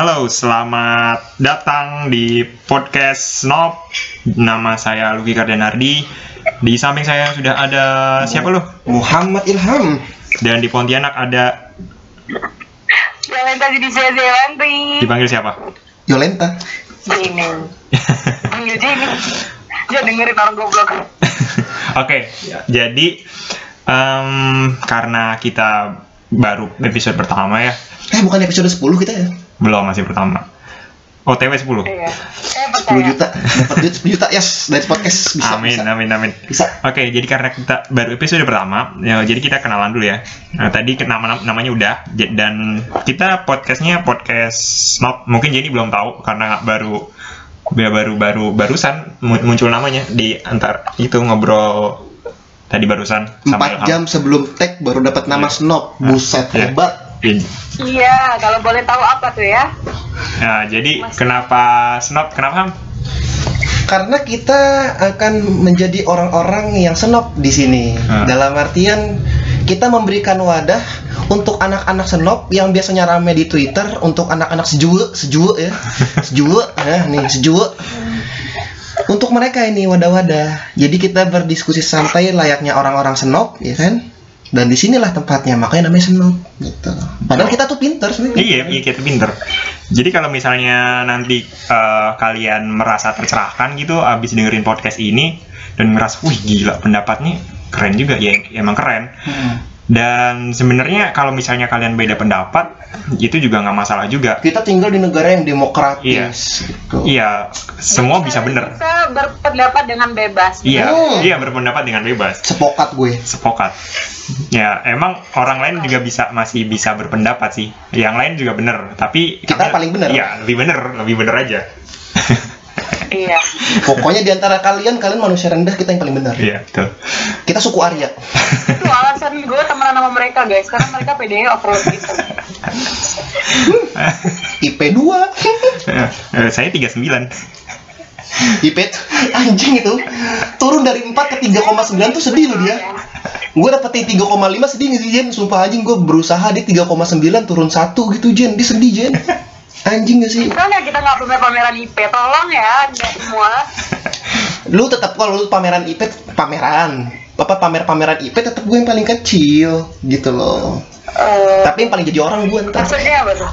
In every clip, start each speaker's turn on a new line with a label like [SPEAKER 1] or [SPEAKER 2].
[SPEAKER 1] Halo, selamat datang di podcast Snob. Nama saya Luki Kardanardi. Di samping saya sudah ada siapa lu?
[SPEAKER 2] Muhammad Ilham.
[SPEAKER 1] Dan di Pontianak ada
[SPEAKER 3] tadi di saya Zewanti.
[SPEAKER 1] dipanggil siapa?
[SPEAKER 2] Yolenta.
[SPEAKER 3] Ini. Panggil Jenny. Jangan dengerin orang goblok.
[SPEAKER 1] Oke, jadi em, karena kita baru episode pertama ya,
[SPEAKER 2] Eh bukan episode 10 kita ya?
[SPEAKER 1] Belum masih pertama. OTW 10.
[SPEAKER 3] Iya. Eh
[SPEAKER 2] 10
[SPEAKER 3] percaya.
[SPEAKER 2] juta. Dapat duit 10 juta yes dari podcast bisa.
[SPEAKER 1] amin,
[SPEAKER 2] bisa.
[SPEAKER 1] amin, amin.
[SPEAKER 2] Bisa.
[SPEAKER 1] Oke, jadi karena kita baru episode pertama, ya, jadi kita kenalan dulu ya. Nah, tadi nama namanya udah, dan kita podcastnya podcast Snob. Mungkin jadi belum tahu karena baru ya baru baru barusan mu- muncul namanya di antar itu ngobrol tadi barusan sama
[SPEAKER 2] 4
[SPEAKER 1] Ilham.
[SPEAKER 2] jam sebelum tag baru dapat nama
[SPEAKER 1] Iya.
[SPEAKER 2] Snob. Buset
[SPEAKER 1] Iya.
[SPEAKER 2] hebat.
[SPEAKER 1] Iya.
[SPEAKER 3] Iya, kalau boleh tahu apa tuh ya?
[SPEAKER 1] Nah, jadi
[SPEAKER 3] Mas-
[SPEAKER 1] kenapa Snob? Kenapa Ham?
[SPEAKER 2] Karena kita akan menjadi orang-orang yang senop di sini.
[SPEAKER 1] Ah.
[SPEAKER 2] Dalam artian kita memberikan wadah untuk anak-anak senop yang biasanya rame di Twitter untuk anak-anak sejue, sejue ya. Sejue ya nih, sejue. Untuk mereka ini wadah-wadah. Jadi kita berdiskusi santai layaknya orang-orang senop, ya kan? Dan di sinilah tempatnya, makanya namanya senop gitu. Padahal kita tuh pinter sebenarnya.
[SPEAKER 1] Iya, iya kita pinter. Jadi kalau misalnya nanti eh, kalian merasa tercerahkan gitu abis dengerin podcast ini dan ngerasa, wih gila pendapatnya keren juga ya, emang keren.
[SPEAKER 2] Hmm.
[SPEAKER 1] Dan sebenarnya kalau misalnya kalian beda pendapat, itu juga nggak masalah juga.
[SPEAKER 2] Kita tinggal di negara yang demokratis gitu.
[SPEAKER 1] Iya, semua bisa bener.
[SPEAKER 3] Bisa berpendapat dengan bebas.
[SPEAKER 1] Iya,
[SPEAKER 2] Oh.
[SPEAKER 1] iya berpendapat dengan bebas.
[SPEAKER 2] Sepokat gue.
[SPEAKER 1] Sepokat. Ya, emang orang lain juga bisa masih bisa berpendapat sih. Yang lain juga bener, tapi
[SPEAKER 2] Kita
[SPEAKER 1] kami-
[SPEAKER 2] paling bener.
[SPEAKER 1] Iya, lebih bener, lebih bener aja.
[SPEAKER 3] Iya.
[SPEAKER 2] Pokoknya di antara kalian, kalian manusia rendah, kita yang paling benar.
[SPEAKER 1] Iya, betul.
[SPEAKER 2] Kita suku Arya.
[SPEAKER 3] Itu alasan gue temenan sama mereka guys, karena mereka PDE overload gitu.
[SPEAKER 2] IP 2.
[SPEAKER 1] Eh, saya 39.
[SPEAKER 2] IP anjing itu. Turun dari 4 ke 3,9 tuh sedih loh dia. Gue dapetin 3,5 sedih sih Jen? Sumpah anjing gue berusaha di 3,9 turun 1 gitu Jen. Dia sedih Jen. Anjing gak sih?
[SPEAKER 3] Soalnya kita nggak punya pameran IP, tolong ya anda semua.
[SPEAKER 2] Lu tetap kalau lu pameran IP pameran. Apa pamer-pameran IP tetap gue yang paling kecil gitu loh.
[SPEAKER 3] Eh,
[SPEAKER 2] Tapi yang paling jadi orang gue ntar
[SPEAKER 3] maksudnya apa tuh?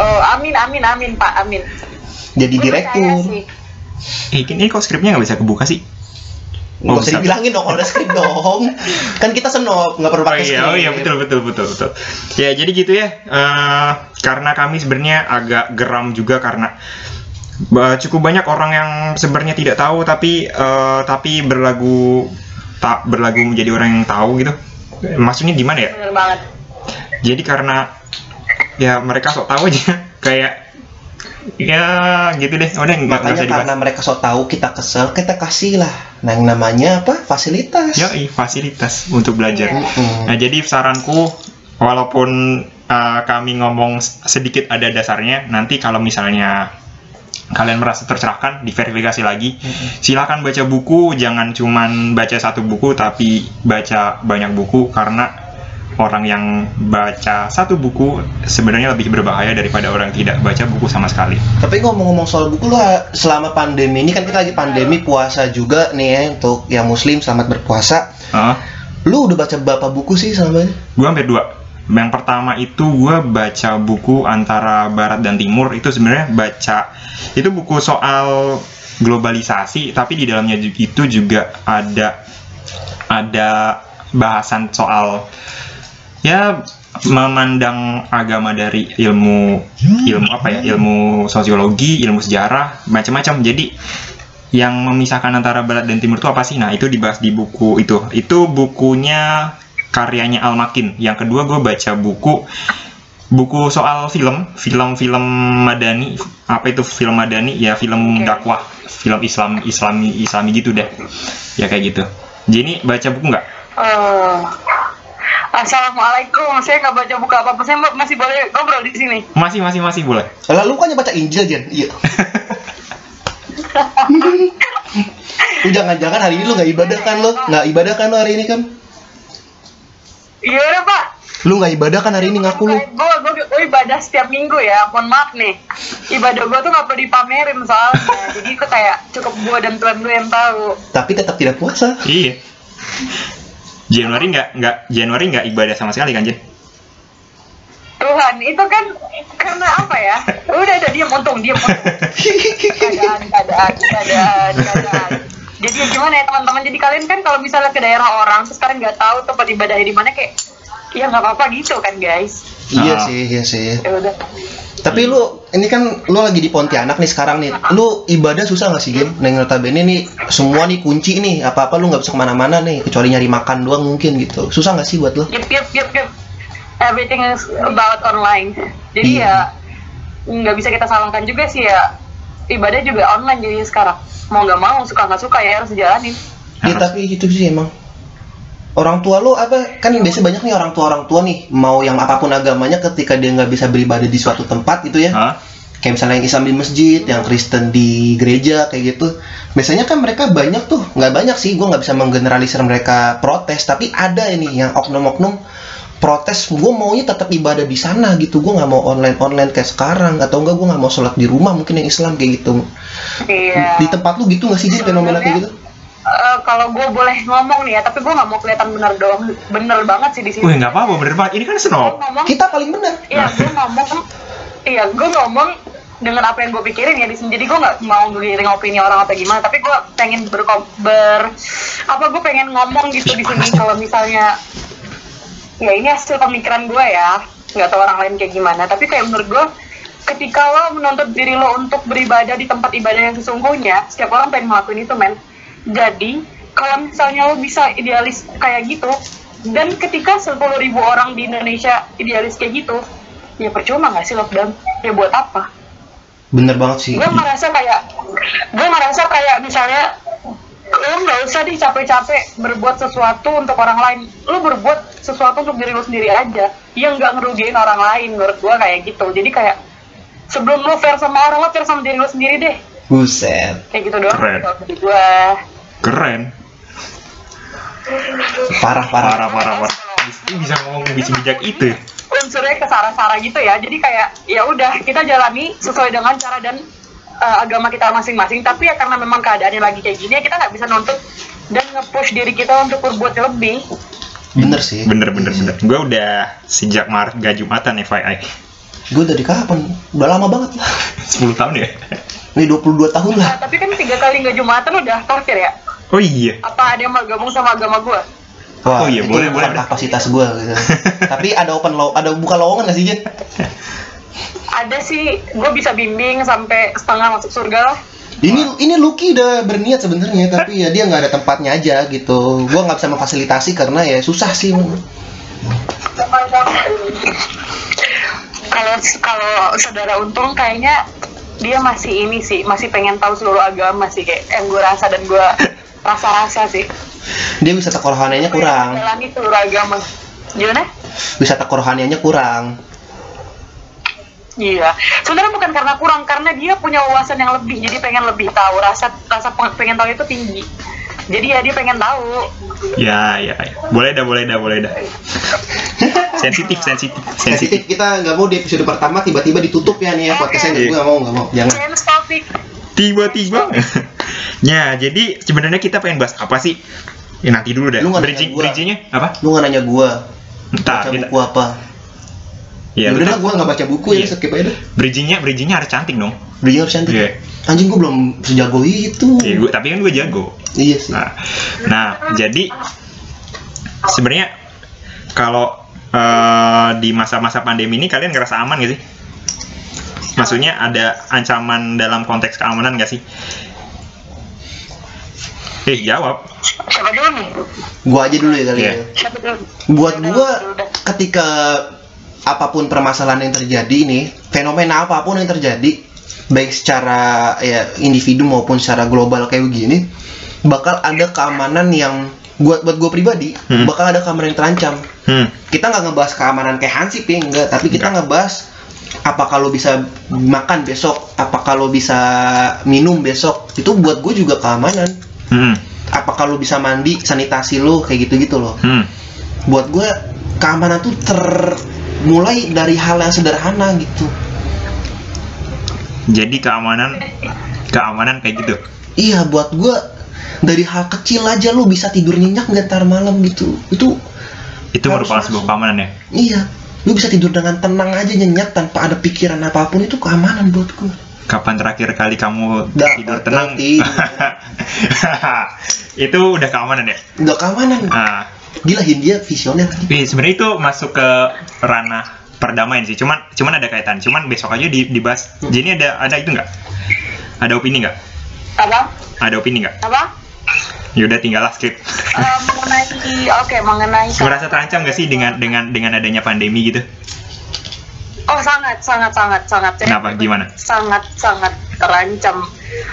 [SPEAKER 3] Oh, amin, amin, amin, Pak, amin.
[SPEAKER 2] jadi direktur.
[SPEAKER 1] Eh, ini kok skripnya nggak bisa kebuka sih?
[SPEAKER 2] Nggak
[SPEAKER 1] Oh,
[SPEAKER 2] usah
[SPEAKER 1] bisa.
[SPEAKER 2] dibilangin dong kalau ada skrip dong. Kan kita senop, nggak perlu
[SPEAKER 1] Oh
[SPEAKER 2] pakai
[SPEAKER 1] iya,
[SPEAKER 2] skrip.
[SPEAKER 1] oh iya betul betul betul betul. Ya jadi gitu ya. Eh, karena kami sebenarnya agak geram juga karena ba- cukup banyak orang yang sebenarnya tidak tahu tapi eh, tapi berlagu tak berlagu menjadi orang yang tahu gitu. Maksudnya gimana ya?
[SPEAKER 3] Bener banget.
[SPEAKER 1] Jadi karena ya mereka sok tahu aja kayak ya gitu deh. Udah nggak nggak
[SPEAKER 2] Makanya
[SPEAKER 1] dibahas.
[SPEAKER 2] karena mereka sok tahu kita kesel, kita kasih lah. Nah, yang namanya apa? Fasilitas.
[SPEAKER 1] Yoi, fasilitas untuk belajar.
[SPEAKER 3] Iya.
[SPEAKER 2] Mm-mm.
[SPEAKER 1] Nah, jadi saranku, walaupun uh, kami ngomong sedikit ada dasarnya, nanti kalau misalnya kalian merasa tercerahkan, diverifikasi lagi. Silakan baca buku, jangan cuman baca satu buku, tapi baca banyak buku karena orang yang baca satu buku sebenarnya lebih berbahaya daripada orang yang tidak baca buku sama sekali.
[SPEAKER 2] Tapi ngomong-ngomong soal buku lu ha- selama pandemi ini kan kita lagi pandemi puasa juga nih ya untuk yang muslim selamat berpuasa.
[SPEAKER 1] Heeh.
[SPEAKER 2] Lu udah baca berapa buku sih selama ini?
[SPEAKER 1] gue hampir dua yang pertama itu gue baca buku antara barat dan timur itu sebenarnya baca itu buku soal globalisasi tapi di dalamnya itu juga ada ada bahasan soal ya memandang agama dari ilmu ilmu apa ya ilmu sosiologi ilmu sejarah macam-macam jadi yang memisahkan antara barat dan timur itu apa sih? Nah, itu dibahas di buku itu. Itu bukunya karyanya Al Makin. Yang kedua gue baca buku buku soal film, film-film madani. Apa itu film madani? Ya film
[SPEAKER 3] Oke.
[SPEAKER 1] dakwah, film Islam Islami Islami gitu deh. Ya kayak gitu. Jadi baca buku nggak?
[SPEAKER 3] Eh, Assalamualaikum, saya nggak baca buku apa-apa, saya masih boleh ngobrol di sini.
[SPEAKER 1] Masih masih masih boleh.
[SPEAKER 2] Lalu kan baca Injil Jen? Iya. lu jangan-jangan hari ini lu nggak ibadah kan lu? Nggak ibadah kan lu hari ini kan?
[SPEAKER 3] Iya udah pak,
[SPEAKER 2] Lu nggak ibadah kan hari ini ngaku lu?
[SPEAKER 3] gue gue gue ibadah setiap minggu ya mohon maaf nih ibadah gue tuh gak perlu dipamerin soalnya jadi itu kayak cukup gue dan Tuhan gue yang tahu
[SPEAKER 2] Tapi tetap tidak puasa.
[SPEAKER 1] Iya. Januari nggak nggak Januari nggak ibadah sama sekali kan Jen?
[SPEAKER 3] Tuhan itu kan karena apa ya udah udah diam untung diam keadaan keadaan keadaan keadaan jadi ya gimana ya teman-teman jadi kalian kan kalau misalnya ke daerah orang terus kalian nggak tahu tempat ibadahnya di mana kayak ya nggak apa-apa gitu kan guys
[SPEAKER 2] Iya
[SPEAKER 1] Ah.
[SPEAKER 2] sih, iya sih.
[SPEAKER 3] ya udah
[SPEAKER 2] Tapi lu ini kan lu lagi di Pontianak nih sekarang nih. Lu ibadah susah gak sih, Gen? Neng notabene nih semua nih kunci nih. Apa-apa lu nggak bisa ke mana-mana nih kecuali nyari makan doang mungkin gitu. Susah gak sih buat lu?
[SPEAKER 3] yep yep yep yep everything is about online jadi
[SPEAKER 2] Iya.
[SPEAKER 3] ya nggak bisa kita salahkan juga sih ya ibadah juga online jadi sekarang mau nggak mau suka nggak suka ya harus dijalanin
[SPEAKER 2] Iya tapi itu sih emang orang tua lu apa? Kan biasa banyak nih orang tua orang tua nih mau yang apa pun agamanya ketika dia nggak bisa beribadah di suatu tempat gitu ya.
[SPEAKER 1] Hah?
[SPEAKER 2] kayak misalnya yang Islam di masjid yang Kristen di gereja kayak gitu. Biasanya kan mereka banyak tuh nggak banyak sih gue nggak bisa menggeneralisir mereka protes tapi ada ini yang oknum-oknum protes gue maunya tetap ibadah di sana gitu. Gue nggak mau online online kayak sekarang atau enggak gue nggak mau sholat di rumah mungkin yang Islam kayak gitu.
[SPEAKER 3] Iya.
[SPEAKER 2] Di tempat lu gitu nggak sih Jin, fenomena kayak gitu
[SPEAKER 3] Eh, kalau gue boleh ngomong nih ya, tapi gue nggak mau kelihatan bener doang, bener banget sih di sini.
[SPEAKER 1] Wih nggak apa-apa bener banget. Ini kan
[SPEAKER 3] Gue
[SPEAKER 1] snob.
[SPEAKER 3] ngomong,
[SPEAKER 2] kita paling benar
[SPEAKER 3] iya gue ngomong, iya gue ngomong dengan apa yang gue pikirin ya di sini. Jadi gue nggak mau ngiring opini orang apa gimana, tapi gue pengen berkom ber apa gue pengen ngomong gitu di sini kalau misalnya ya ini hasil pemikiran gue ya, nggak tahu orang lain kayak gimana. Tapi kayak menurut gue ketika lo menuntut diri lo untuk beribadah di tempat ibadah yang sesungguhnya, setiap orang pengen ngelakuin itu men. Jadi kalau misalnya lo bisa idealis kayak gitu, dan ketika 10.000 ribu orang di Indonesia idealis kayak gitu, ya percuma nggak sih lockdown? Ya buat apa?
[SPEAKER 2] bener banget sih
[SPEAKER 3] Gue merasa kayak, gue merasa kayak misalnya lo nggak usah deh capek-capek berbuat sesuatu untuk orang lain. Lo berbuat sesuatu untuk diri lo sendiri aja, yang nggak ngerugiin orang lain. Menurut gue kayak gitu. Jadi kayak sebelum lo fair sama orang, lo fair sama diri lo sendiri deh.
[SPEAKER 2] Buset
[SPEAKER 3] Kayak gitu doang.
[SPEAKER 1] Keren.
[SPEAKER 3] Gue.
[SPEAKER 1] Keren.
[SPEAKER 2] parah parah
[SPEAKER 1] Parah parah parah. Ini bisa ngomong bisa bijak itu.
[SPEAKER 3] unsurnya ke sara-sara gitu ya jadi kayak ya udah kita jalani sesuai dengan cara dan uh, agama kita masing-masing tapi ya karena memang keadaannya lagi kayak gini ya kita nggak bisa nuntut dan nge-push diri kita untuk berbuat lebih
[SPEAKER 2] bener sih
[SPEAKER 1] Bener bener bener. Gue udah sejak Maret gak jumatan FYI.
[SPEAKER 2] gue dari kapan udah lama banget lah
[SPEAKER 1] 10 tahun ya.
[SPEAKER 2] Ini 22 tahun lah
[SPEAKER 3] nah, tapi kan tiga kali nggak jumatan udah kafir ya
[SPEAKER 1] Oh iya.
[SPEAKER 3] apa ada yang mau gabung sama agama gua
[SPEAKER 2] Wah,
[SPEAKER 1] Oh iya,
[SPEAKER 2] itu
[SPEAKER 1] boleh, boleh.
[SPEAKER 2] kapasitas gue gitu. tapi ada open law ada buka lowongan gak sih Jen?
[SPEAKER 3] ada sih gue bisa bimbing sampai setengah masuk surga lah
[SPEAKER 2] ini ini Lucky udah berniat sebenarnya tapi ya dia nggak ada tempatnya aja gitu gue nggak bisa memfasilitasi karena ya susah sih
[SPEAKER 3] kalau kalau saudara untung kayaknya dia masih ini sih masih pengen tahu seluruh agama sih kayak yang gue rasa dan gue rasa-rasa sih.
[SPEAKER 2] Dia wisata kerohaniannya kurang.
[SPEAKER 3] jalani seluruh agama. Gimana?
[SPEAKER 2] Wisata kerohaniannya kurang
[SPEAKER 3] iya sebenarnya bukan karena kurang karena dia punya wawasan yang lebih jadi pengen lebih tahu rasa rasa peng- pengen tahu itu tinggi jadi ya dia pengen tahu
[SPEAKER 1] Ya ya. ya. Boleh dah boleh dah boleh dah. sensitif sensitif
[SPEAKER 2] sensitif kita nggak mau di episode pertama tiba-tiba ditutup ya nih ya podcastnya gue nggak mau nggak mau jangan
[SPEAKER 1] Tiba-tiba. ya jadi sebenarnya kita pengen bahas apa sih? Ya nanti dulu dah.
[SPEAKER 2] Lu nggak nanya gua.
[SPEAKER 1] apa?
[SPEAKER 2] lu nggak nanya gue
[SPEAKER 1] Entar
[SPEAKER 2] baca
[SPEAKER 1] kita.
[SPEAKER 2] buku apa
[SPEAKER 1] Ya,
[SPEAKER 2] ya udah gue nggak baca buku ya
[SPEAKER 1] Iya.
[SPEAKER 2] skip aja dah
[SPEAKER 1] Bridgingnya bridgingnya harus cantik dong.
[SPEAKER 2] beliau harus cantik
[SPEAKER 1] Iya.
[SPEAKER 2] anjing gue belum sejago itu
[SPEAKER 1] Iya, gua- tapi kan gue jago.
[SPEAKER 2] iya sih
[SPEAKER 1] Nah, nah jadi sebenarnya kalau eh, di masa-masa pandemi ini kalian ngerasa aman gak sih? Maksudnya ada ancaman dalam konteks keamanan gak sih? Eh jawab.
[SPEAKER 3] siapa dulu nih
[SPEAKER 2] gue aja dulu ya kali
[SPEAKER 1] Iya.
[SPEAKER 2] ya
[SPEAKER 3] siapa dulu
[SPEAKER 2] buat gua ketika apa pun permasalahan yang terjadi ini fenomena apa pun yang terjadi baik secara ya individu maupun secara global kayak begini bakal ada keamanan yang buat buat gue pribadi
[SPEAKER 1] Hmm.
[SPEAKER 2] bakal ada keamanan yang terancam
[SPEAKER 1] Hmm.
[SPEAKER 2] kita nggak ngebahas keamanan kayak Hansip ya enggak tapi kita ngebahas apa kalau bisa makan besok apa kalau bisa minum besok itu buat gue juga keamanan
[SPEAKER 1] Hmm.
[SPEAKER 2] apa kalau bisa mandi sanitasi lo kayak gitu gitu loh
[SPEAKER 1] Hmm.
[SPEAKER 2] buat gue keamanan tuh termulai dari hal yang sederhana gitu
[SPEAKER 1] Jadi keamanan keamanan kayak gitu.
[SPEAKER 2] iya buat gua dari hal kecil aja lu bisa tidur nyenyak nggak ntar malam gitu itu
[SPEAKER 1] Itu merupakan sebuah keamanan ya.
[SPEAKER 2] iya lu bisa tidur dengan tenang aja nyenyak tanpa ada pikiran apa pun itu keamanan buat gua
[SPEAKER 1] Kapan terakhir kali kamu
[SPEAKER 2] Dah,
[SPEAKER 1] tidur tenang?
[SPEAKER 2] tidur.
[SPEAKER 1] itu udah keamanan ya.
[SPEAKER 2] udah keamanan
[SPEAKER 1] Ah,
[SPEAKER 2] gila Hindia visioner
[SPEAKER 1] Iya, sebenarnya itu masuk ke ranah perdamaian sih. Cuman cuman ada kaitan. Cuman besok aja di- dibahas. Jadi ada ada itu nggak? Ada opini nggak?
[SPEAKER 3] apa
[SPEAKER 1] Ada opini nggak?
[SPEAKER 3] apa
[SPEAKER 1] Yaudah tinggallah skip.
[SPEAKER 3] Eh, mengenai oke mengenai
[SPEAKER 1] Merasa terancam nggak sih dengan dengan dengan adanya pandemi gitu?
[SPEAKER 3] oh sangat sangat sangat sangat
[SPEAKER 1] Kenapa? Gimana?
[SPEAKER 3] sangat sangat terancam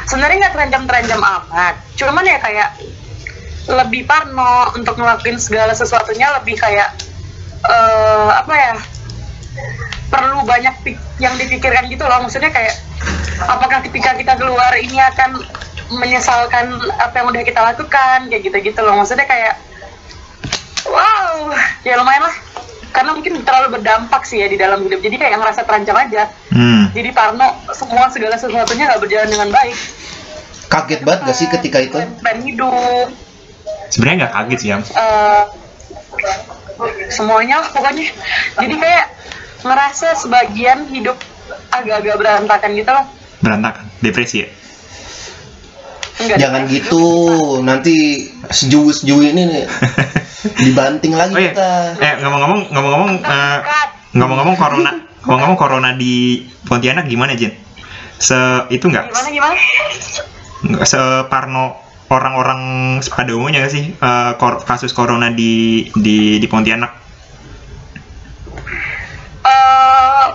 [SPEAKER 3] sebenarnya nggak terancam terancam amat cuman ya kayak lebih parno untuk ngelakuin segala sesuatunya lebih kayak eh apa ya perlu banyak pik- yang dipikirkan gitu loh. Maksudnya kayak apakah ketika kita keluar ini akan menyesalkan apa yang udah kita lakukan kayak gitu gitu loh. Maksudnya kayak wow ya lumayan lah. Karena mungkin terlalu berdampak sih ya di dalam hidup. Jadi kayak ngerasa terancam aja.
[SPEAKER 1] Hmm.
[SPEAKER 3] jadi Parno semua segala sesuatunya nggak berjalan dengan baik.
[SPEAKER 2] Kaget banget gak sih ketika itu?
[SPEAKER 3] Plan hidup
[SPEAKER 1] Sebenarnya nggak kaget sih ya.
[SPEAKER 3] eh, semuanya lah pokoknya jadi kayak ngerasa sebagian hidup agak-agak berantakan gitu loh
[SPEAKER 1] Berantakan, depresi ya.
[SPEAKER 3] Enggak
[SPEAKER 2] jangan
[SPEAKER 3] deh.
[SPEAKER 2] gitu nanti sejuwi sejuwi ini nih dibanting lagi
[SPEAKER 1] Oh iya.
[SPEAKER 2] kita
[SPEAKER 1] Eh ngomong-ngomong ngomong-ngomong
[SPEAKER 3] Cut.
[SPEAKER 1] ngomong-ngomong corona ngomong-ngomong corona di Pontianak gimana Jen? Se itu nggak?
[SPEAKER 3] gimana gimana
[SPEAKER 1] Nggak separno orang-orang pada umumnya nggak sih eh, kor- kasus corona di di di Pontianak?
[SPEAKER 3] Eh,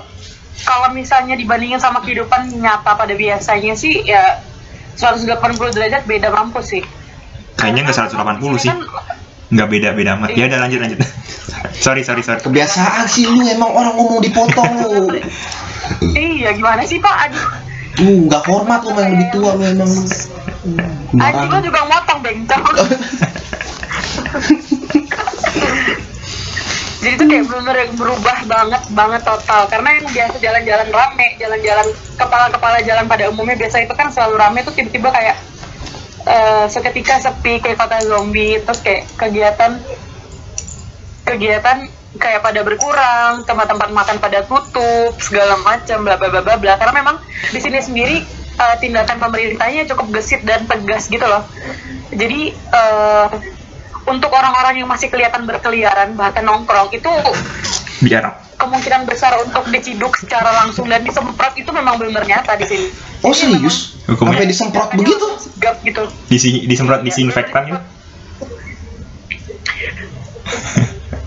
[SPEAKER 3] kalau misalnya dibandingin sama kehidupan nyata pada biasanya sih ya 180 derajat beda mampus sih
[SPEAKER 1] Kayaknya nggak 180 sih.
[SPEAKER 3] Kan,
[SPEAKER 1] Nggak beda-beda amat. Ya udah lanjut lanjut. sorry sorry sorry.
[SPEAKER 2] kebiasaan sih lu emang orang ngomong dipotong lu
[SPEAKER 3] iya gimana sih pak Aduh,
[SPEAKER 2] lu nggak hormat lu yang lebih tua lu emang lu
[SPEAKER 3] anjing juga motong bengcong jadi itu kayak bener-bener berubah banget banget total. Karena yang biasa jalan-jalan rame jalan-jalan kepala-kepala jalan pada umumnya biasa itu kan selalu rame tuh tiba-tiba kayak eh, seketika sepi kayak kota zombie terus kayak kegiatan kegiatan kayak pada berkurang tempat-tempat makan pada tutup segala macam bla bla bla bla karena memang di sini sendiri eh, tindakan pemerintahnya cukup gesit dan tegas gitu loh jadi eh, untuk orang-orang yang masih kelihatan berkeliaran bahkan nongkrong itu
[SPEAKER 1] Biar
[SPEAKER 3] kemungkinan besar untuk diciduk secara langsung dan disemprot itu memang benar nyata di sini.
[SPEAKER 2] oh
[SPEAKER 3] Jadi
[SPEAKER 2] serius
[SPEAKER 1] Hukumnya?
[SPEAKER 2] sampai disemprot begitu
[SPEAKER 3] sigap gitu.
[SPEAKER 1] disi disemprot disinfektan gitu.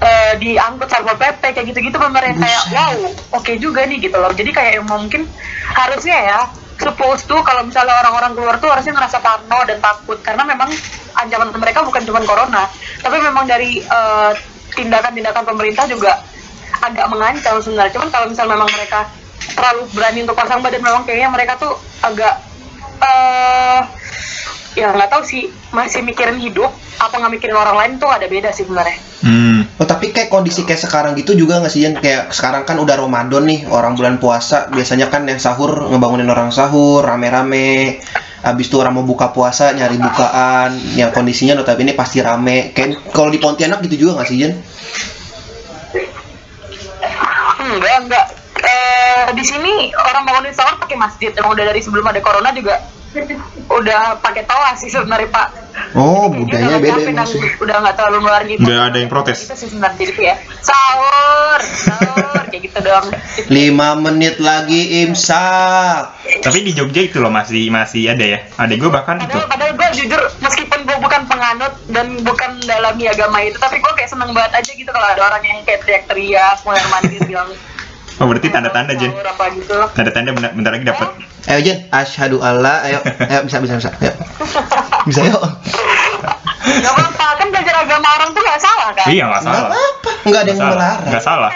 [SPEAKER 3] Eh, diangkut satpol pp kayak gitu-gitu yang kayak wow oke juga nih gitu loh jadi kayak yang mungkin harusnya ya suppose tuh kalau misalnya orang-orang keluar tuh harusnya ngerasa parno dan takut. Karena memang ancaman mereka bukan cuma corona. Tapi memang dari eh, tindakan-tindakan pemerintah juga agak mengancam sebenarnya. Cuman kalau misalnya memang mereka terlalu berani untuk pasang badan memang kayaknya mereka tuh agak eh ya nggak tahu sih masih mikirin hidup apa nggak mikirin orang lain tuh ada beda sih sebenarnya
[SPEAKER 1] Hmm.
[SPEAKER 2] Oh tapi kayak kondisi kayak sekarang gitu juga nggak sih Jan? Kayak sekarang kan udah Ramadan nih orang bulan puasa biasanya kan yang sahur ngebangunin orang sahur rame-rame Abis itu orang mau buka puasa nyari bukaan yang kondisinya notabene pasti rame kayak kalau di Pontianak gitu juga nggak sih Jan?
[SPEAKER 3] Enggak, enggak. Eh, di sini orang bangunin sahur pakai masjid. Emang udah dari sebelum ada corona juga udah pakai toa sih sebenarnya Pak.
[SPEAKER 2] Oh
[SPEAKER 3] Jadi
[SPEAKER 2] budayanya
[SPEAKER 3] udah
[SPEAKER 2] beda sih.
[SPEAKER 3] Udah nggak terlalu ngeluarin gitu.
[SPEAKER 1] Nggak ada yang protes.
[SPEAKER 3] Itu sih sebenarnya jadi ya sahur, sahur kayak gitu doang.
[SPEAKER 2] Lima menit lagi imsak.
[SPEAKER 1] Tapi di Jogja itu loh masih masih ada ya. Ada gue bahkan itu.
[SPEAKER 3] Padahal, padahal gue jujur meskipun gue bukan penganut dan bukan dalami agama itu, tapi gue kayak seneng banget aja gitu kalau ada orang yang kayak teriak-teriak, mulai mandir bilang
[SPEAKER 1] Oh berarti tanda-tanda Jen.
[SPEAKER 3] apa gitu.
[SPEAKER 1] Tanda-tanda bentar, bentar lagi dapat.
[SPEAKER 2] Ayo Jen, asyhadu alla, ayo, ayo bisa bisa bisa, ayo. Bisa yuk.
[SPEAKER 3] Gak apa-apa, kan belajar agama orang tuh gak salah kan?
[SPEAKER 1] Iya nggak
[SPEAKER 2] Nggak
[SPEAKER 1] salah.
[SPEAKER 2] apa-apa, nggak ada yang
[SPEAKER 1] salah.
[SPEAKER 2] melarang.
[SPEAKER 1] Nggak salah.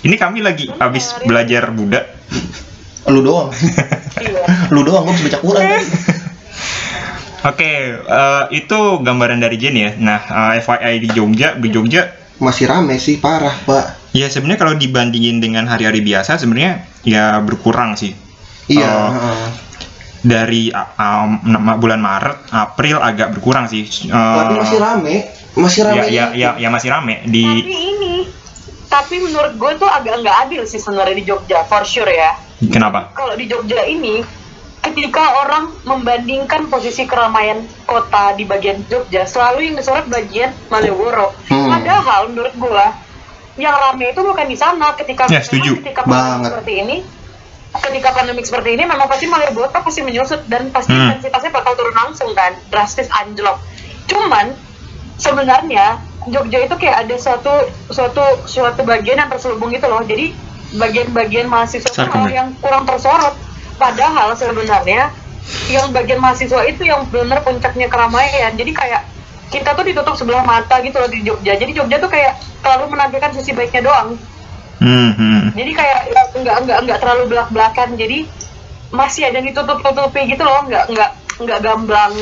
[SPEAKER 1] Ini kami lagi habis belajar Buddha.
[SPEAKER 2] Lu doang,
[SPEAKER 3] Iya.
[SPEAKER 2] lu doang, gue bisa baca Quran.
[SPEAKER 1] Oke, eh, itu gambaran dari Jen ya. Nah, eh, FYI di Jogja, di Jogja
[SPEAKER 2] masih rame sih parah pak
[SPEAKER 1] Ya sebenarnya kalau dibandingin dengan hari-hari biasa sebenarnya ya berkurang sih.
[SPEAKER 2] iya heeh.
[SPEAKER 1] Dari uh, um, bulan Maret, April agak berkurang sih. Uh,
[SPEAKER 2] tapi masih rame masih
[SPEAKER 1] ya,
[SPEAKER 2] rame
[SPEAKER 1] ya, ya, ya masih rame di
[SPEAKER 3] Tapi ini, tapi menurut gue tuh agak nggak adil sih sebenarnya di Jogja, for sure ya.
[SPEAKER 1] kenapa?
[SPEAKER 3] Kalau di Jogja ini, ketika orang membandingkan posisi keramaian kota di bagian Jogja, selalu yang disorot bagian Malioboro.
[SPEAKER 2] Hmm.
[SPEAKER 3] Padahal menurut gue, yang rame itu bukan di sana. Ketika
[SPEAKER 1] Ya, setuju.
[SPEAKER 3] ketika pandemi
[SPEAKER 2] Banget.
[SPEAKER 3] seperti ini, ketika pandemi seperti ini, memang pasti Malioboro pasti menyusut dan pasti
[SPEAKER 1] Hmm.
[SPEAKER 3] intensitasnya bakal turun langsung kan, drastis anjlok. Cuman sebenarnya Jogja itu kayak ada suatu suatu suatu bagian yang terselubung gitu loh. Jadi bagian-bagian mahasiswa malah
[SPEAKER 1] ya?
[SPEAKER 3] yang kurang tersorot. Padahal sebenarnya yang bagian mahasiswa itu yang benar puncaknya keramaian. Jadi kayak kita tuh ditutup sebelah mata gitu loh di Jogja. Jadi Jogja tuh kayak terlalu menampilkan sisi baiknya doang.
[SPEAKER 1] Hmm, hmm.
[SPEAKER 3] Jadi kayak ya, nggak nggak nggak terlalu belak belakan. Jadi masih ada yang ditutup tutupi gitu loh. Nggak nggak nggak gamblang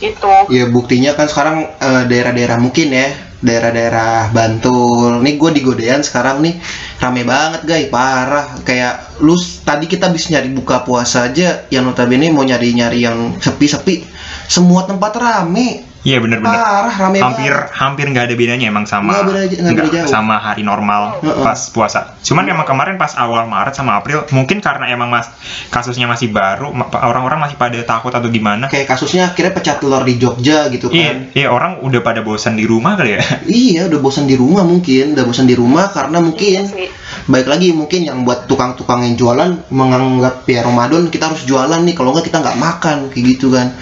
[SPEAKER 3] gitu.
[SPEAKER 2] Ya buktinya kan sekarang eh, daerah-daerah mungkin ya daerah-daerah Bantul. Nih gue di Godean sekarang nih rame banget guys, parah. Kayak lu tadi kita bisa nyari buka puasa aja, yang notabene mau nyari-nyari yang sepi-sepi, semua tempat rame.
[SPEAKER 1] Iya benar-benar.
[SPEAKER 2] Parah rame
[SPEAKER 1] Hampir
[SPEAKER 2] banget.
[SPEAKER 1] hampir nggak ada bedanya emang sama
[SPEAKER 2] Nggak beda- nggak beda jauh.
[SPEAKER 1] sama hari normal
[SPEAKER 2] Heeh.
[SPEAKER 1] pas puasa. Cuman emang kemarin pas awal Maret sama April mungkin karena emang mas kasusnya masih baru orang-orang masih pada takut atau gimana.
[SPEAKER 2] Kayak kasusnya akhirnya pecah telur di Jogja gitu
[SPEAKER 1] Iya,
[SPEAKER 2] kan.
[SPEAKER 1] iya orang udah pada bosan di rumah kali ya.
[SPEAKER 2] Iya, udah bosan di rumah mungkin, udah bosan di rumah karena mungkin
[SPEAKER 3] Iya sih.
[SPEAKER 2] baik lagi mungkin yang buat tukang-tukang yang jualan menganggap ya Ramadan kita harus jualan nih kalau nggak kita nggak makan kayak gitu kan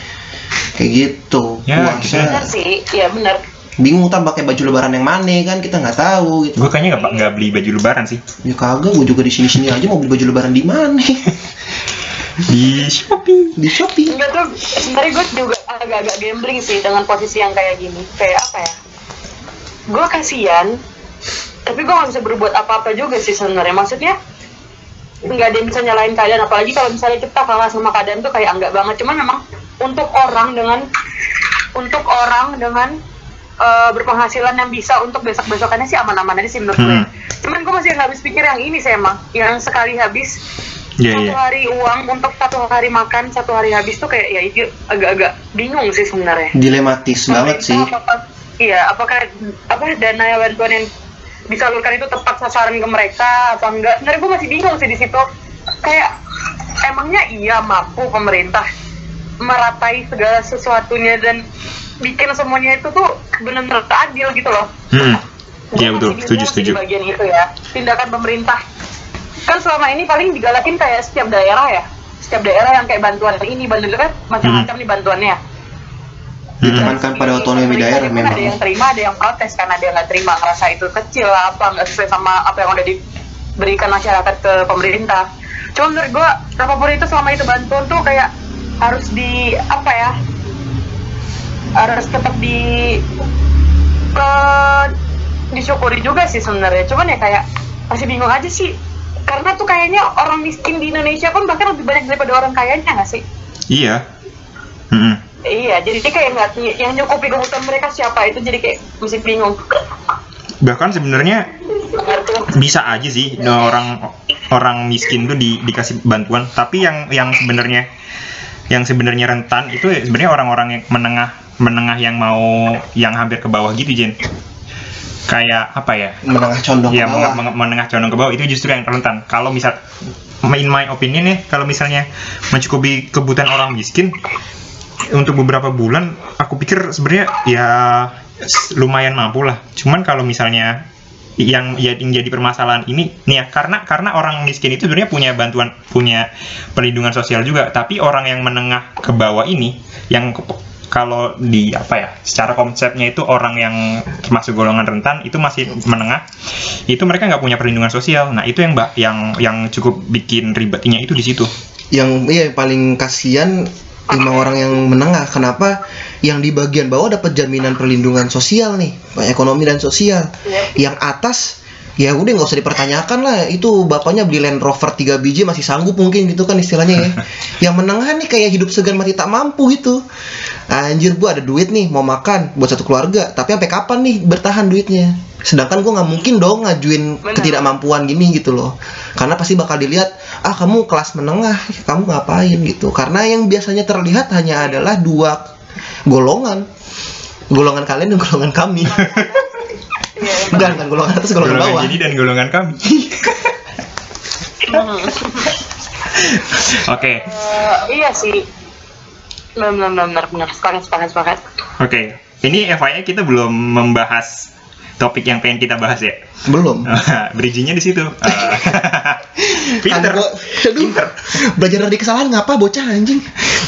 [SPEAKER 2] kayak gitu
[SPEAKER 1] Ya,
[SPEAKER 2] Puasa.
[SPEAKER 1] kita-
[SPEAKER 3] Benar sih, iya benar.
[SPEAKER 2] bingung ntar pakai baju lebaran yang mana kan kita nggak tahu gitu
[SPEAKER 1] Gue kayaknya nggak nggak beli baju lebaran sih
[SPEAKER 2] ya kagak gue juga di sini sini aja mau beli baju lebaran di mana
[SPEAKER 1] di Shopee.
[SPEAKER 2] di Shopee
[SPEAKER 3] Enggak tuh, sebenarnya gue juga agak-agak gambling sih dengan posisi yang kayak gini. Kayak apa ya? Gue kasihan, tapi gue gak bisa berbuat apa-apa juga sih sebenarnya. Maksudnya, nggak ada yang bisa nyalain keadaan. Apalagi kalau misalnya kita kalah sama keadaan tuh kayak enggak banget. Cuman memang untuk orang dengan untuk orang dengan eh, berpenghasilan yang bisa untuk besok-besokannya sih aman-aman aja sih menurut gue.
[SPEAKER 1] Hmm.
[SPEAKER 3] Cuman gue masih nggak habis pikir yang ini sih emang, yang sekali habis
[SPEAKER 1] Iya
[SPEAKER 3] satu
[SPEAKER 1] iya.
[SPEAKER 3] hari uang untuk satu hari makan satu hari habis tuh kayak ya itu agak-agak bingung sih sebenarnya
[SPEAKER 2] dilematis banget sih
[SPEAKER 3] apakah, iya apakah apa dana bantuan yang disalurkan itu tepat sasaran ke mereka apa enggak? Sebenarnya gue masih bingung sih di situ. Kayak emangnya iya mampu pemerintah meratai segala sesuatunya dan bikin semuanya itu tuh benar-benar adil gitu loh?
[SPEAKER 1] Hmm. Iya betul, setuju setuju.
[SPEAKER 3] di bagian itu ya tindakan pemerintah. Kan selama ini paling digalakin kayak setiap daerah ya setiap daerah yang kayak bantuan ini bantuan itu kan macam-macam nih bantuannya
[SPEAKER 2] Ya,
[SPEAKER 1] Hmm.
[SPEAKER 2] cuman kan pada otonomi daerah
[SPEAKER 3] itu
[SPEAKER 2] memang
[SPEAKER 3] ada yang terima ada yang protes kan ada yang nggak terima ngerasa itu kecil lah apa nggak sesuai sama apa yang udah diberikan masyarakat ke pemerintah cuma menurut gua apa pun itu selama itu bantuan tuh kayak harus di apa ya harus tetap di ke disyukuri juga sih sebenarnya cuman ya kayak masih bingung aja sih karena tuh kayaknya orang miskin di Indonesia pun bahkan lebih banyak daripada orang kayanya nggak sih
[SPEAKER 1] Iya. Hmm.
[SPEAKER 3] Iya, jadi dia kayak nggak yang nyukupi kebutuhan mereka siapa itu jadi kayak mesti bingung.
[SPEAKER 1] Bahkan sebenarnya bisa aja sih no, orang orang miskin tuh di, dikasih bantuan. Tapi yang yang sebenarnya yang sebenarnya rentan itu ya sebenarnya orang-orang yang menengah menengah yang mau yang hampir ke bawah gitu Jen. Kayak apa ya?
[SPEAKER 2] Menengah condong
[SPEAKER 1] ya
[SPEAKER 2] ke bawah.
[SPEAKER 1] menge- menengah condong ke bawah itu justru yang rentan. Kalau misal in my opinion ya kalau misalnya mencukupi kebutuhan orang miskin untuk beberapa bulan aku pikir sebenarnya ya lumayan mampu lah. Cuman kalau misalnya yang ya- yang jadi permasalahan ini nih ya karena karena orang miskin itu sebenarnya punya bantuan punya perlindungan sosial juga. Tapi orang yang menengah ke bawah ini yang kalau di apa ya secara konsepnya itu orang yang termasuk golongan rentan itu masih menengah itu mereka nggak punya perlindungan sosial. Nah itu yang mbak yang yang cukup bikin ribetnya itu di situ.
[SPEAKER 2] Yang yang paling kasihan emang orang yang menengah kenapa yang di bagian bawah dapat jaminan perlindungan sosial nih? Ekonomi dan sosial.
[SPEAKER 3] Iya.
[SPEAKER 2] yang atas ya udah nggak usah dipertanyakan lah. Itu bapaknya beli Land Rover 3 biji masih sanggup mungkin gitu kan istilahnya ya. Yang menengah nih kayak hidup segan mati tak mampu gitu. Anjir gua ada duit nih mau makan buat satu keluarga. Tapi sampai kapan nih bertahan duitnya sedangkan gue nggak mungkin dong ngajuin
[SPEAKER 3] Benar.
[SPEAKER 2] ketidakmampuan gini gitu loh. Karena pasti bakal dilihat ah kamu kelas menengah kamu ngapain? gitu. Karena yang biasanya terlihat hanya adalah dua golongan. Golongan kalian dan golongan kami.
[SPEAKER 3] Iya,
[SPEAKER 2] bukan kan golongan atas golongan,
[SPEAKER 1] golongan
[SPEAKER 2] bawah.
[SPEAKER 1] Jenny dan golongan kami. Oke.
[SPEAKER 3] Eh, iya sih. Benar benar benar benar. Sepakat sepakat sepakat.
[SPEAKER 1] Oke. Ini FYI kita belum membahas topik yang pengen kita bahas ya?
[SPEAKER 2] Belum.
[SPEAKER 1] Bridgingnya di situ. Ah. pinter
[SPEAKER 2] gua- aduh,
[SPEAKER 1] pinter.
[SPEAKER 2] Belajar dari kesalahan ngapa bocah anjing?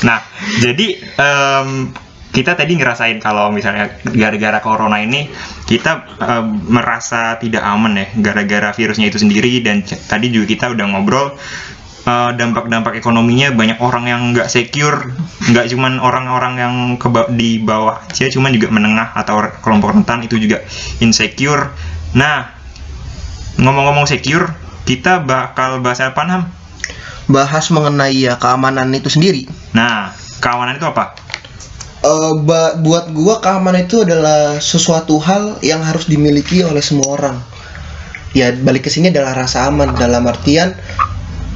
[SPEAKER 1] Nah, jadi em, kita tadi ngerasain kalau misalnya gara-gara corona ini kita em, merasa tidak aman ya gara-gara virusnya itu sendiri dan tadi juga kita udah ngobrol eh, dampak-dampak ekonominya banyak orang yang nggak secure, nggak cuman orang-orang yang ke di bawah aja, cuman juga menengah atau kelompok rentan itu juga insecure. Nah, ngomong-ngomong secure, kita bakal bahas apa Ham?
[SPEAKER 2] bahas mengenai ya keamanan itu sendiri
[SPEAKER 1] Nah, keamanan itu apa?
[SPEAKER 2] Ba- buat gua keamanan itu adalah sesuatu hal yang harus dimiliki oleh semua orang. Ya balik ke sini adalah rasa aman dalam artian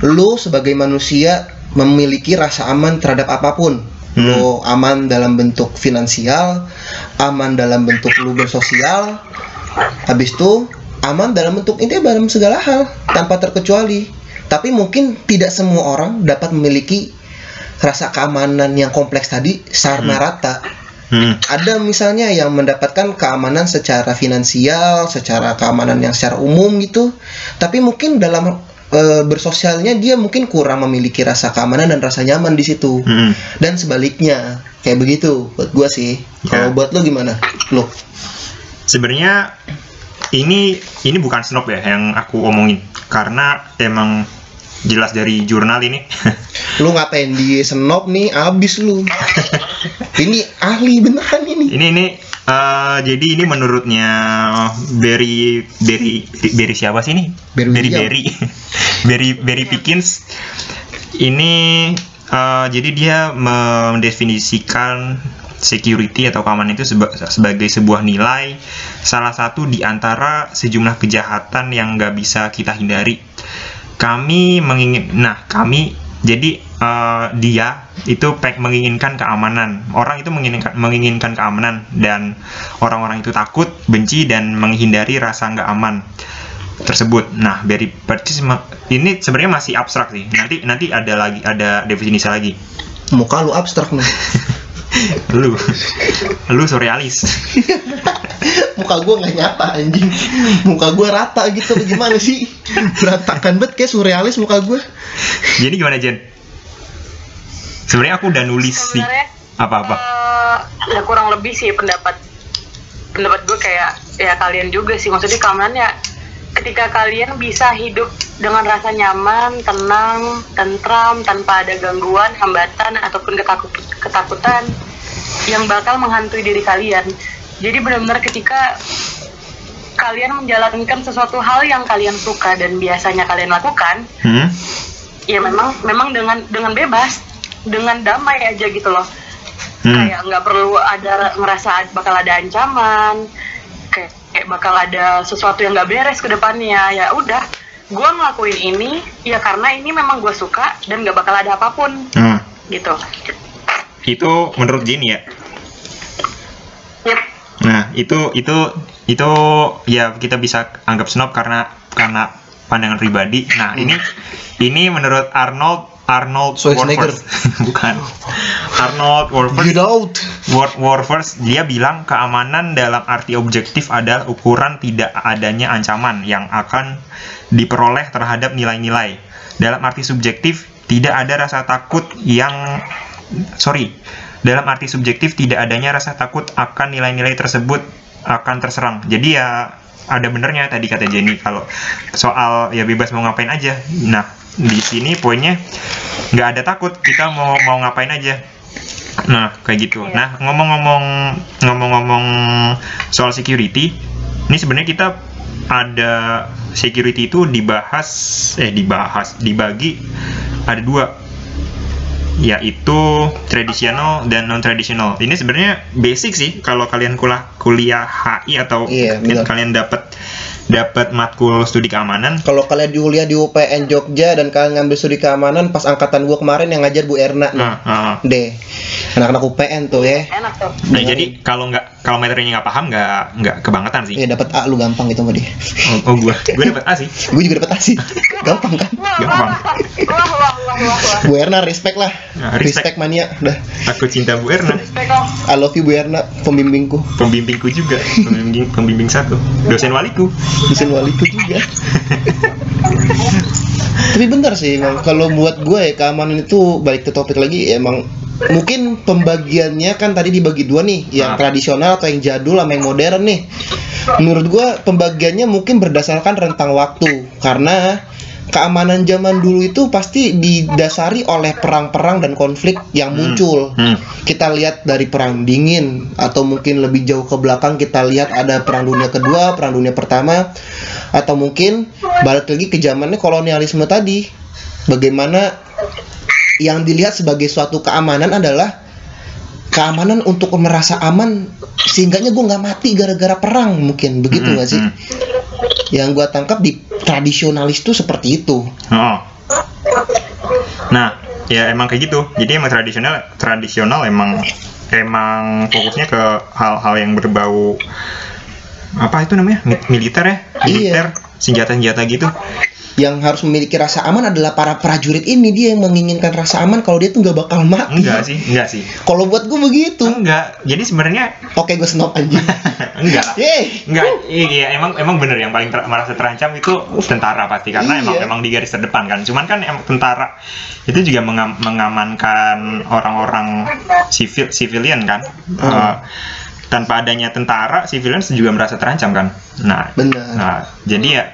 [SPEAKER 2] lu sebagai manusia memiliki rasa aman terhadap apa pun. Lu aman dalam bentuk finansial, aman dalam bentuk lu bersosial, habis itu aman dalam bentuk ini dalam segala hal tanpa terkecuali. Tapi mungkin tidak semua orang dapat memiliki rasa keamanan yang kompleks tadi secara rata.
[SPEAKER 1] Hmm.
[SPEAKER 2] Ada misalnya yang mendapatkan keamanan secara finansial, secara keamanan yang secara umum gitu. Tapi mungkin dalam e, bersosialnya dia mungkin kurang memiliki rasa keamanan dan rasa nyaman di situ.
[SPEAKER 1] Hmm.
[SPEAKER 2] Dan sebaliknya, kayak begitu buat gua sih. Kalau
[SPEAKER 1] Ya.
[SPEAKER 2] buat lo gimana? Lo?
[SPEAKER 1] sebenarnya ini ini bukan snob ya yang aku omongin karena emang jelas dari jurnal ini
[SPEAKER 2] Lu ngatain di senob nih abis lu. ini ahli beneran ini.
[SPEAKER 1] ini ini eh, jadi ini menurutnya Barry Barry Barry siapa sih ini
[SPEAKER 2] Barry William.
[SPEAKER 1] Barry Barry Barry Pickens. Ini eh, jadi dia mendefinisikan security atau keamanan itu seba- sebagai sebuah nilai salah satu di antara sejumlah kejahatan yang nggak bisa kita hindari. Kami mengingin nah kami jadi eh, dia itu menginginkan keamanan. Orang itu menginginkan menginginkan keamanan dan orang-orang itu takut benci dan menghindari rasa nggak aman tersebut. Nah dari persis ini sebenarnya masih abstrak sih. Nanti nanti ada lagi ada definisi lagi.
[SPEAKER 2] Muka lu abstrak nih.
[SPEAKER 1] lu. Lu surrealis.
[SPEAKER 2] Muka gua nggak nyata anjing. Muka gua rata gitu gimana sih? Berantakan banget kayak surrealis muka gua.
[SPEAKER 1] Jadi gimana Jen? Sebenarnya aku udah nulis sih. Apa-apa?
[SPEAKER 3] eh, ya kurang lebih sih pendapat pendapat gue kayak ya kalian juga sih. Maksudnya keamanannya ketika kalian bisa hidup dengan rasa nyaman, tenang, tentram, tanpa ada gangguan, hambatan ataupun ketakut- ketakutan yang bakal menghantui diri kalian. Jadi benar-benar ketika kalian menjalankan sesuatu hal yang kalian suka dan biasanya kalian lakukan,
[SPEAKER 1] hmm?
[SPEAKER 3] ya memang memang dengan dengan bebas, dengan damai aja gitu loh
[SPEAKER 1] Hmm.
[SPEAKER 3] kayak nggak perlu ada ngerasa bakal ada ancaman kayak, kayak bakal ada sesuatu yang nggak beres ke depannya ya udah gue ngelakuin ini ya karena ini memang gue suka dan nggak bakal ada apa pun
[SPEAKER 1] Hmm.
[SPEAKER 3] gitu
[SPEAKER 1] itu menurut Jenny ya
[SPEAKER 3] Yep.
[SPEAKER 1] Nah, itu itu itu ya kita bisa anggap snob karena karena pandangan pribadi. Nah, ini ini menurut Arnold Arnold
[SPEAKER 2] Schwarzenegger.
[SPEAKER 1] Bukan Arnold Warford
[SPEAKER 2] Get out
[SPEAKER 1] War- Warford dia bilang keamanan dalam arti objektif adalah ukuran tidak adanya ancaman yang akan diperoleh terhadap nilai-nilai. Dalam arti subjektif tidak ada rasa takut yang sorry dalam arti subjektif tidak adanya rasa takut akan nilai-nilai tersebut akan terserang. Jadi ya ada benernya tadi kata Jenny kalau soal ya bebas mau ngapain aja. Nah di sini poinnya nggak ada takut kita mau mau ngapain aja. Nah kayak gitu.
[SPEAKER 3] Iya.
[SPEAKER 1] Nah ngomong-ngomong ngomong-ngomong soal security, ini sebenarnya kita ada security itu dibahas eh dibahas dibagi ada dua yaitu tradisional dan non tradisional. Ini sebenarnya basic sih kalau kalian kuliah kuliah HI atau
[SPEAKER 2] Iya, benar.
[SPEAKER 1] kalian dapat dapat matkul studi keamanan.
[SPEAKER 2] Kalau kalian di kuliah di UPN Jogja dan kalian ngambil studi keamanan pas angkatan gua kemarin yang ngajar Bu Erna nih.
[SPEAKER 1] Nah, ah.
[SPEAKER 2] Deh. Anak-anak UPN tuh ya.
[SPEAKER 3] enak tuh
[SPEAKER 1] Nah, jadi kalau nggak kalau materinya nggak paham nggak nggak kebangetan sih.
[SPEAKER 2] Iya dapat A lu gampang gitu sama dia.
[SPEAKER 1] Oh, oh gua gua dapat A sih.
[SPEAKER 2] Gue juga dapat A sih. gampang kan?
[SPEAKER 1] Gampang.
[SPEAKER 3] wah wah wah
[SPEAKER 2] Bu Erna respect lah.
[SPEAKER 1] Nah, respect.
[SPEAKER 2] respect. mania. Udah.
[SPEAKER 1] Aku cinta Bu Erna,
[SPEAKER 3] Respect dong.
[SPEAKER 2] I love you Bu Erna, pembimbingku.
[SPEAKER 1] pembimbingku juga, pembimbing pembimbing satu, dosen waliku.
[SPEAKER 2] Dosen waliku juga. Tapi bentar sih, emang kalau buat gue ya keamanan itu balik ke topik lagi emang mungkin pembagiannya kan tadi dibagi dua nih, yang
[SPEAKER 1] Ah.
[SPEAKER 2] tradisional atau yang jadul sama yang modern nih. Menurut gue pembagiannya mungkin berdasarkan rentang waktu karena keamanan zaman dulu itu pasti didasari oleh perang-perang dan konflik yang muncul.
[SPEAKER 1] Hmm.
[SPEAKER 2] Kita lihat dari perang dingin atau mungkin lebih jauh ke belakang kita lihat ada perang dunia kedua, perang dunia pertama atau mungkin balik lagi ke zamannya kolonialisme tadi. Bagaimana yang dilihat sebagai suatu keamanan adalah keamanan untuk merasa aman sehingganya gue nggak mati gara-gara perang mungkin begitu
[SPEAKER 1] Hmm,
[SPEAKER 2] nggak sih? Yang gue tangkap di tradisionalis itu seperti itu.
[SPEAKER 1] Oh. Nah, ya emang kayak gitu. Jadi emang tradisional tradisional emang emang fokusnya ke hal-hal yang berbau apa itu namanya Mi- militer ya militer senjata-senjata gitu
[SPEAKER 2] Yang harus memiliki rasa aman adalah para prajurit ini dia yang menginginkan rasa aman kalau dia tuh nggak bakal mati.
[SPEAKER 1] enggak sih enggak sih
[SPEAKER 2] Kalau buat gue begitu.
[SPEAKER 1] enggak jadi sebenarnya
[SPEAKER 2] Oke gue snob anjing.
[SPEAKER 1] enggak
[SPEAKER 2] Yeay.
[SPEAKER 1] Enggak, iya emang emang bener yang paling ter- merasa terancam itu tentara pasti karena emang
[SPEAKER 2] Iya.
[SPEAKER 1] emang di garis terdepan kan. Cuman kan em- tentara itu juga mengam- mengamankan orang-orang sivil civilian kan.
[SPEAKER 2] Hmm.
[SPEAKER 1] Eh, tanpa adanya tentara, civilian juga merasa terancam kan. Nah,
[SPEAKER 2] Benar.
[SPEAKER 1] nah jadi ya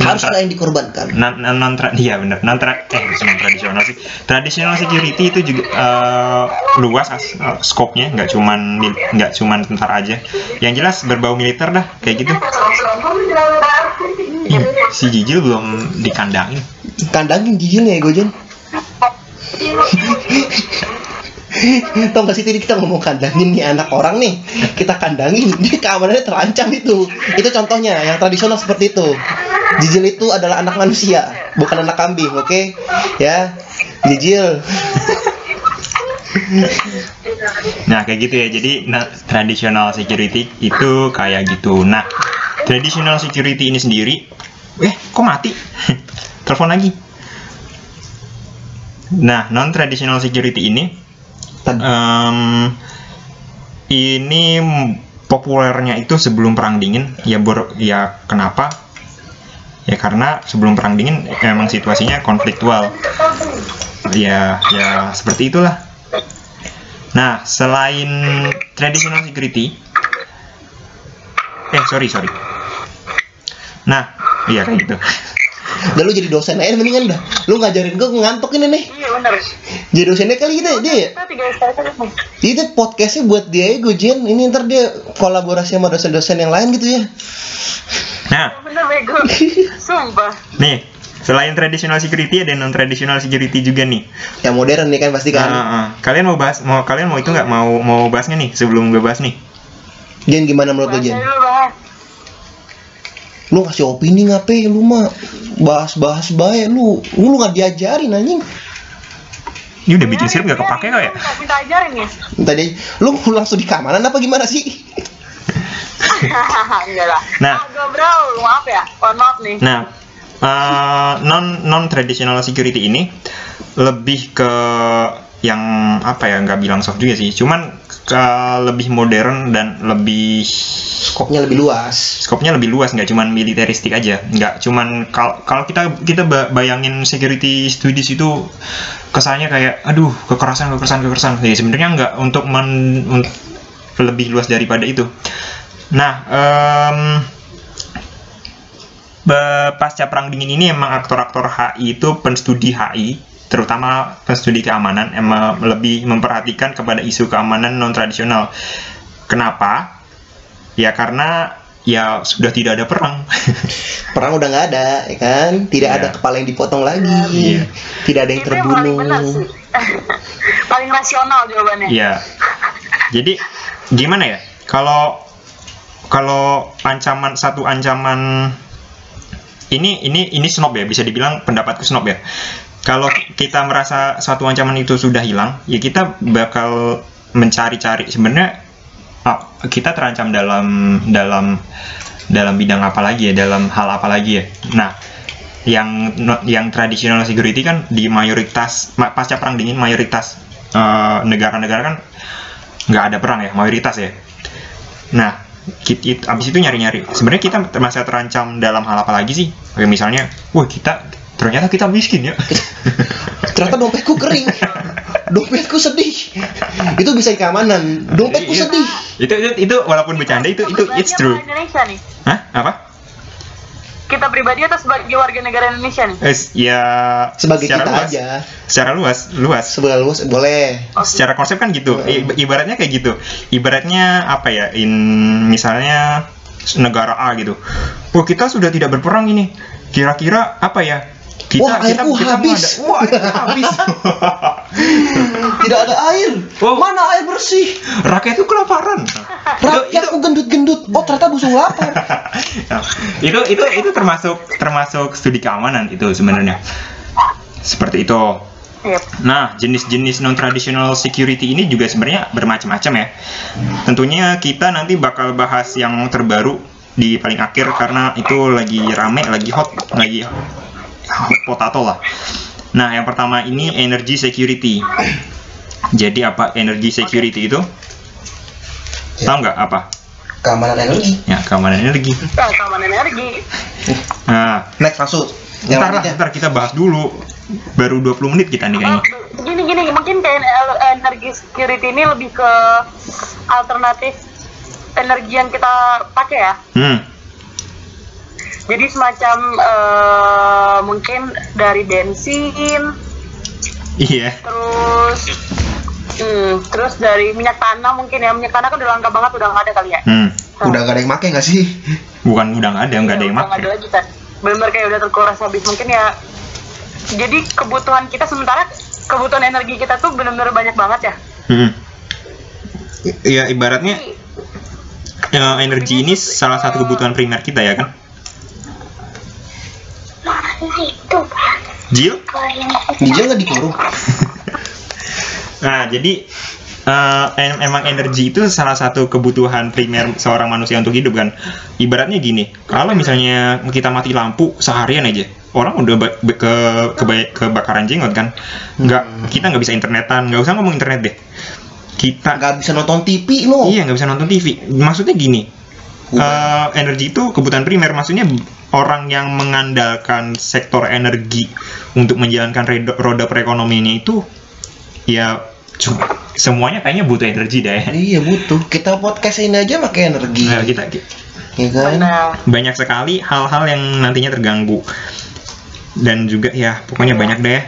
[SPEAKER 2] Harus ada yang dikorbankan.
[SPEAKER 1] non non, non tra- iya benar non tra- eh bukan tradisional sih. Traditional security itu juga eh, luas as, eh, skopnya nggak cuman nggak cuman tentara aja. Yang jelas berbau militer dah kayak gitu. Ih, si Jijil belum dikandangin.
[SPEAKER 2] Kandangin gigilnya ya Gojen. Tau gak sih tadi kita ngomong kandangin nih anak orang nih. Kita kandangin, dia keamanannya terancam itu. Itu contohnya, yang tradisional seperti itu. Jijil itu adalah anak manusia, bukan anak kambing, oke? Ya, Jijil.
[SPEAKER 1] Nah kayak gitu ya. Jadi nah, traditional security itu kayak gitu. Nah traditional security ini sendiri eh kok mati? Telepon lagi. Nah non traditional security ini Em, ini populernya itu sebelum perang dingin. Ya bor ya kenapa? Ya karena sebelum perang dingin emang situasinya konfliktual. Ya ya seperti itulah. Nah selain traditional security eh sorry sorry. Nah iya kayak gitu
[SPEAKER 2] Udah lu jadi dosen aja mendingan dah Lu ngajarin gue ngantuk ini nih
[SPEAKER 3] Iya bener.
[SPEAKER 2] Jadi dosennya kali gitu ya dia ya
[SPEAKER 3] Kita tiga SKS aja nih.
[SPEAKER 2] Itu podcastnya buat dia ya Gojen Ini ntar dia kolaborasi sama dosen-dosen yang lain gitu ya
[SPEAKER 1] nah
[SPEAKER 3] Bener bego. Sumpah.
[SPEAKER 1] nih selain traditional security ada non traditional security juga nih
[SPEAKER 2] Yang modern nih kan pasti kan
[SPEAKER 1] Ah, ah. kalian mau bahas mau kalian mau itu nggak mau mau bahasnya nih sebelum gue bahas nih
[SPEAKER 2] Jen gimana menurut
[SPEAKER 3] Bahasnya
[SPEAKER 2] Jen? Lu kasih opini ngapain lu mah Bahas-bahas baik lu Lu nggak diajarin anjing
[SPEAKER 1] ini udah bikin sirup gak kepake kok ya
[SPEAKER 3] Minta, minta ajarin ya.
[SPEAKER 2] Tadi lu langsung di keamanan apa gimana sih?
[SPEAKER 3] Enggak lah.
[SPEAKER 1] Nah.
[SPEAKER 3] Agak bro, maaf ya. Mohon maaf nih.
[SPEAKER 1] nah eh, non non traditional security ini lebih ke yang apa ya nggak bilang soft juga sih cuman ke lebih modern dan lebih
[SPEAKER 2] Skopnya lebih luas.
[SPEAKER 1] Skopnya lebih luas nggak cuman militeristik aja. Nggak cuman kal- kalau kita kita ba- bayangin security studies itu kesannya kayak aduh kekerasan kekerasan kekerasan. Ya sebenarnya nggak untuk men lebih luas daripada itu. Nah be- pasca perang dingin ini emang aktor-aktor HI itu penstudi HI terutama penstudi keamanan emang lebih memperhatikan kepada isu keamanan non tradisional kenapa Ya karena ya sudah tidak ada perang.
[SPEAKER 2] Perang udah nggak ada, ya kan? Tidak
[SPEAKER 1] Iya.
[SPEAKER 2] ada kepala yang dipotong lagi.
[SPEAKER 1] Iya.
[SPEAKER 2] Tidak ada yang
[SPEAKER 3] itu yang paling benar
[SPEAKER 2] terbunuh.
[SPEAKER 3] sih paling rasional jawabannya
[SPEAKER 1] Iya. Jadi gimana ya? Kalau kalau ancaman satu ancaman ini ini ini snob ya bisa dibilang pendapatku snob ya. Kalau kita merasa suatu ancaman itu sudah hilang, ya kita bakal mencari-cari. Sebenarnya ah, kita terancam dalam dalam dalam bidang apa lagi ya, dalam hal apa lagi ya. Nah, yang yang traditional security kan di mayoritas ma- pasca perang dingin mayoritas eh, negara-negara kan nggak ada perang ya mayoritas ya. Nah kita, abis itu nyari-nyari. Sebenarnya kita masih terancam dalam hal apa lagi sih? Kayak misalnya wah kita ternyata kita miskin ya
[SPEAKER 2] Ternyata dompetku kering. dompetku sedih. Itu bisa keamanan. Dompetku
[SPEAKER 1] Iya.
[SPEAKER 2] sedih.
[SPEAKER 1] itu, itu itu walaupun bercanda itu itu it's
[SPEAKER 3] Pribadi
[SPEAKER 1] true
[SPEAKER 3] apa Indonesia nih
[SPEAKER 1] Hah? apa
[SPEAKER 3] kita pribadi atau sebagai warga negara Indonesia nih
[SPEAKER 1] Eh, ya
[SPEAKER 2] Sebagai
[SPEAKER 1] secara
[SPEAKER 2] kita
[SPEAKER 1] luas,
[SPEAKER 2] aja.
[SPEAKER 1] secara luas luas
[SPEAKER 2] Sebelah luas boleh.
[SPEAKER 3] Oke.
[SPEAKER 1] secara konsep kan gitu I- ibaratnya kayak gitu ibaratnya apa ya in misalnya negara A gitu wah kita sudah tidak berperang ini kira-kira apa ya kita
[SPEAKER 2] Wah,
[SPEAKER 1] kita,
[SPEAKER 2] airku
[SPEAKER 1] kita
[SPEAKER 2] habis.
[SPEAKER 1] mengada- wah airku habis
[SPEAKER 2] Tidak ada air.
[SPEAKER 1] Oh.
[SPEAKER 2] Mana air bersih?
[SPEAKER 1] rakyatku kelaparan itu, itu,
[SPEAKER 2] Rakyatku gendut-gendut. Oh, ternyata busung lapar.
[SPEAKER 1] Nah, itu itu itu termasuk termasuk studi keamanan itu sebenarnya seperti itu. Nah, jenis-jenis non-traditional security ini juga sebenarnya bermacam-macam ya. Tentunya kita nanti bakal bahas yang terbaru di paling akhir karena itu lagi rame, lagi hot, lagi potato lah. Nah, yang pertama ini energy security. Jadi apa energy security itu? Tahu nggak apa?
[SPEAKER 2] Keamanan energi.
[SPEAKER 1] Ya, keamanan energi.
[SPEAKER 3] Nah, keamanan energi
[SPEAKER 1] Nah,
[SPEAKER 2] Next langsung.
[SPEAKER 1] Ntar lah, ntar kita bahas dulu. Baru 20 menit kita nih
[SPEAKER 3] Oh,
[SPEAKER 1] kayaknya.
[SPEAKER 3] gini gini mungkin kayak energi security ini lebih ke alternatif energi yang kita pakai ya
[SPEAKER 1] Hmm.
[SPEAKER 3] Jadi semacam eh, mungkin dari bensin
[SPEAKER 1] Iya.
[SPEAKER 3] terus hmm, terus dari minyak tanah mungkin ya minyak tanah kan udah langka banget udah nggak ada kali ya
[SPEAKER 1] Hmm.
[SPEAKER 2] Udah gak ada yang make gak sih?
[SPEAKER 1] Bukan udah nggak ada, nggak ada yang
[SPEAKER 3] Udah nggak ada lagi kan benar kayak udah terkuras habis mungkin ya jadi kebutuhan kita sementara kebutuhan energi kita tuh benar-benar banyak banget ya
[SPEAKER 1] Hmm. I- Ya ibaratnya ya, energi ini salah satu kebutuhan primer kita ya kan? Jill?
[SPEAKER 2] Dijel gak dikurung?
[SPEAKER 1] Nah jadi eh, em- emang energi itu salah satu kebutuhan primer seorang manusia untuk hidup kan. Ibaratnya gini, kalau misalnya kita mati lampu seharian aja, orang udah ke keba- kebakaran jenggot kan? Nggak, kita nggak bisa internetan, nggak usah ngomong internet deh. Kita
[SPEAKER 2] Gak bisa nonton TV lo.
[SPEAKER 1] Iya nggak bisa nonton TV. Maksudnya gini, eh, energi itu kebutuhan primer. Maksudnya orang yang mengandalkan sektor energi untuk menjalankan roda perekonomiannya itu, ya semuanya kayaknya butuh energi deh.
[SPEAKER 2] Iya butuh. Kita podcast ini aja pakai energi.
[SPEAKER 1] Nah, kita
[SPEAKER 2] Ya kan?
[SPEAKER 1] Banyak sekali hal-hal yang nantinya terganggu dan juga ya pokoknya banyak deh.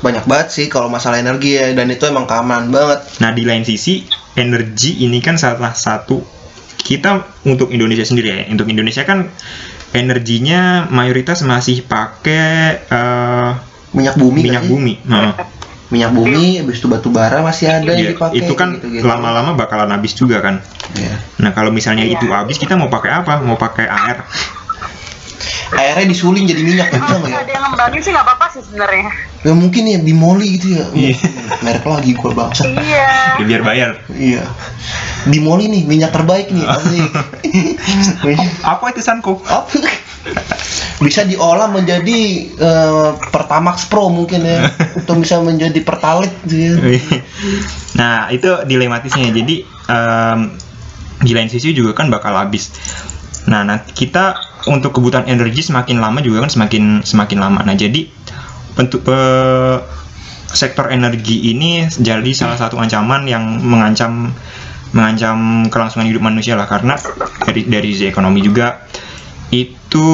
[SPEAKER 2] Banyak banget sih kalau masalah energi ya dan itu emang keamanan banget.
[SPEAKER 1] Nah di lain sisi energi ini kan salah satu kita untuk Indonesia sendiri ya. Untuk Indonesia kan energinya mayoritas masih pakai eh,
[SPEAKER 2] Minyak bumi
[SPEAKER 1] minyak
[SPEAKER 2] kan
[SPEAKER 1] bumi. Nah,
[SPEAKER 2] Minyak bumi, habis itu batu bara masih ada
[SPEAKER 1] iya,
[SPEAKER 2] yang dipakai.
[SPEAKER 1] itu kan
[SPEAKER 2] gitu-gitu.
[SPEAKER 1] lama-lama bakalan habis juga kan.
[SPEAKER 2] Iya.
[SPEAKER 1] Nah kalau misalnya
[SPEAKER 3] Iya.
[SPEAKER 1] itu habis kita mau pakai apa? Mau pakai air?
[SPEAKER 2] Airnya disuling jadi minyak bisa
[SPEAKER 3] Kalau
[SPEAKER 2] nggak ya?
[SPEAKER 3] ada yang ngembangin sih nggak apa-apa sih sebenarnya.
[SPEAKER 2] Ya mungkin ya bimoli gitu ya.
[SPEAKER 1] Iya.
[SPEAKER 2] Merek lagi gua bangsa.
[SPEAKER 3] Iya.
[SPEAKER 1] Ya, biar bayar.
[SPEAKER 2] Iya. Bimoli nih minyak terbaik nih.
[SPEAKER 1] Apa itu Sanko?
[SPEAKER 2] Apa? bisa diolah menjadi eh, Pertamax Pro mungkin ya atau bisa menjadi Pertalite gitu ya.
[SPEAKER 1] nah itu dilematisnya jadi em, di lain sisi juga kan bakal habis nah nanti kita untuk kebutuhan energi semakin lama juga kan semakin semakin lama nah jadi bentuk pe- sektor energi ini jadi salah satu ancaman yang mengancam mengancam kelangsungan hidup manusia lah karena dari dari sisi ekonomi juga itu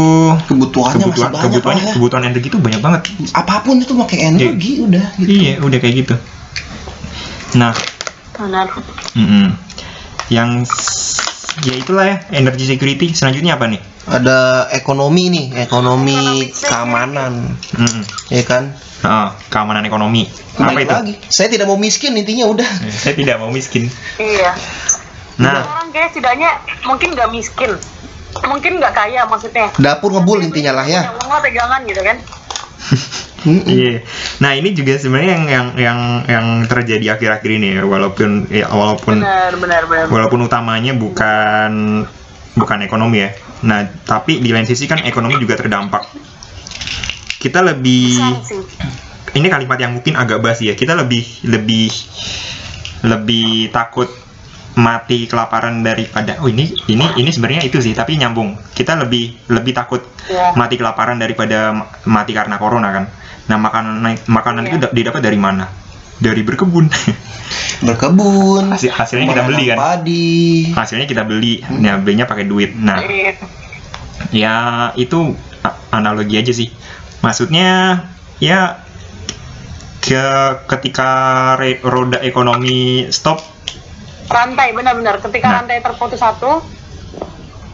[SPEAKER 2] Kebutuhannya
[SPEAKER 1] kebutuhan
[SPEAKER 2] masih banyak
[SPEAKER 1] kebutuhan
[SPEAKER 2] lah ya.
[SPEAKER 1] kebutuhan energi itu banyak banget
[SPEAKER 2] Apa pun itu pakai energi udah gitu.
[SPEAKER 1] iya udah kayak gitu nah
[SPEAKER 3] Benar.
[SPEAKER 1] Mm-mm. Yang ya itulah ya energy security selanjutnya apa nih
[SPEAKER 2] Ada ekonomi nih, ekonomi keamanan,
[SPEAKER 1] Mm-mm.
[SPEAKER 2] ya kan?
[SPEAKER 1] Ah, keamanan ekonomi apa itu
[SPEAKER 2] lagi. Saya tidak mau miskin intinya udah.
[SPEAKER 1] Saya tidak mau miskin
[SPEAKER 3] Iya.
[SPEAKER 1] nah
[SPEAKER 3] Orang kayak setidaknya mungkin nggak miskin, mungkin nggak kaya maksudnya.
[SPEAKER 2] Dapur ngebul intinya lah ya.
[SPEAKER 3] Punya uang pegangan gitu kan.
[SPEAKER 1] Iya. Nah ini juga sebenarnya yang yang yang yang terjadi akhir-akhir ini ya, walaupun ya, walaupun
[SPEAKER 3] Benar, benar, benar.
[SPEAKER 1] walaupun utamanya bukan bukan ekonomi ya. Nah tapi di lain sisi kan ekonomi juga terdampak. Kita lebih ini kalimat yang mungkin agak basi ya. Kita lebih lebih lebih takut mati kelaparan daripada oh ini ini ini sebenarnya itu sih tapi nyambung kita lebih lebih takut
[SPEAKER 3] Ya.
[SPEAKER 1] mati kelaparan daripada ma- mati karena corona kan nah makanan makanan
[SPEAKER 3] Iya.
[SPEAKER 1] itu da- didapat dari mana dari berkebun
[SPEAKER 2] Berkebun.
[SPEAKER 1] Hasil- hasilnya kita beli kan
[SPEAKER 2] Padi.
[SPEAKER 1] hasilnya kita beli nah belinya pakai duit nah
[SPEAKER 3] Iya.
[SPEAKER 1] ya itu analogi aja sih maksudnya ya ke ketika re- roda ekonomi stop
[SPEAKER 3] Rantai, benar-benar. Ketika
[SPEAKER 1] Nah.
[SPEAKER 3] rantai terputus satu,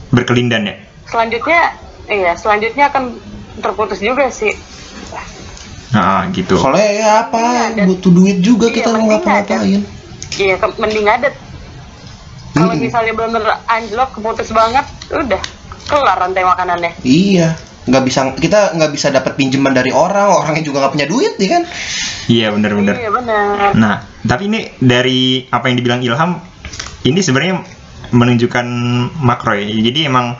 [SPEAKER 1] berkelindan ya
[SPEAKER 3] selanjutnya, iya, selanjutnya akan terputus juga sih.
[SPEAKER 1] Nah gitu
[SPEAKER 2] Soalnya ya apa?
[SPEAKER 3] Iya, dan-
[SPEAKER 2] Butuh duit juga
[SPEAKER 3] Iya,
[SPEAKER 2] kita mau ngapa-ngapain.
[SPEAKER 3] Iya, ke- mending ada. Kalau
[SPEAKER 2] Mm-mm.
[SPEAKER 3] misalnya benar-benar anjlok, keputus banget, udah kelar rantai makanannya.
[SPEAKER 2] Iya. nggak bisa kita nggak bisa dapat pinjaman dari orang orangnya juga nggak punya duit ya kan
[SPEAKER 1] iya benar-benar
[SPEAKER 3] Iya benar.
[SPEAKER 1] Nah, tapi ini dari apa yang dibilang Ilham, ini sebenarnya menunjukkan makro ya. Jadi emang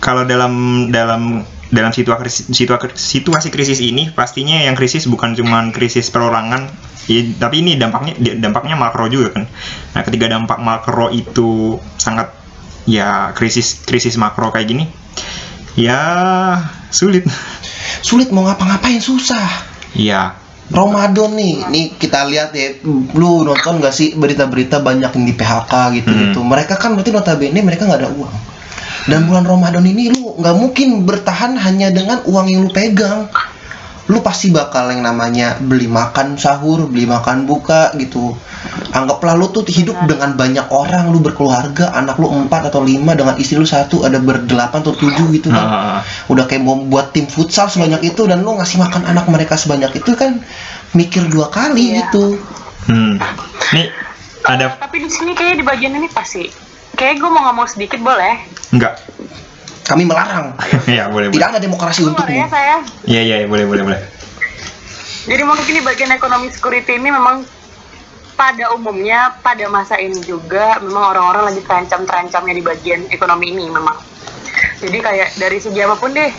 [SPEAKER 1] kalau dalam dalam dalam situasi situasi, situasi krisis ini pastinya yang krisis bukan cuma krisis perorangan, ya, tapi ini dampaknya dampaknya makro juga kan. Nah, ketika dampak makro itu sangat ya krisis krisis makro kayak gini, ya sulit.
[SPEAKER 2] sulit mau ngapa-ngapain susah
[SPEAKER 1] Iya,
[SPEAKER 2] Ramadan nih, nih kita lihat ya, lu nonton gak sih berita-berita banyak yang di PHK gitu gitu. Mereka kan berarti notabene mereka nggak ada uang. Dan bulan Ramadan ini lu nggak mungkin bertahan hanya dengan uang yang lu pegang. Lu pasti bakal yang namanya beli makan sahur, beli makan buka gitu. Anggaplah lu tuh hidup dengan banyak orang, lu berkeluarga, anak lu empat atau lima dengan istri lu satu, ada berdelapan atau tujuh gitu kan
[SPEAKER 1] Ah,
[SPEAKER 2] udah kayak mau buat tim futsal sebanyak itu dan lu ngasih makan anak mereka sebanyak itu kan mikir dua kali
[SPEAKER 3] Iya.
[SPEAKER 2] gitu
[SPEAKER 1] hmm. Nih ada
[SPEAKER 3] tapi di sini kayaknya di bagian ini pasti. Kayak gue mau ngomong sedikit boleh.
[SPEAKER 1] enggak?
[SPEAKER 2] kami melarang
[SPEAKER 1] ya boleh boleh.
[SPEAKER 2] tidak ada demokrasi
[SPEAKER 3] Keluar
[SPEAKER 2] untukmu
[SPEAKER 3] ya saya.
[SPEAKER 1] Iya iya boleh boleh boleh.
[SPEAKER 3] Jadi mungkin di bagian ekonomi security ini memang pada umumnya pada masa ini juga memang orang-orang lagi terancam-terancamnya di bagian ekonomi ini memang. Jadi kayak dari segi apa pun deh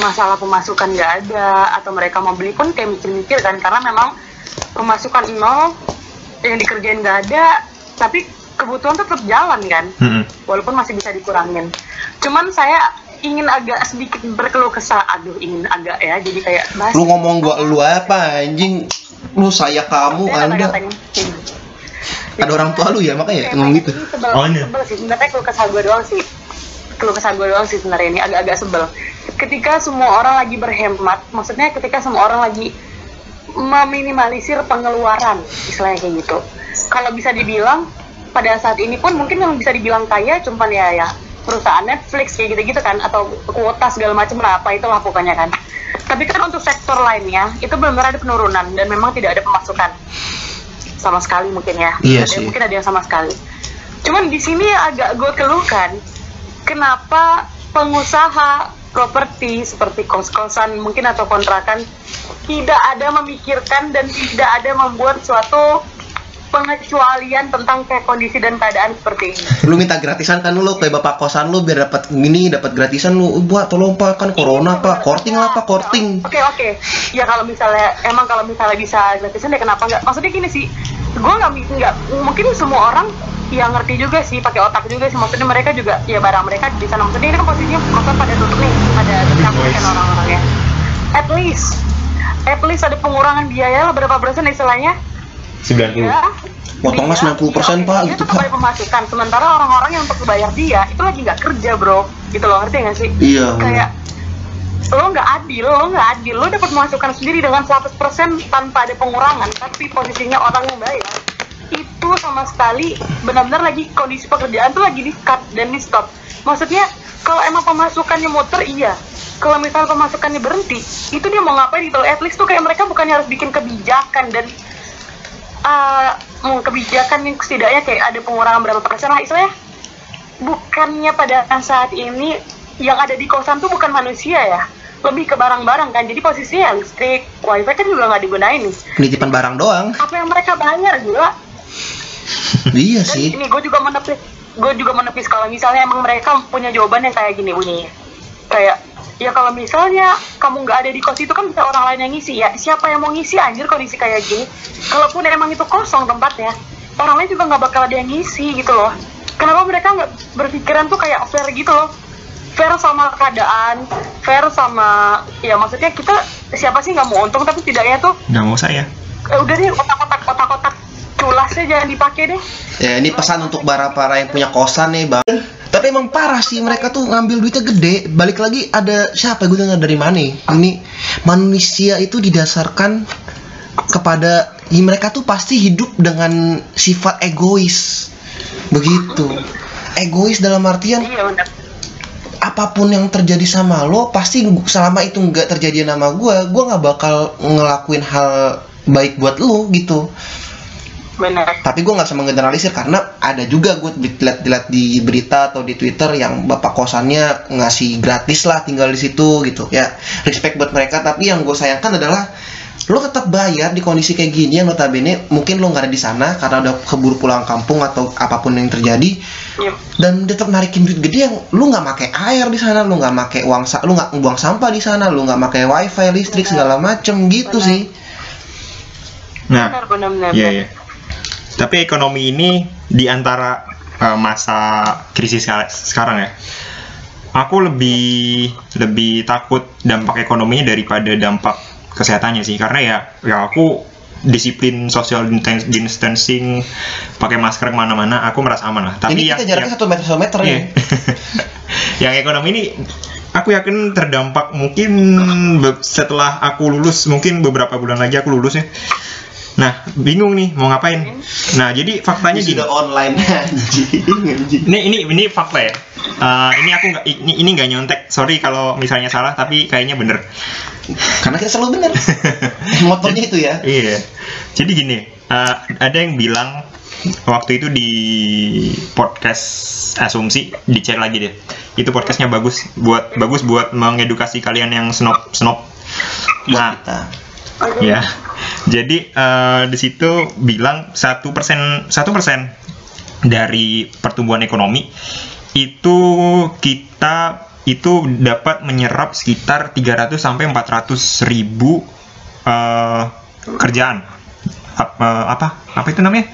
[SPEAKER 3] masalah pemasukan nggak ada atau mereka mau beli pun kayak mikir-mikir kan karena memang pemasukan nol yang dikerjain nggak ada tapi kebutuhan tetap jalan kan?
[SPEAKER 1] Mm-mm.
[SPEAKER 3] walaupun masih bisa dikurangin. Cuman saya ingin agak sedikit berkeluh kesah, aduh ingin agak ya, jadi kayak bahas
[SPEAKER 2] lu ngomong gua lu apa anjing? Lu saya kamu
[SPEAKER 3] Saya
[SPEAKER 2] anda. ada orang tua lu ya makanya ngomong gitu.
[SPEAKER 3] sebel,
[SPEAKER 1] Oh, ini.
[SPEAKER 3] sebel sih. Sebenarnya keluh kesah gue doang sih. Keluh kesah gue doang sih sebenarnya ini agak-agak sebel. Ketika semua orang lagi berhemat maksudnya ketika semua orang lagi meminimalisir pengeluaran istilahnya kayak gitu. Kalau bisa dibilang pada saat ini pun mungkin yang bisa dibilang kaya cuman ya ya perusahaan Netflix kayak gitu-gitu kan atau kuota segala macam lah apa itulah pokoknya kan. Tapi kan untuk sektor lainnya itu benar-benar ada penurunan dan memang tidak ada pemasukan. Sama sekali mungkin ya.
[SPEAKER 2] Iya sih.
[SPEAKER 3] mungkin ada yang sama sekali. Cuman di sini agak gue keluhkan kenapa pengusaha properti seperti kos-kosan mungkin atau kontrakan tidak ada memikirkan dan tidak ada membuat suatu pengecualian tentang kayak kondisi dan keadaan seperti ini.
[SPEAKER 2] lu minta gratisan kan lu kayak bapak kosan lu biar dapat gini dapat gratisan lu buat tolong pak kan corona pak korting lah pak korting
[SPEAKER 3] Oke oke. Ya kalau misalnya emang kalau misalnya bisa gratisan ya kenapa nggak? Maksudnya gini sih, gue nggak nggak mungkin semua orang yang ngerti juga sih pakai otak juga sih. Maksudnya mereka juga ya barang mereka di sana. Maksudnya ini kan posisinya kosan pada tutup nih, pada tercampur kan orang-orangnya. At least, at least ada pengurangan biaya lah berapa persen istilahnya?
[SPEAKER 1] 90.
[SPEAKER 3] Ya.
[SPEAKER 2] Potongnya 90% Pak,
[SPEAKER 3] dia
[SPEAKER 2] gitu,
[SPEAKER 3] tetap
[SPEAKER 2] Pak.
[SPEAKER 3] pemasukan. Sementara orang-orang yang untuk bayar dia itu lagi nggak kerja bro, gitu loh ngerti nggak sih?
[SPEAKER 2] iya
[SPEAKER 3] kayak lo nggak adil, lo nggak adil, lo dapat masukan sendiri dengan 100% tanpa ada pengurangan, tapi posisinya orang yang bayar itu sama sekali benar-benar lagi kondisi pekerjaan tuh lagi di cut dan di stop maksudnya kalau emang pemasukannya muter iya kalau misalnya pemasukannya berhenti itu dia mau ngapain gitu at least tuh kayak mereka bukannya harus bikin kebijakan dan uh, kebijakan yang setidaknya kayak ada pengurangan berapa persen lah istilahnya. Bukannya pada saat ini yang ada di kosan tuh bukan manusia ya. Lebih ke barang-barang kan jadi posisinya listrik wifi kan juga nggak digunain nih.
[SPEAKER 2] Penitipan barang doang.
[SPEAKER 3] Apa yang mereka bayar juga
[SPEAKER 2] iya
[SPEAKER 3] dan
[SPEAKER 2] sih.
[SPEAKER 3] ini gue juga menepis gue juga menepis kalau misalnya emang mereka punya jawaban yang kayak gini bunyinya kayak ya kalau misalnya kamu nggak ada di kos itu kan bisa orang lain yang ngisi. Ya siapa yang mau ngisi? Anjir kondisi kayak gini. Kalaupun emang itu kosong tempatnya orang lain juga nggak bakal ada yang ngisi gitu loh. Kenapa mereka nggak berpikiran tuh kayak fair gitu loh? Fair sama keadaan fair sama ya maksudnya kita siapa sih nggak mau untung tapi tidaknya tuh
[SPEAKER 1] nggak mau saya.
[SPEAKER 3] Eh, udah deh otak-otak otak-otak culasnya jangan dipakai deh.
[SPEAKER 2] Ya ini pesan untuk para para yang punya kosan nih bang. Tapi emang parah sih mereka tuh ngambil duitnya gede. Balik lagi ada siapa gue dengar dari mana ini manusia itu didasarkan kepada ya mereka tuh pasti hidup dengan sifat egois. Begitu. Egois dalam artian
[SPEAKER 3] iya apa
[SPEAKER 2] pun yang terjadi sama lo pasti selama itu nggak terjadi sama gue gue nggak bakal ngelakuin hal baik buat lo gitu
[SPEAKER 3] benar
[SPEAKER 2] tapi gue nggak bisa menggeneralisir karena ada juga gue lihat lihat di berita atau di twitter yang bapak kosannya ngasih gratis lah tinggal di situ gitu. Ya respect buat mereka. Tapi yang gue sayangkan adalah lo tetap bayar di kondisi kayak gini yang notabene mungkin lo nggak ada di sana karena udah keburu pulang kampung atau apa pun yang terjadi.
[SPEAKER 3] Iya.
[SPEAKER 2] dan dia tetap narikin duit gede yang lu nggak pakai air di sana lu nggak pakai uang sa lu nggak buang sampah di sana lu nggak pakai wifi listrik segala macem gitu
[SPEAKER 3] Benar.
[SPEAKER 2] sih.
[SPEAKER 1] Nah.
[SPEAKER 3] Benar benar benar
[SPEAKER 1] Iya, iya. Tapi ekonomi ini di antara uh, masa krisis sekarang ya. Aku lebih lebih takut dampak ekonominya daripada dampak kesehatannya sih karena ya ya aku disiplin social distancing- pakai masker ke mana-mana aku merasa aman lah tapi
[SPEAKER 2] ini
[SPEAKER 1] yang,
[SPEAKER 2] kita jaraknya satu meter satu meter
[SPEAKER 1] Iya.
[SPEAKER 2] ya
[SPEAKER 1] yang ekonomi ini aku yakin terdampak mungkin setelah aku lulus mungkin beberapa bulan lagi aku lulus ya nah bingung nih mau ngapain? Nah jadi faktanya
[SPEAKER 2] Ini
[SPEAKER 1] gini.
[SPEAKER 2] sudah online anjing anjing.
[SPEAKER 1] Ini ini ini fakta ya. Eh, ini aku nggak ini ini nggak nyontek. Sorry kalau misalnya salah tapi kayaknya bener.
[SPEAKER 2] Karena kita selalu benar motornya itu ya.
[SPEAKER 1] Iya. Jadi gini eh, ada yang bilang waktu itu di podcast asumsi dicek lagi deh. Itu podcastnya bagus buat bagus buat mengedukasi kalian yang snob snob. Nah
[SPEAKER 2] kita
[SPEAKER 1] ya. Jadi eh, di situ bilang satu persen satu persen dari pertumbuhan ekonomi itu kita itu dapat menyerap sekitar 300 sampai 400 ribu eh, kerjaan. Ap- eh, apa? Apa itu namanya?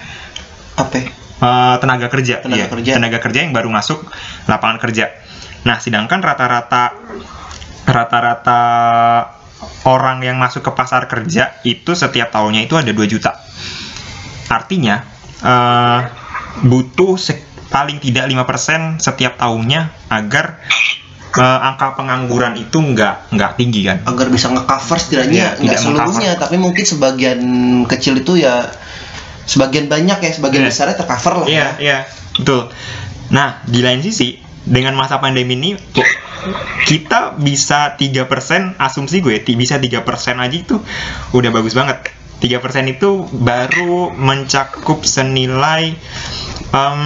[SPEAKER 2] Apa
[SPEAKER 1] Eh, tenaga kerja.
[SPEAKER 2] Tenaga
[SPEAKER 1] Iya,
[SPEAKER 2] kerja.
[SPEAKER 1] tenaga kerja yang baru masuk lapangan kerja. Nah sedangkan rata-rata rata-rata orang yang masuk ke pasar kerja itu setiap tahunnya itu ada 2 juta artinya eh, butuh paling tidak 5% setiap tahunnya agar eh, angka pengangguran itu nggak nggak tinggi kan
[SPEAKER 2] agar bisa nge-cover setidaknya
[SPEAKER 1] Iya,
[SPEAKER 2] nggak
[SPEAKER 1] tidak
[SPEAKER 2] seluruhnya tapi mungkin sebagian kecil itu ya sebagian banyak ya sebagian
[SPEAKER 1] Iya.
[SPEAKER 2] besarnya tercover lah
[SPEAKER 1] Iya,
[SPEAKER 2] ya.
[SPEAKER 1] iya, betul. Nah, di lain sisi, dengan masa pandemi ini, kita bisa 3%, asumsi gue, bisa 3% aja itu udah bagus banget. 3% itu baru mencakup senilai em,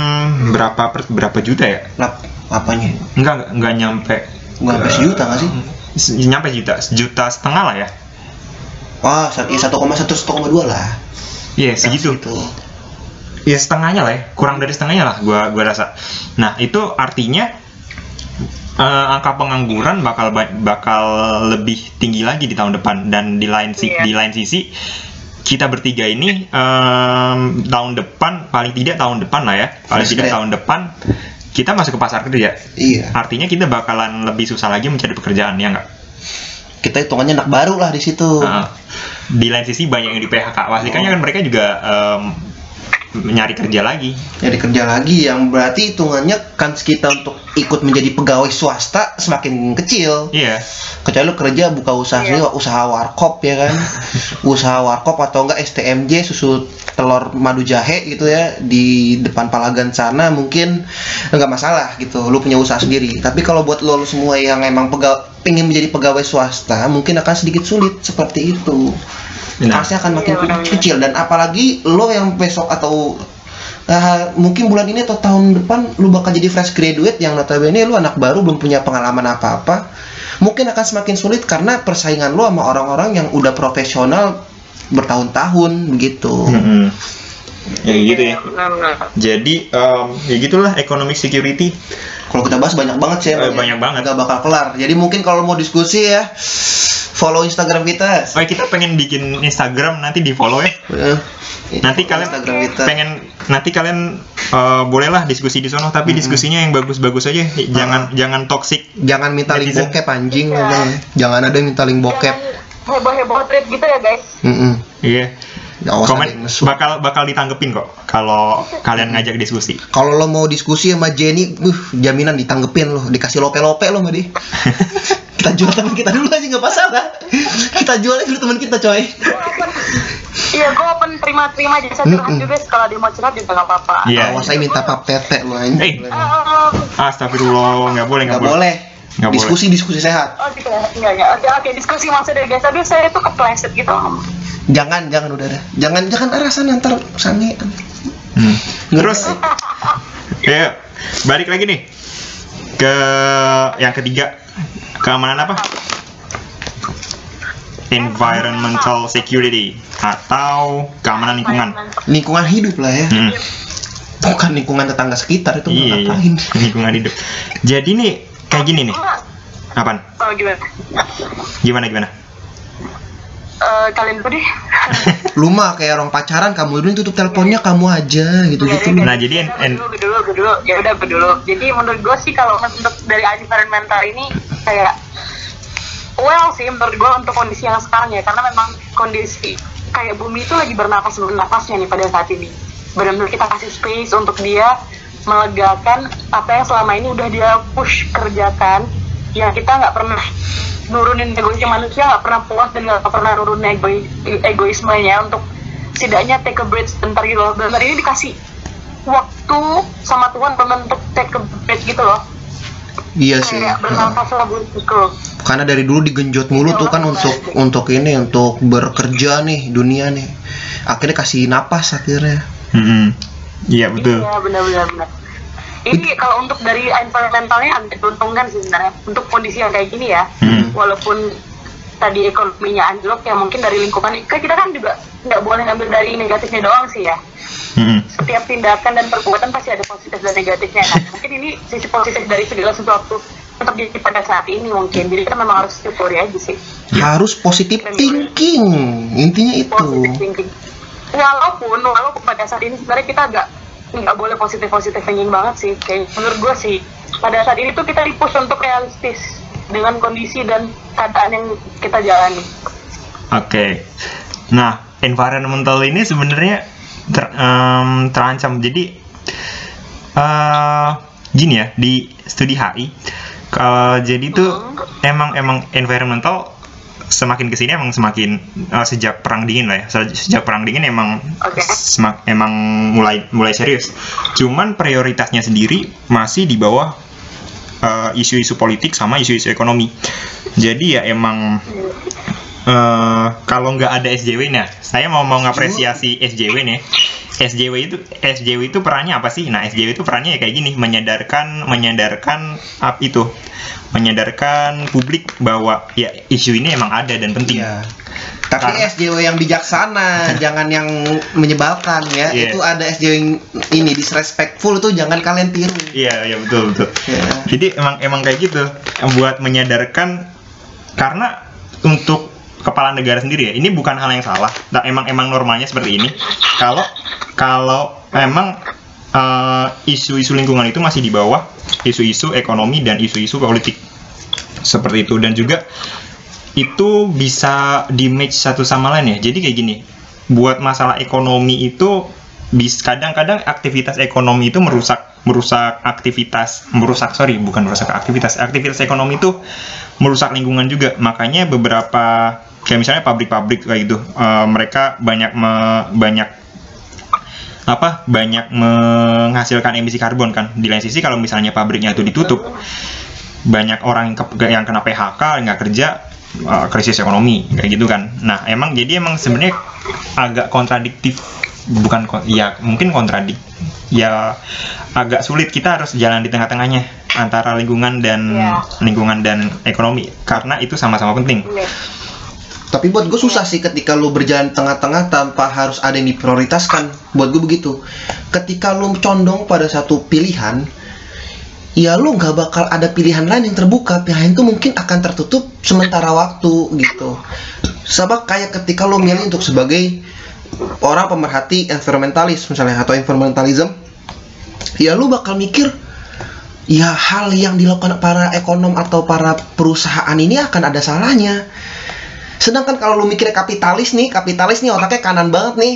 [SPEAKER 1] berapa per- berapa juta ya?
[SPEAKER 2] Nah, apanya
[SPEAKER 1] Enggak, enggak, enggak nyampe
[SPEAKER 2] nggak sampai sejuta nggak sih
[SPEAKER 1] Se- nyampe juta, sejuta setengah lah ya.
[SPEAKER 2] wah satu ya satu koma satu koma dua lah
[SPEAKER 1] Iya, segitu.
[SPEAKER 2] Segitu.
[SPEAKER 1] ya setengahnya lah ya kurang dari setengahnya lah gua gua rasa nah itu artinya eh, angka pengangguran bakal ba- bakal lebih tinggi lagi di tahun depan. Dan di lain si
[SPEAKER 3] Iya.
[SPEAKER 1] di lain sisi kita bertiga ini em, tahun depan paling tidak tahun depan lah ya. Paling
[SPEAKER 2] Fresh
[SPEAKER 1] tidak tahun depan kita masuk ke pasar kerja
[SPEAKER 2] iya.
[SPEAKER 1] Artinya kita bakalan lebih susah lagi mencari pekerjaan ya nggak?
[SPEAKER 2] Kita hitungannya anak baru lah di situ.
[SPEAKER 1] Nah, di lain sisi banyak yang di PHK pastikannya kan mereka juga em, nyari kerja lagi.
[SPEAKER 2] Jadi kerja lagi yang berarti hitungannya kan kita untuk ikut menjadi pegawai swasta semakin kecil.
[SPEAKER 1] Iya.
[SPEAKER 2] Kecuali lu kerja buka usaha
[SPEAKER 3] Iya.
[SPEAKER 2] sendiri, usaha warkop ya kan. usaha warkop atau enggak STMJ susu telur madu jahe gitu ya di depan Palagan sana mungkin enggak masalah gitu. Lu punya usaha sendiri. Tapi kalau buat lo, lo semua yang emang pegawai pengen menjadi pegawai swasta mungkin akan sedikit sulit seperti itu.
[SPEAKER 1] Benar.
[SPEAKER 2] Pasti akan makin
[SPEAKER 3] Iya, benar-benar.
[SPEAKER 2] kecil dan apalagi lo yang besok atau Ah, mungkin bulan ini atau tahun depan lu bakal jadi fresh graduate yang notabene lu anak baru belum punya pengalaman apa-apa mungkin akan semakin sulit karena persaingan lu sama orang-orang yang udah profesional bertahun-tahun begitu
[SPEAKER 1] Mm-mm. Ya gitu ya.
[SPEAKER 3] Benar-benar.
[SPEAKER 1] Jadi em, ya gitulah economic security.
[SPEAKER 2] kalau kita bahas banyak banget sih
[SPEAKER 1] Eh, banyak banget.
[SPEAKER 2] nggak bakal kelar jadi mungkin kalau mau diskusi ya follow instagram kita
[SPEAKER 1] Oh kita pengen bikin Instagram nanti di follow ya.
[SPEAKER 2] Eh,
[SPEAKER 1] Nanti kalian
[SPEAKER 2] instagram kita
[SPEAKER 1] pengen nanti kalian eh, bolehlah diskusi di sono tapi diskusinya yang bagus-bagus aja. Jangan jangan toxic.
[SPEAKER 2] jangan minta link bokep anjing
[SPEAKER 3] Iya.
[SPEAKER 2] ngomong. jangan ada minta link bokep
[SPEAKER 3] heboh-heboh trip gitu ya guys.
[SPEAKER 2] Mm-mm.
[SPEAKER 1] Iya.
[SPEAKER 2] Awas ada
[SPEAKER 1] Komen bakal bakal ditanggepin kok kalau kalian ngajak diskusi.
[SPEAKER 2] Kalau lo mau diskusi sama Jenny, uh, jaminan ditanggepin lo, dikasih lope-lope lo sama dia. kita jual teman kita dulu aja nggak masalah. kita jual aja dulu teman kita coy.
[SPEAKER 3] Iya, gue open terima-terima jasa curhat
[SPEAKER 2] Mm-mm.
[SPEAKER 3] juga kalau dia mau curhat juga nggak apa-apa.
[SPEAKER 1] Iya.
[SPEAKER 2] Awas saya minta pap tete lo anjing.
[SPEAKER 1] Eh.
[SPEAKER 3] Eh,
[SPEAKER 1] Astagfirullah, nggak boleh,
[SPEAKER 2] Nggak
[SPEAKER 1] nggak boleh.
[SPEAKER 2] boleh.
[SPEAKER 1] Nggak
[SPEAKER 2] diskusi diskusi sehat.
[SPEAKER 3] Oh gitu ya, enggak enggak. Oke oke diskusi maksudnya guys. Aduh saya tuh kepleset gitu.
[SPEAKER 2] Jangan jangan udah dah. Jangan jangan arasan ntar sange.
[SPEAKER 1] Hmm. Terus ya balik lagi nih ke yang ketiga keamanan apa? Environmental security atau keamanan lingkungan.
[SPEAKER 2] lingkungan hidup lah ya.
[SPEAKER 1] Hmm.
[SPEAKER 2] Bukan lingkungan tetangga sekitar itu
[SPEAKER 1] Iya, iya.
[SPEAKER 2] ngapain.
[SPEAKER 1] lingkungan hidup. Jadi nih kayak gini nih. Apaan?
[SPEAKER 3] Oh gimana?
[SPEAKER 1] Gimana gimana?
[SPEAKER 3] Eh, kalian dulu deh.
[SPEAKER 2] Lu mah kayak orang pacaran, kamu dulu tutup teleponnya kamu aja gitu-gitu.
[SPEAKER 3] Iya,
[SPEAKER 1] Nah, jadi en- en-
[SPEAKER 3] gue dulu, gue dulu, ya udah gue dulu. Jadi menurut gue sih kalau untuk dari environmental ini kayak well sih menurut gue untuk kondisi yang sekarang ya karena memang kondisi kayak bumi itu lagi bernapas bernapasnya nih pada saat ini. Benar-benar kita kasih space untuk dia melegakan apa yang selama ini udah dia push kerjakan yang kita nggak pernah nurunin egoisnya manusia nggak pernah puas dan nggak pernah nurunin egois egoismenya untuk setidaknya take a break sebentar gitu loh. Benar ini dikasih waktu sama Tuhan untuk take a break gitu loh.
[SPEAKER 2] Iya sih.
[SPEAKER 3] kayak bernafas lah gitu
[SPEAKER 2] karena dari dulu digenjot mulu tuh kan untuk untuk ini untuk bekerja nih dunia nih. Akhirnya kasih napas akhirnya.
[SPEAKER 1] Hmm. Iya betul.
[SPEAKER 3] iya benar-benar benar. Ini kalau untuk dari environmentalnya agak diuntungkan sih sebenarnya. Untuk kondisi yang kayak gini ya
[SPEAKER 1] Hmm.
[SPEAKER 3] walaupun tadi ekonominya anjlok ya mungkin dari lingkungan kita kan juga nggak boleh ngambil dari negatifnya doang sih ya.
[SPEAKER 1] Hmm.
[SPEAKER 3] setiap tindakan dan perbuatan pasti ada positif dan negatifnya kan? Mungkin ini sisi positif dari segala sesuatu terjadi pada saat ini mungkin. Jadi kita memang harus syukuri aja sih.
[SPEAKER 2] Harus positif thinking. Intinya itu.
[SPEAKER 3] Positive thinking walaupun walaupun pada saat ini sebenarnya kita agak nggak boleh positif positif thinking banget sih kayak menurut gue sih pada saat ini tuh kita dipush untuk realistis dengan kondisi dan keadaan yang kita jalani
[SPEAKER 1] Oke. Nah, environmental ini sebenarnya ter- em, terancam. Jadi eh gini ya di studi HI. Kalau jadi itu emang emang environmental semakin ke sini emang semakin eh, sejak perang dingin lah ya. Se- Sejak perang dingin emang
[SPEAKER 3] Oke.
[SPEAKER 1] semak- emang mulai mulai serius. Cuman prioritasnya sendiri masih di bawah eh, isu-isu politik sama isu-isu ekonomi. Jadi ya emang eh kalau nggak ada SJW nah saya mau mau ngapresiasi SJW nih SJW itu SJW itu perannya apa sih nah SJW itu perannya ya kayak gini menyadarkan menyadarkan up itu menyadarkan publik bahwa ya isu ini emang ada dan penting
[SPEAKER 2] Iya. Tapi
[SPEAKER 1] Karena-
[SPEAKER 2] SJW yang bijaksana, jangan yang menyebalkan ya.
[SPEAKER 1] Iya.
[SPEAKER 2] Itu ada SJW yang ini disrespectful itu jangan kalian tiru.
[SPEAKER 1] iya iya betul betul
[SPEAKER 2] Ya.
[SPEAKER 1] jadi emang emang kayak gitu buat menyadarkan karena untuk kepala negara sendiri ya ini bukan hal yang salah nah, emang emang normalnya seperti ini kalau kalau emang eh, isu-isu lingkungan itu masih di bawah isu-isu ekonomi dan isu-isu politik. Seperti itu. Dan juga itu bisa di match satu sama lain ya. Jadi kayak gini buat masalah ekonomi itu kadang-kadang aktivitas ekonomi itu merusak merusak aktivitas merusak sorry bukan merusak aktivitas aktivitas ekonomi itu merusak lingkungan juga. Makanya beberapa kayak misalnya pabrik-pabrik kayak gitu eh, mereka banyak me- banyak apa banyak menghasilkan emisi karbon kan di lain sisi kalau misalnya pabriknya itu ditutup banyak orang yang, ke- yang kena PHK nggak kerja uh, krisis ekonomi kayak gitu kan nah emang jadi emang sebenarnya agak kontradiktif bukan ya mungkin kontradik ya agak sulit kita harus jalan di tengah-tengahnya antara lingkungan dan
[SPEAKER 3] Iya.
[SPEAKER 1] lingkungan dan ekonomi karena itu sama-sama penting
[SPEAKER 3] Iya.
[SPEAKER 2] Tapi buat gue susah sih ketika lu berjalan tengah-tengah tanpa harus ada yang diprioritaskan. Buat gue begitu. Ketika lu condong pada satu pilihan, ya lu nggak bakal ada pilihan lain yang terbuka. Pilihan itu mungkin akan tertutup sementara waktu gitu. Sama kayak ketika lu milih untuk sebagai orang pemerhati environmentalis misalnya atau environmentalism, ya lu bakal mikir ya hal yang dilakukan para ekonom atau para perusahaan ini akan ada salahnya. Sedangkan kalau lu mikirnya kapitalis nih, kapitalis nih otaknya kanan banget nih.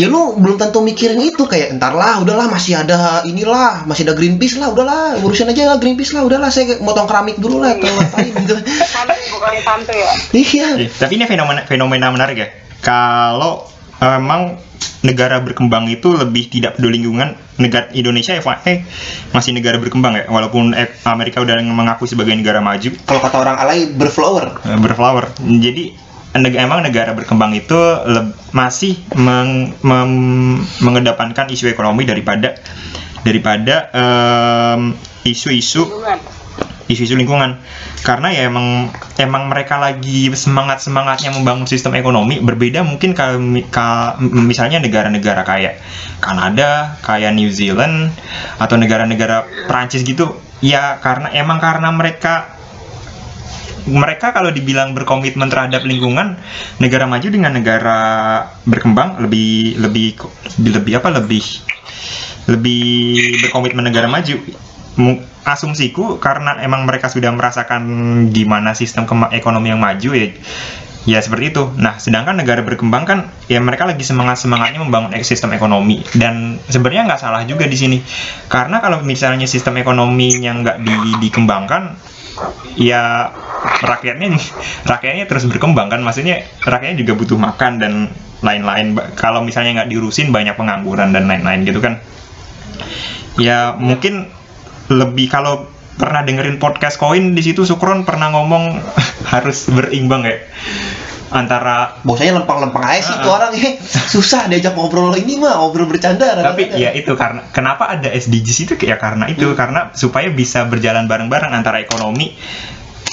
[SPEAKER 2] Ya lu belum tentu mikirin itu kayak entar lah, udahlah masih ada inilah, masih ada Greenpeace lah, udahlah urusin aja lah Greenpeace lah, udahlah saya motong keramik dulu lah atau ngapain gitu.
[SPEAKER 3] Santai bukannya santai ya.
[SPEAKER 2] Iya.
[SPEAKER 1] Iya, tapi ini fenomena fenomena menarik ya. Kalau emang negara berkembang itu lebih tidak peduli lingkungan, negara Indonesia ya eh, masih negara berkembang ya, walaupun eh, Amerika udah mengakui sebagai negara maju,
[SPEAKER 2] Kalau kata orang alay berflower.
[SPEAKER 1] eh, berflower. Jadi neg- emang negara berkembang itu masih meng- mem- mengedepankan isu ekonomi daripada daripada em, isu-isu
[SPEAKER 3] Hubungan.
[SPEAKER 1] Isu-isu lingkungan. Karena ya emang emang mereka lagi semangat semangatnya membangun sistem ekonomi berbeda mungkin kalau misalnya negara-negara kayak Kanada kayak New Zealand atau negara-negara Prancis gitu. Ya karena emang karena mereka mereka kalau dibilang berkomitmen terhadap lingkungan negara maju dengan negara berkembang lebih lebih lebih, apa lebih lebih berkomitmen negara maju asumsiku karena emang mereka sudah merasakan gimana sistem ekonomi yang maju ya ya seperti itu. Nah sedangkan negara berkembang kan ya mereka lagi semangat semangatnya membangun sistem ekonomi. Dan sebenarnya nggak salah juga di sini. Karena kalau misalnya sistem ekonominya nggak di- dikembangkan ya rakyatnya rakyatnya terus berkembang kan. Maksudnya rakyatnya juga butuh makan dan lain-lain. Kalau misalnya nggak diurusin banyak pengangguran dan lain-lain gitu kan. Ya mungkin lebih kalau pernah dengerin podcast koin di situ Sukron pernah ngomong harus berimbang ya antara
[SPEAKER 2] Bosanya lempang-lempang aja sih
[SPEAKER 1] Ah,
[SPEAKER 2] tuh orang ya. Susah diajak ngobrol ini mah, ngobrol bercanda.
[SPEAKER 1] tapi ya itu karena kenapa ada SDGs itu ya karena itu karena supaya bisa berjalan bareng-bareng antara ekonomi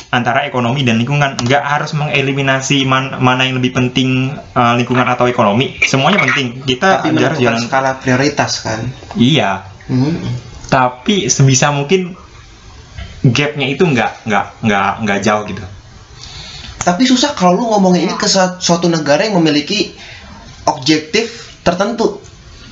[SPEAKER 1] antara ekonomi dan lingkungan nggak harus mengeliminasi man- mana yang lebih penting eh, lingkungan atau ekonomi semuanya penting kita
[SPEAKER 2] tapi
[SPEAKER 1] harus jalan
[SPEAKER 2] skala prioritas kan.
[SPEAKER 1] iya
[SPEAKER 2] Hmm.
[SPEAKER 1] Tapi sebisa mungkin gapnya itu nggak nggak nggak nggak jauh gitu
[SPEAKER 2] Tapi susah kalau lu ngomongin ini ke suatu negara yang memiliki objektif tertentu.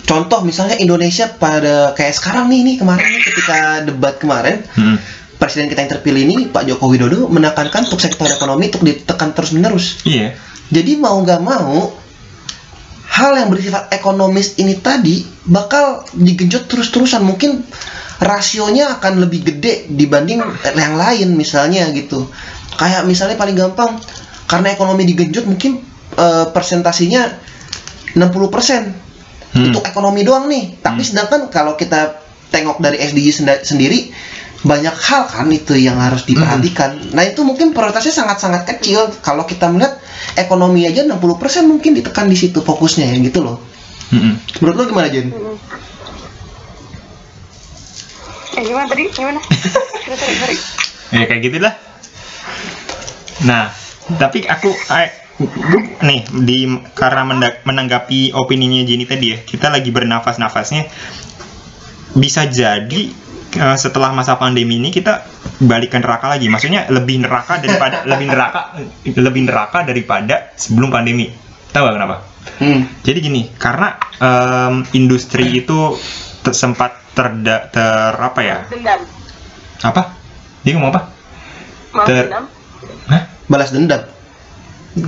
[SPEAKER 2] Contoh misalnya Indonesia pada kayak sekarang nih nih kemarin ketika debat kemarin
[SPEAKER 1] Hmm.
[SPEAKER 2] presiden kita yang terpilih ini Pak Joko Widodo menekankan untuk sektor ekonomi untuk ditekan terus menerus.
[SPEAKER 1] iya
[SPEAKER 2] Jadi mau nggak mau hal yang bersifat ekonomis ini tadi bakal digenjot terus-terusan. Mungkin rasionya akan lebih gede dibanding yang lain misalnya gitu. Kayak misalnya paling gampang karena ekonomi digenjot mungkin eh, persentasinya 60%
[SPEAKER 1] Hmm.
[SPEAKER 2] untuk ekonomi doang nih. Tapi sedangkan kalau kita tengok dari SDG sendiri banyak hal kan itu yang harus diperhatikan. Nah itu mungkin prioritasnya sangat-sangat kecil. Kalau kita melihat ekonomi aja 60% mungkin ditekan di situ fokusnya ya gitu loh.
[SPEAKER 1] Mm-mm.
[SPEAKER 2] Menurut lo gimana Jen?
[SPEAKER 3] Hmm. Eh gimana tadi? Gimana?
[SPEAKER 1] Ya kayak gitulah nah tapi aku eh, gua- nih di karena menanggapi opininya Jenny tadi ya kita lagi bernafas-nafasnya bisa jadi eh, setelah masa pandemi ini kita balik ke neraka lagi maksudnya lebih neraka daripada lebih neraka lebih neraka daripada sebelum pandemi tahu gak kenapa
[SPEAKER 2] Hmm.
[SPEAKER 1] jadi gini karena em, industri itu sempat terda ter apa ya
[SPEAKER 3] Dendam.
[SPEAKER 1] apa dia ngomong apa
[SPEAKER 3] Maaf
[SPEAKER 1] Ter-
[SPEAKER 3] dendam.
[SPEAKER 1] Hah?
[SPEAKER 2] Balas dendam.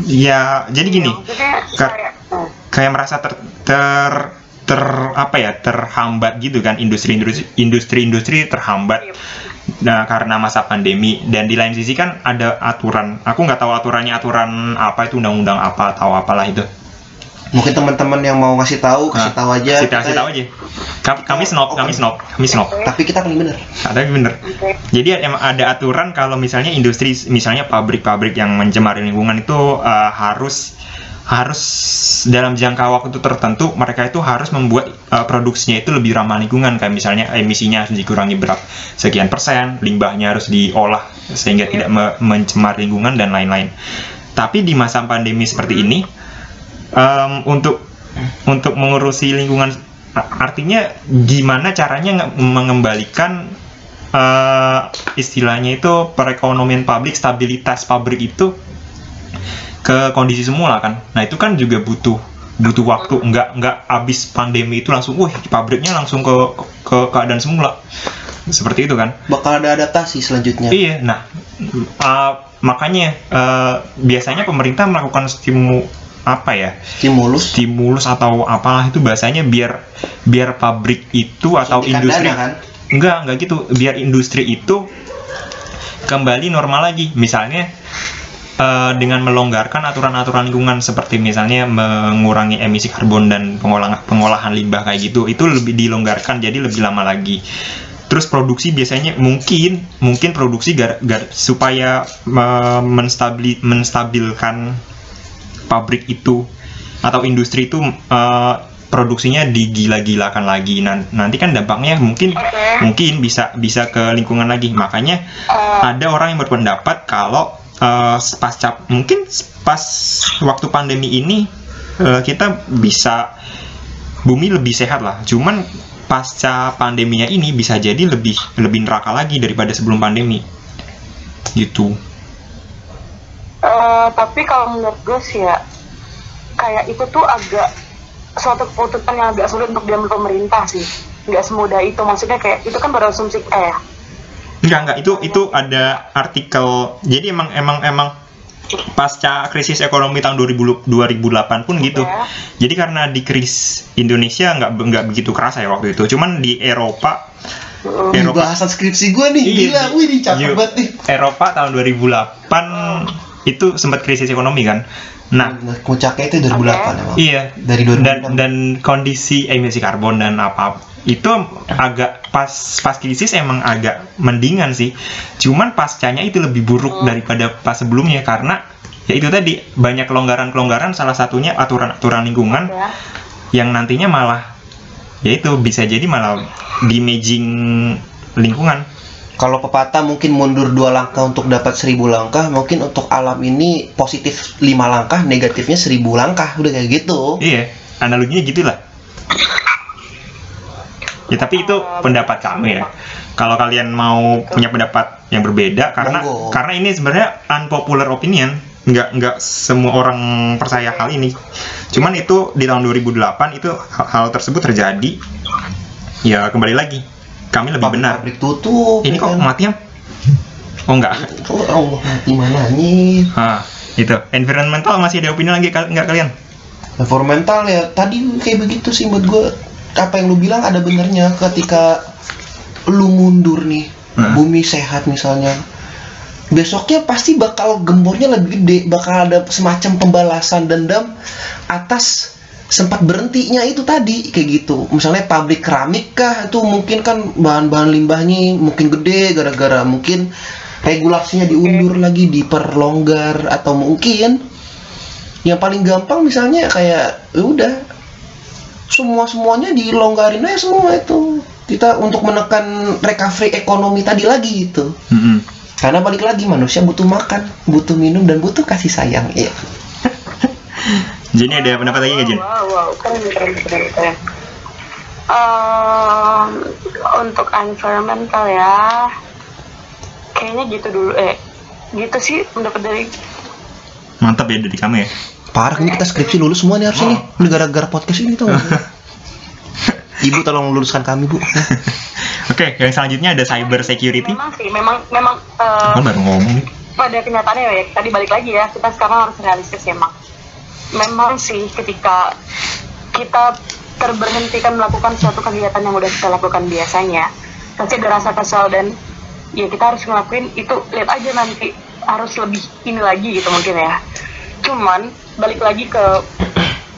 [SPEAKER 1] Ya, jadi gini,
[SPEAKER 3] Ya, kayak oh,
[SPEAKER 1] kayak merasa ter, ter ter apa ya terhambat gitu kan industri industri industri industri terhambat. Nah karena masa pandemi. Dan di lain sisi kan ada aturan. Aku nggak tahu aturannya aturan apa itu undang-undang apa atau apalah itu.
[SPEAKER 2] Mungkin teman-teman yang mau ngasih tahu, kasih
[SPEAKER 1] Nah,
[SPEAKER 2] tahu aja.
[SPEAKER 1] kasih,
[SPEAKER 2] Kita-
[SPEAKER 1] kasih tahu aja. Kami, kami snob kami snob kami snob.
[SPEAKER 2] Tapi kita paling bener.
[SPEAKER 1] ada bener
[SPEAKER 3] Oke.
[SPEAKER 1] jadi emang ada aturan kalau misalnya industri misalnya pabrik-pabrik yang mencemari lingkungan itu uh, harus harus dalam jangka waktu tertentu mereka itu harus membuat uh, produksinya itu lebih ramah lingkungan. Kayak misalnya emisinya harus dikurangi berapa sekian persen limbahnya harus diolah sehingga tidak me- mencemari lingkungan dan lain-lain. Tapi di masa pandemi seperti ini em, untuk untuk mengurusi lingkungan artinya gimana caranya nge- mengembalikan eh, istilahnya itu perekonomian publik stabilitas pabrik itu ke kondisi semula kan. Nah itu kan juga butuh butuh waktu. Nggak nggak habis pandemi itu langsung wah pabriknya langsung ke ke keadaan semula. Seperti itu kan.
[SPEAKER 2] Bakal ada adaptasi selanjutnya.
[SPEAKER 1] Iya, nah uh, makanya uh, biasanya pemerintah melakukan stimu apa ya?
[SPEAKER 2] Stimulus.
[SPEAKER 1] stimulus atau apalah itu bahasanya biar biar pabrik itu atau industri
[SPEAKER 2] dana, kan?
[SPEAKER 1] enggak enggak gitu. Biar industri itu kembali normal lagi. Misalnya eh, dengan melonggarkan aturan-aturan lingkungan seperti misalnya mengurangi emisi karbon dan pengolahan pengolahan limbah kayak gitu itu lebih dilonggarkan jadi lebih lama lagi. Terus produksi biasanya mungkin mungkin produksi gar, gar- supaya eh, menstabili- menstabilkan pabrik itu atau industri itu eh, produksinya digila-gilakan lagi. Nan- nanti kan dampaknya mungkin
[SPEAKER 3] Oke.
[SPEAKER 1] mungkin bisa bisa ke lingkungan lagi. Makanya
[SPEAKER 3] Eh,
[SPEAKER 1] ada orang yang berpendapat kalau eh, pasca mungkin pas waktu pandemi ini eh, kita bisa bumi lebih sehat lah. Cuman pasca pandeminya ini bisa jadi lebih lebih neraka lagi daripada sebelum pandemi. Gitu.
[SPEAKER 3] Eh, tapi kalau menurut gue sih ya kayak itu tuh agak suatu keputusan yang agak sulit untuk diambil pemerintah sih. Nggak semudah itu. Maksudnya kayak itu kan berasumsi eh
[SPEAKER 1] Enggak, enggak. Itu itu ada artikel. Jadi emang emang emang pasca krisis ekonomi tahun 2000, 2008 pun gitu.
[SPEAKER 3] Ya.
[SPEAKER 1] Jadi karena di krisis Indonesia nggak nggak begitu kerasa ya waktu itu. Cuman di Eropa
[SPEAKER 2] Ini
[SPEAKER 1] Eropa
[SPEAKER 2] bahasan skripsi gue nih.
[SPEAKER 1] Iya,
[SPEAKER 2] Gila, wih ini cakep
[SPEAKER 1] iya.
[SPEAKER 2] banget nih.
[SPEAKER 1] Eropa tahun 2008 itu sempat krisis ekonomi kan. Nah,
[SPEAKER 2] Puncaknya itu 2008 emang.
[SPEAKER 1] iya.
[SPEAKER 2] Dari
[SPEAKER 1] Dan
[SPEAKER 2] 2006.
[SPEAKER 1] dan kondisi emisi karbon dan apa itu agak pas pas krisis emang agak mendingan sih. Cuman pascanya itu lebih buruk daripada pas sebelumnya karena ya itu tadi banyak kelonggaran-kelonggaran salah satunya aturan-aturan lingkungan
[SPEAKER 3] ya
[SPEAKER 1] yang nantinya malah ya itu bisa jadi malah damaging lingkungan.
[SPEAKER 2] Kalau pepatah mungkin mundur dua langkah untuk dapat seribu langkah, mungkin untuk alam ini positif lima langkah, negatifnya seribu langkah, udah kayak gitu.
[SPEAKER 1] Iya, analoginya gitulah. Ya tapi itu pendapat kami ya. Kalau kalian mau punya pendapat yang berbeda karena
[SPEAKER 2] Monggo.
[SPEAKER 1] karena ini sebenarnya unpopular opinion, nggak nggak semua orang percaya hal ini. Cuman itu di tahun 2008 itu hal, hal tersebut terjadi. Ya kembali lagi, kami lebih benar.
[SPEAKER 2] Pabrik tutup.
[SPEAKER 1] Ini
[SPEAKER 2] ya
[SPEAKER 1] kok
[SPEAKER 2] kan?
[SPEAKER 1] mati ya? Oh enggak.
[SPEAKER 2] Oh, Allah mati mana nih?
[SPEAKER 1] Ah, itu environmental masih ada opini lagi kal- nggak kalian?
[SPEAKER 2] Environmental ya tadi kayak begitu sih buat gue apa yang lu bilang ada benernya ketika lu mundur nih
[SPEAKER 1] Hmm.
[SPEAKER 2] bumi sehat misalnya besoknya pasti bakal gembornya lebih gede bakal ada semacam pembalasan dendam atas sempat berhentinya itu tadi kayak gitu. Misalnya pabrik keramik kah itu mungkin kan bahan-bahan limbahnya mungkin gede gara-gara mungkin regulasinya diundur lagi diperlonggar atau mungkin yang paling gampang misalnya kayak ya udah semua semuanya dilonggarin aja semua itu. Kita untuk menekan recovery ekonomi tadi lagi gitu
[SPEAKER 1] Mm-mm.
[SPEAKER 2] karena balik lagi manusia butuh makan butuh minum dan butuh kasih sayang ya
[SPEAKER 1] Jadi ada pendapat lagi nggak Jin?
[SPEAKER 3] wow wow keren keren keren keren Ehm, untuk environmental ya kayaknya gitu dulu eh gitu sih pendapat dari
[SPEAKER 1] Mantap ya dari kamu ya.
[SPEAKER 2] parah ini kita skripsi lulus semua nih harusnya nih ini gara-gara podcast ini tau gak? ibu tolong luruskan kami bu
[SPEAKER 1] Oke, yang selanjutnya ada cyber security.
[SPEAKER 3] memang sih memang memang eh,
[SPEAKER 1] Kan baru ngomong nih.
[SPEAKER 3] pada kenyataannya ya tadi balik lagi ya kita sekarang harus realistis emang memang sih ketika kita terberhentikan melakukan suatu kegiatan yang udah kita lakukan biasanya pasti ada rasa kesal dan ya kita harus ngelakuin itu lihat aja nanti harus lebih ini lagi gitu mungkin ya. Cuman balik lagi ke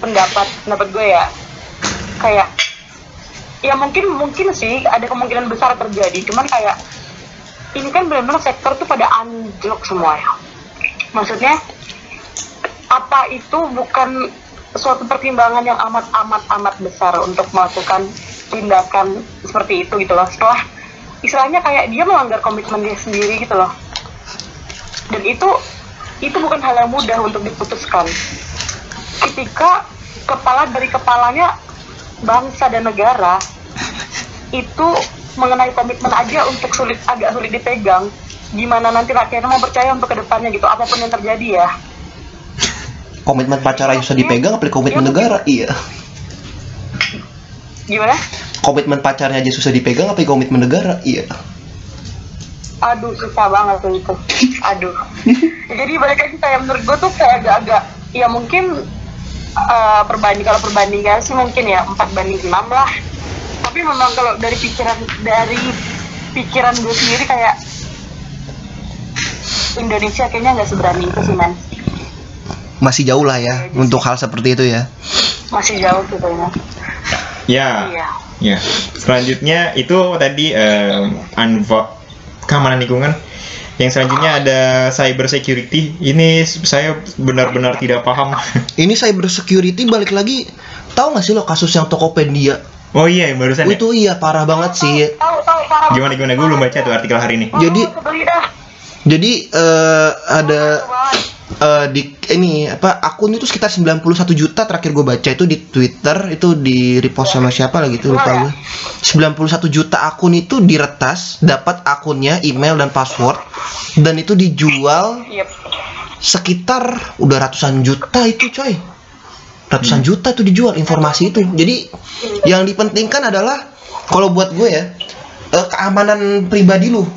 [SPEAKER 3] pendapat pendapat gue ya. Kayak ya mungkin mungkin sih ada kemungkinan besar terjadi cuman kayak ini kan benar-benar sektor tuh pada anjlok semua ya. Maksudnya apa itu bukan suatu pertimbangan yang amat amat amat besar untuk melakukan tindakan seperti itu gitu loh. Setelah istilahnya kayak dia melanggar komitmen dia sendiri gitu loh. Dan itu itu bukan hal yang mudah untuk diputuskan. Ketika kepala dari kepalanya bangsa dan negara itu mengenai komitmen aja untuk sulit agak sulit dipegang gimana nanti rakyatnya mau percaya untuk ke depannya gitu apa pun yang terjadi ya
[SPEAKER 2] komitmen pacaran yang susah dipegang apalagi komitmen negara? Iya.
[SPEAKER 3] Gimana?
[SPEAKER 2] Komitmen pacarnya aja susah dipegang apalagi komitmen negara? Iya.
[SPEAKER 3] Aduh susah banget tuh itu. Aduh. Jadi balik lagi kayak menurut gue tuh kayak agak-agak ya mungkin uh, perbanding kalau perbandingan sih mungkin ya 4 banding 6 lah. Tapi memang kalau dari pikiran dari pikiran gue sendiri kayak Indonesia kayaknya nggak seberani itu sih men
[SPEAKER 2] masih jauh lah ya untuk hal seperti itu ya
[SPEAKER 3] masih jauh gitu ya
[SPEAKER 1] Ya,
[SPEAKER 3] iya
[SPEAKER 1] ya. Selanjutnya itu tadi um, unvo- keamanan lingkungan. Yang selanjutnya ada cyber security. Ini saya benar-benar tidak paham.
[SPEAKER 2] ini cyber security balik lagi tahu nggak sih lo kasus yang Tokopedia
[SPEAKER 1] Oh iya, barusan ya.
[SPEAKER 2] itu iya parah banget sih
[SPEAKER 3] tahu tahu parah
[SPEAKER 1] Gimana gimana gue belum baca tuh artikel hari ini.
[SPEAKER 2] Jadi- jadi eh, ada Eh, di ini apa akun itu sekitar 91 juta terakhir gue baca. Itu di Twitter itu di repost sama siapa lagi tuh lupa gue 91 juta akun itu diretas dapat akunnya email dan password. Dan itu dijual sekitar udah ratusan juta itu coy. Ratusan juta tuh dijual informasi itu. Jadi yang dipentingkan adalah kalau buat gue ya eh, keamanan pribadi lu.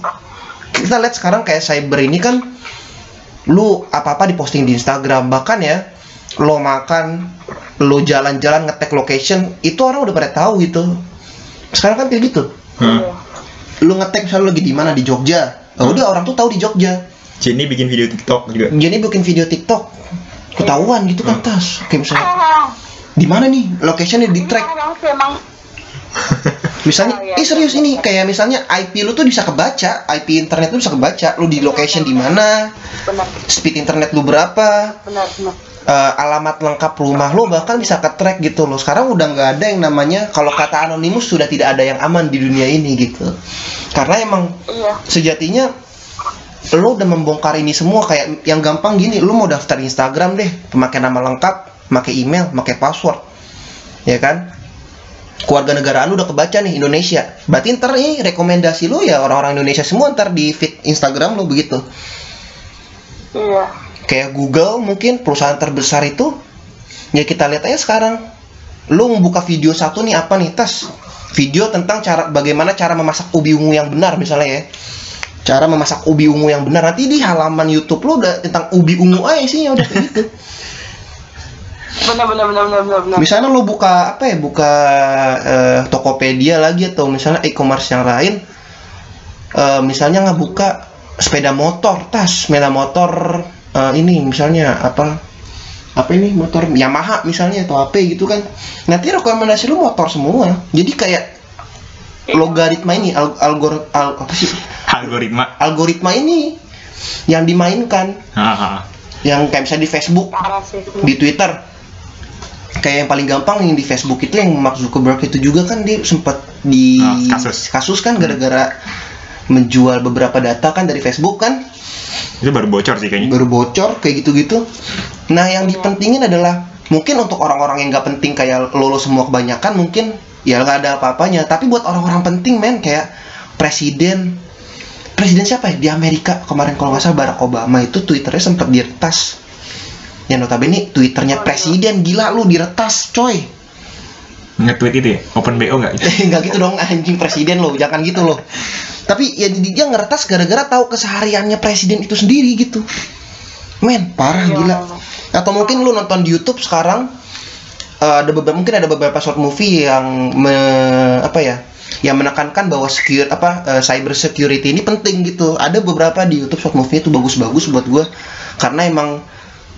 [SPEAKER 2] Kita lihat sekarang kayak cyber ini kan lu apa-apa diposting di Instagram bahkan ya lo makan lo jalan-jalan ngetek location itu orang udah pada tahu gitu. Sekarang kan kayak gitu.
[SPEAKER 1] Hmm.
[SPEAKER 2] lu ngetek misalnya lu lagi di mana? Di Jogja. Oh, udah orang tuh tahu di Jogja.
[SPEAKER 1] Jenny bikin video TikTok juga.
[SPEAKER 2] jadi bikin video TikTok. Ketahuan gitu kan tas kayak misalnya di mana nih? Locationnya di track
[SPEAKER 3] parah banget sih emang
[SPEAKER 2] misalnya
[SPEAKER 3] Oh, iya,
[SPEAKER 2] eh serius
[SPEAKER 3] iya,
[SPEAKER 2] ini
[SPEAKER 3] iya.
[SPEAKER 2] kayak misalnya IP lu tuh bisa kebaca IP internet lu bisa kebaca lu di location di mana speed internet lu berapa
[SPEAKER 3] benar benar.
[SPEAKER 2] eh, alamat lengkap rumah lu bahkan bisa ke track gitu loh. Sekarang udah nggak ada yang namanya kalau kata anonimus sudah tidak ada yang aman di dunia ini gitu. Karena emang
[SPEAKER 3] iya.
[SPEAKER 2] sejatinya lo udah membongkar ini semua kayak yang gampang gini lo mau daftar Instagram deh pemakai nama lengkap pakai email pakai password. Ya kan keluarga negaraan lu udah kebaca nih Indonesia. Berarti ntar nih rekomendasi lu ya orang-orang Indonesia semua ntar di feed Instagram lu begitu.
[SPEAKER 3] Iya.
[SPEAKER 2] Kayak Google mungkin perusahaan terbesar itu ya kita lihat aja sekarang. Lu membuka video satu nih apa nih? Tes. Video tentang cara bagaimana cara memasak ubi ungu yang benar misalnya ya. Cara memasak ubi ungu yang benar. Nanti di halaman YouTube lu udah tentang ubi ungu aja sih ya udah kayak gitu
[SPEAKER 3] benar benar benar benar benar benar.
[SPEAKER 2] Misalnya lu buka apa ya buka eh, Tokopedia lagi atau misalnya e-commerce yang lain eh, misalnya nggak buka sepeda motor tas sepeda motor eh, ini misalnya apa apa ini motor Yamaha misalnya atau apa gitu kan. Nanti rekomendasi lu motor semua. Jadi kayak logaritma ini al algor al- apa sih?
[SPEAKER 1] Algoritma.
[SPEAKER 2] algoritma ini yang dimainkan.
[SPEAKER 1] Hahaha.
[SPEAKER 2] yang kayak misalnya di Facebook
[SPEAKER 3] parah sih.
[SPEAKER 2] di Twitter kayak yang paling gampang yang di Facebook itu yang Mark Zuckerberg itu juga kan dia sempat di
[SPEAKER 1] Ah, kasus.
[SPEAKER 2] kan gara-gara menjual beberapa data kan dari Facebook kan?
[SPEAKER 1] Itu baru bocor sih kayaknya.
[SPEAKER 2] baru bocor kayak gitu-gitu. Nah yang dipentingin adalah mungkin untuk orang-orang yang nggak penting kayak lo, lo semua kebanyakan mungkin ya nggak ada apa-apanya. Tapi buat orang-orang penting men kayak presiden. Presiden siapa ya? Di Amerika kemarin kalau nggak salah Barack Obama itu twitternya sempat diretas ya notabene twitternya presiden gila lu diretas coy.
[SPEAKER 1] Nge-tweet itu ya? Open BO nggak?
[SPEAKER 2] nggak gitu dong anjing presiden lo jangan gitu loh tapi ya di- dia ngeretas gara-gara tahu kesehariannya presiden itu sendiri gitu. Men parah
[SPEAKER 3] Iya.
[SPEAKER 2] gila. Atau mungkin lu nonton di YouTube sekarang eh, ada beberapa mungkin ada beberapa short movie yang me- apa ya yang menekankan bahwa secure apa eh, cyber security ini penting gitu. Ada beberapa di YouTube short movie itu bagus-bagus buat gue karena emang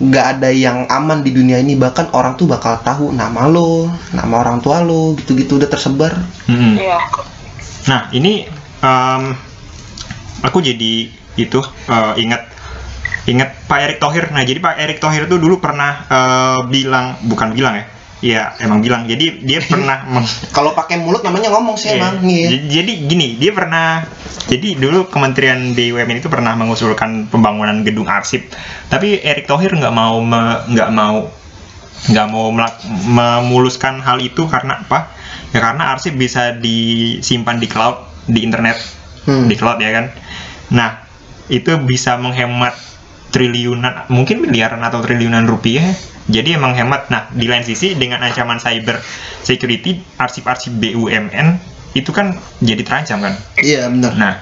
[SPEAKER 2] nggak ada yang aman di dunia ini bahkan orang tuh bakal tahu nama lo nama orang tua lo gitu-gitu udah tersebar
[SPEAKER 1] Mm-mm.
[SPEAKER 3] Iya.
[SPEAKER 1] Nah, ini em, aku jadi itu eh, ingat ingat Pak Erick Thohir. Nah, jadi Pak Erick Thohir itu dulu pernah eh, bilang, bukan bilang ya, ya emang bilang. Jadi dia pernah
[SPEAKER 2] kalau pakai mulut namanya ngomong sih
[SPEAKER 1] Iya.
[SPEAKER 2] emang iya.
[SPEAKER 1] J- Jadi gini, dia pernah jadi dulu Kementerian BUMN itu pernah mengusulkan pembangunan gedung arsip, tapi Erick Thohir nggak mau nggak mau nggak mau melak- memuluskan hal itu karena apa? Ya karena arsip bisa disimpan di cloud di internet
[SPEAKER 2] Hmm.
[SPEAKER 1] di cloud ya kan. Nah itu bisa menghemat triliunan mungkin miliaran atau triliunan rupiah jadi emang hemat. Nah di lain sisi dengan ancaman cyber security arsip-arsip BUMN itu kan jadi terancam kan?
[SPEAKER 2] Iya benar.
[SPEAKER 1] Nah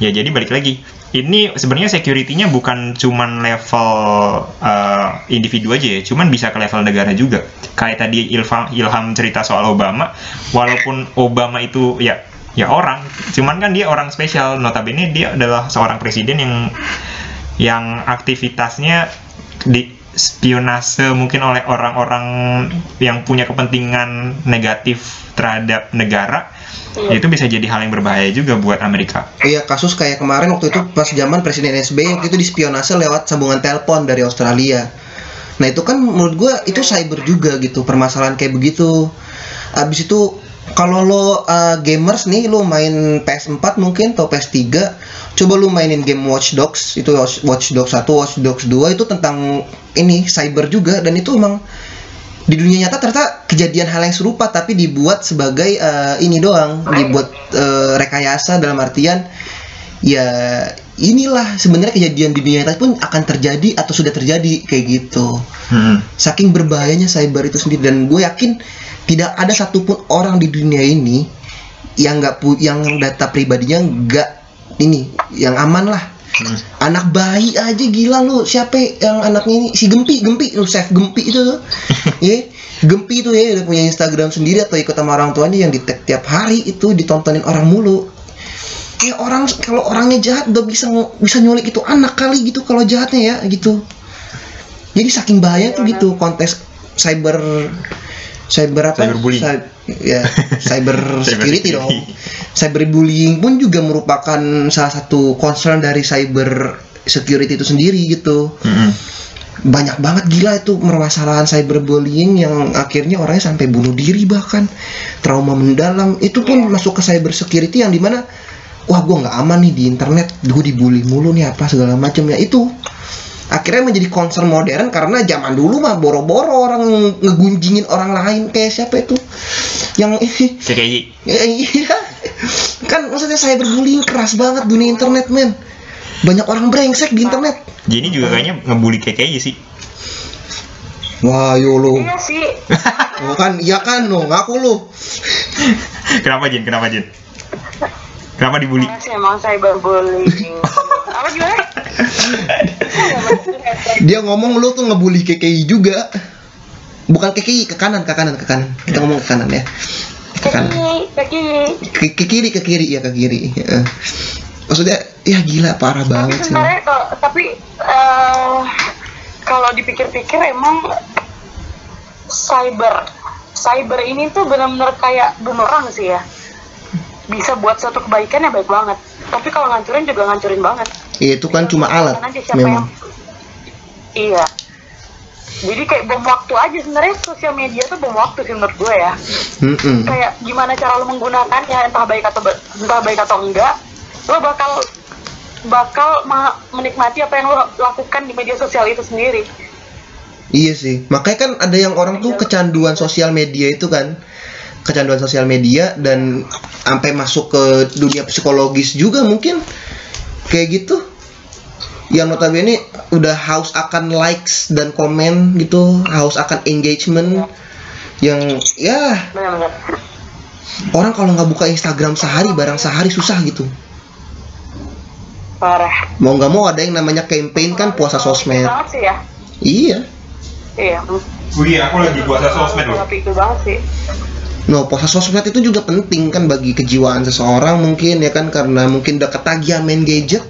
[SPEAKER 1] ya jadi balik lagi. Ini sebenarnya security-nya bukan cuman level eh, individu aja ya cuman bisa ke level negara juga. Kayak tadi Ilham, Ilham cerita soal Obama walaupun Obama itu ya ya orang cuman kan dia orang spesial. Notabene dia adalah seorang presiden yang yang aktivitasnya di spionase mungkin oleh orang-orang yang punya kepentingan negatif terhadap negara
[SPEAKER 3] Iya.
[SPEAKER 1] itu bisa jadi hal yang berbahaya juga buat Amerika.
[SPEAKER 2] Iya kasus kayak kemarin waktu itu pas zaman Presiden SBY waktu itu dispionase lewat sambungan telepon dari Australia. Nah itu kan menurut gua itu cyber juga gitu permasalahan kayak begitu. Abis itu kalau lo uh, gamers nih lo main PS4 mungkin atau PS3 coba lu mainin game Watch Dogs. Itu Watch Dogs 1 Watch Dogs 2 itu tentang ini cyber juga. Dan itu emang di dunia nyata ternyata kejadian hal yang serupa tapi dibuat sebagai eh, ini doang. Dibuat eh, rekayasa dalam artian ya inilah sebenarnya kejadian di dunia nyata pun akan terjadi atau sudah terjadi kayak gitu.
[SPEAKER 1] Hmm.
[SPEAKER 2] saking berbahayanya cyber itu sendiri. Dan gue yakin tidak ada satupun orang di dunia ini yang nggak pu yang data pribadinya nggak ini yang aman lah.
[SPEAKER 1] Hmm.
[SPEAKER 2] anak bayi aja gila lu. Siapa yang anaknya ini? Si Gempi Gempi. Lu save Gempi itu tuh. Ya Gempi itu ya udah punya Instagram sendiri atau ikut sama orang tuanya yang di tag tiap hari itu ditontonin orang mulu. Kayak orang kalau orangnya jahat udah bisa bisa nyulik itu anak kali gitu kalau jahatnya ya gitu. Jadi saking bahaya tuh gitu kontes cyber cyber apa
[SPEAKER 1] Cyberbullying.
[SPEAKER 2] Cy- ya cyber security dong.
[SPEAKER 1] Cybersecurity.
[SPEAKER 2] cyberbullying pun juga merupakan salah satu concern dari cyber security itu sendiri gitu.
[SPEAKER 1] Mm-mm.
[SPEAKER 2] banyak banget gila itu permasalahan cyberbullying yang akhirnya orangnya sampai bunuh diri bahkan. Trauma mendalam. Itu pun masuk ke cyber security yang di mana wah gue nggak aman nih di internet. Gue dibully mulu nih apa segala macam ya. Itu akhirnya menjadi concern modern karena zaman dulu mah boro-boro orang ngegunjingin orang lain kayak siapa itu yang
[SPEAKER 1] KKI.
[SPEAKER 2] Ya, iya kan maksudnya cyberbullying keras banget dunia internet men banyak orang brengsek di internet
[SPEAKER 1] Jadi juga kayaknya ngebully KKI sih.
[SPEAKER 2] wah yo lo
[SPEAKER 3] Iya sih.
[SPEAKER 2] oh, kan iya kan lo ngaku lo
[SPEAKER 1] Kenapa Jin? Kenapa Jin? Kenapa dibully?
[SPEAKER 3] Iya sih emang cyberbullying. Apa gimana?
[SPEAKER 2] dia ngomong lu tuh ngebully KKI juga bukan KKI ke kanan ke kanan ke kanan kita ngomong ke kanan ya ke kanan
[SPEAKER 3] Kaki, kaki.
[SPEAKER 2] ke, ke kiri ke kiri ya ke kiri Heeh. maksudnya ya gila parah
[SPEAKER 3] Tapi
[SPEAKER 2] banget sih
[SPEAKER 3] sebenarnya kalau tapi eh, kalau dipikir-pikir emang cyber cyber ini tuh benar-benar kayak bumerang sih ya. Bisa buat suatu kebaikan ya baik banget. Tapi kalau ngancurin juga ngancurin banget.
[SPEAKER 2] Ya, itu kan cuma alat
[SPEAKER 3] Aja siapa
[SPEAKER 2] memang
[SPEAKER 3] yang- Iya. Jadi kayak bom waktu aja sebenarnya sosial media tuh bom waktu sih menurut gue ya.
[SPEAKER 2] Mm-mm.
[SPEAKER 3] Kayak gimana cara lo menggunakannya entah baik atau entah baik atau enggak, lo bakal bakal ma- menikmati apa yang lo lakukan di media sosial itu sendiri.
[SPEAKER 2] Iya sih, makanya kan ada yang orang tuh kecanduan sosial media itu kan, kecanduan sosial media dan sampai masuk ke dunia psikologis juga mungkin kayak gitu. Yang notabene udah haus akan likes dan komen gitu, haus akan engagement yang ya orang kalau nggak buka Instagram sehari barang sehari susah gitu.
[SPEAKER 3] Parah.
[SPEAKER 2] Mau nggak mau ada yang namanya campaign kan puasa sosmed.
[SPEAKER 3] Banget sih ya.
[SPEAKER 2] Iya.
[SPEAKER 3] Iya.
[SPEAKER 1] Iya, aku lagi puasa sosmed loh.
[SPEAKER 3] Nggak pikir banget sih.
[SPEAKER 2] No, puasa sosmed itu juga penting kan bagi kejiwaan seseorang mungkin ya kan karena mungkin udah ketagihan main gadget.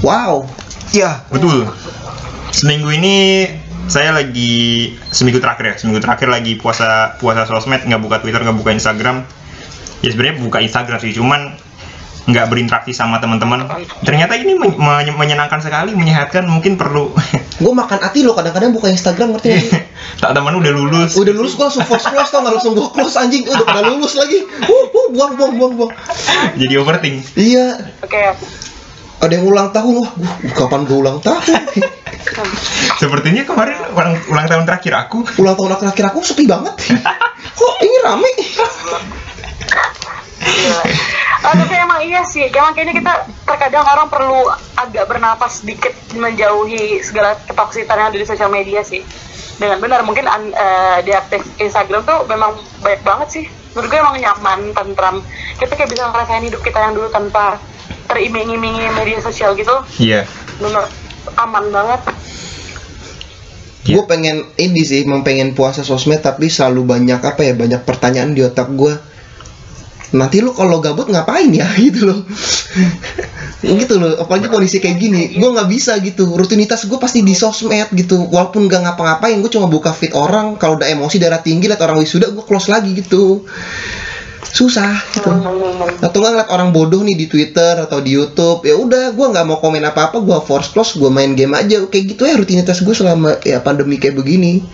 [SPEAKER 2] Wow.
[SPEAKER 1] Iya, betul. Seminggu ini saya lagi seminggu terakhir ya, seminggu terakhir lagi puasa puasa sosmed, nggak buka Twitter, nggak buka Instagram. Ya sebenarnya buka Instagram sih, cuman nggak berinteraksi sama teman-teman. Ternyata ini men- men- menyenangkan sekali, menyehatkan. Mungkin perlu.
[SPEAKER 2] Gue makan hati lo kadang-kadang buka Instagram ngerti gak sih?
[SPEAKER 1] tak teman udah lulus.
[SPEAKER 2] Udah lulus gue langsung force close tau nggak langsung gue close anjing udah pada lulus lagi. Uh, uh, buang buang buang buang.
[SPEAKER 1] Jadi overthink.
[SPEAKER 2] Iya,
[SPEAKER 3] Oke.
[SPEAKER 2] ada yang ulang tahun wah, gua, kapan gue ulang tahun?
[SPEAKER 1] Sepertinya kemarin ulang, ulang tahun terakhir aku.
[SPEAKER 2] ulang tahun akhir-akhir aku sepi banget. Kok ini rame?
[SPEAKER 3] Gila. Ah, tapi emang iya sih, emang kayaknya kita terkadang orang perlu agak bernapas sedikit menjauhi segala ketoksitan yang ada di sosial media sih. Dengan benar, mungkin eh, di aktif Instagram tuh memang banyak banget sih. Menurut gue emang nyaman, tentram. Kita kayak bisa ngerasain hidup kita yang dulu tanpa teriming-imingi media sosial gitu.
[SPEAKER 1] Iya.
[SPEAKER 3] Bener aman banget.
[SPEAKER 1] Iya.
[SPEAKER 2] Gue pengen ini sih, memang pengen puasa sosmed tapi selalu banyak apa ya, banyak pertanyaan di otak gue. Nanti lu kalau gabut ngapain ya gitu loh. gitu loh, apalagi kondisi kayak gini, gue nggak bisa gitu. Rutinitas gue pasti di sosmed gitu. Walaupun gak ngapa-ngapain, gue cuma buka feed orang. Kalau udah emosi darah tinggi, liat orang wisuda, gue close lagi gitu. Susah gitu. Atau nggak ngeliat orang bodoh nih di Twitter atau di YouTube, ya udah, gue nggak mau komen apa-apa, gue force close, gue main game aja, kayak gitu ya rutinitas gue selama ya pandemi kayak begini.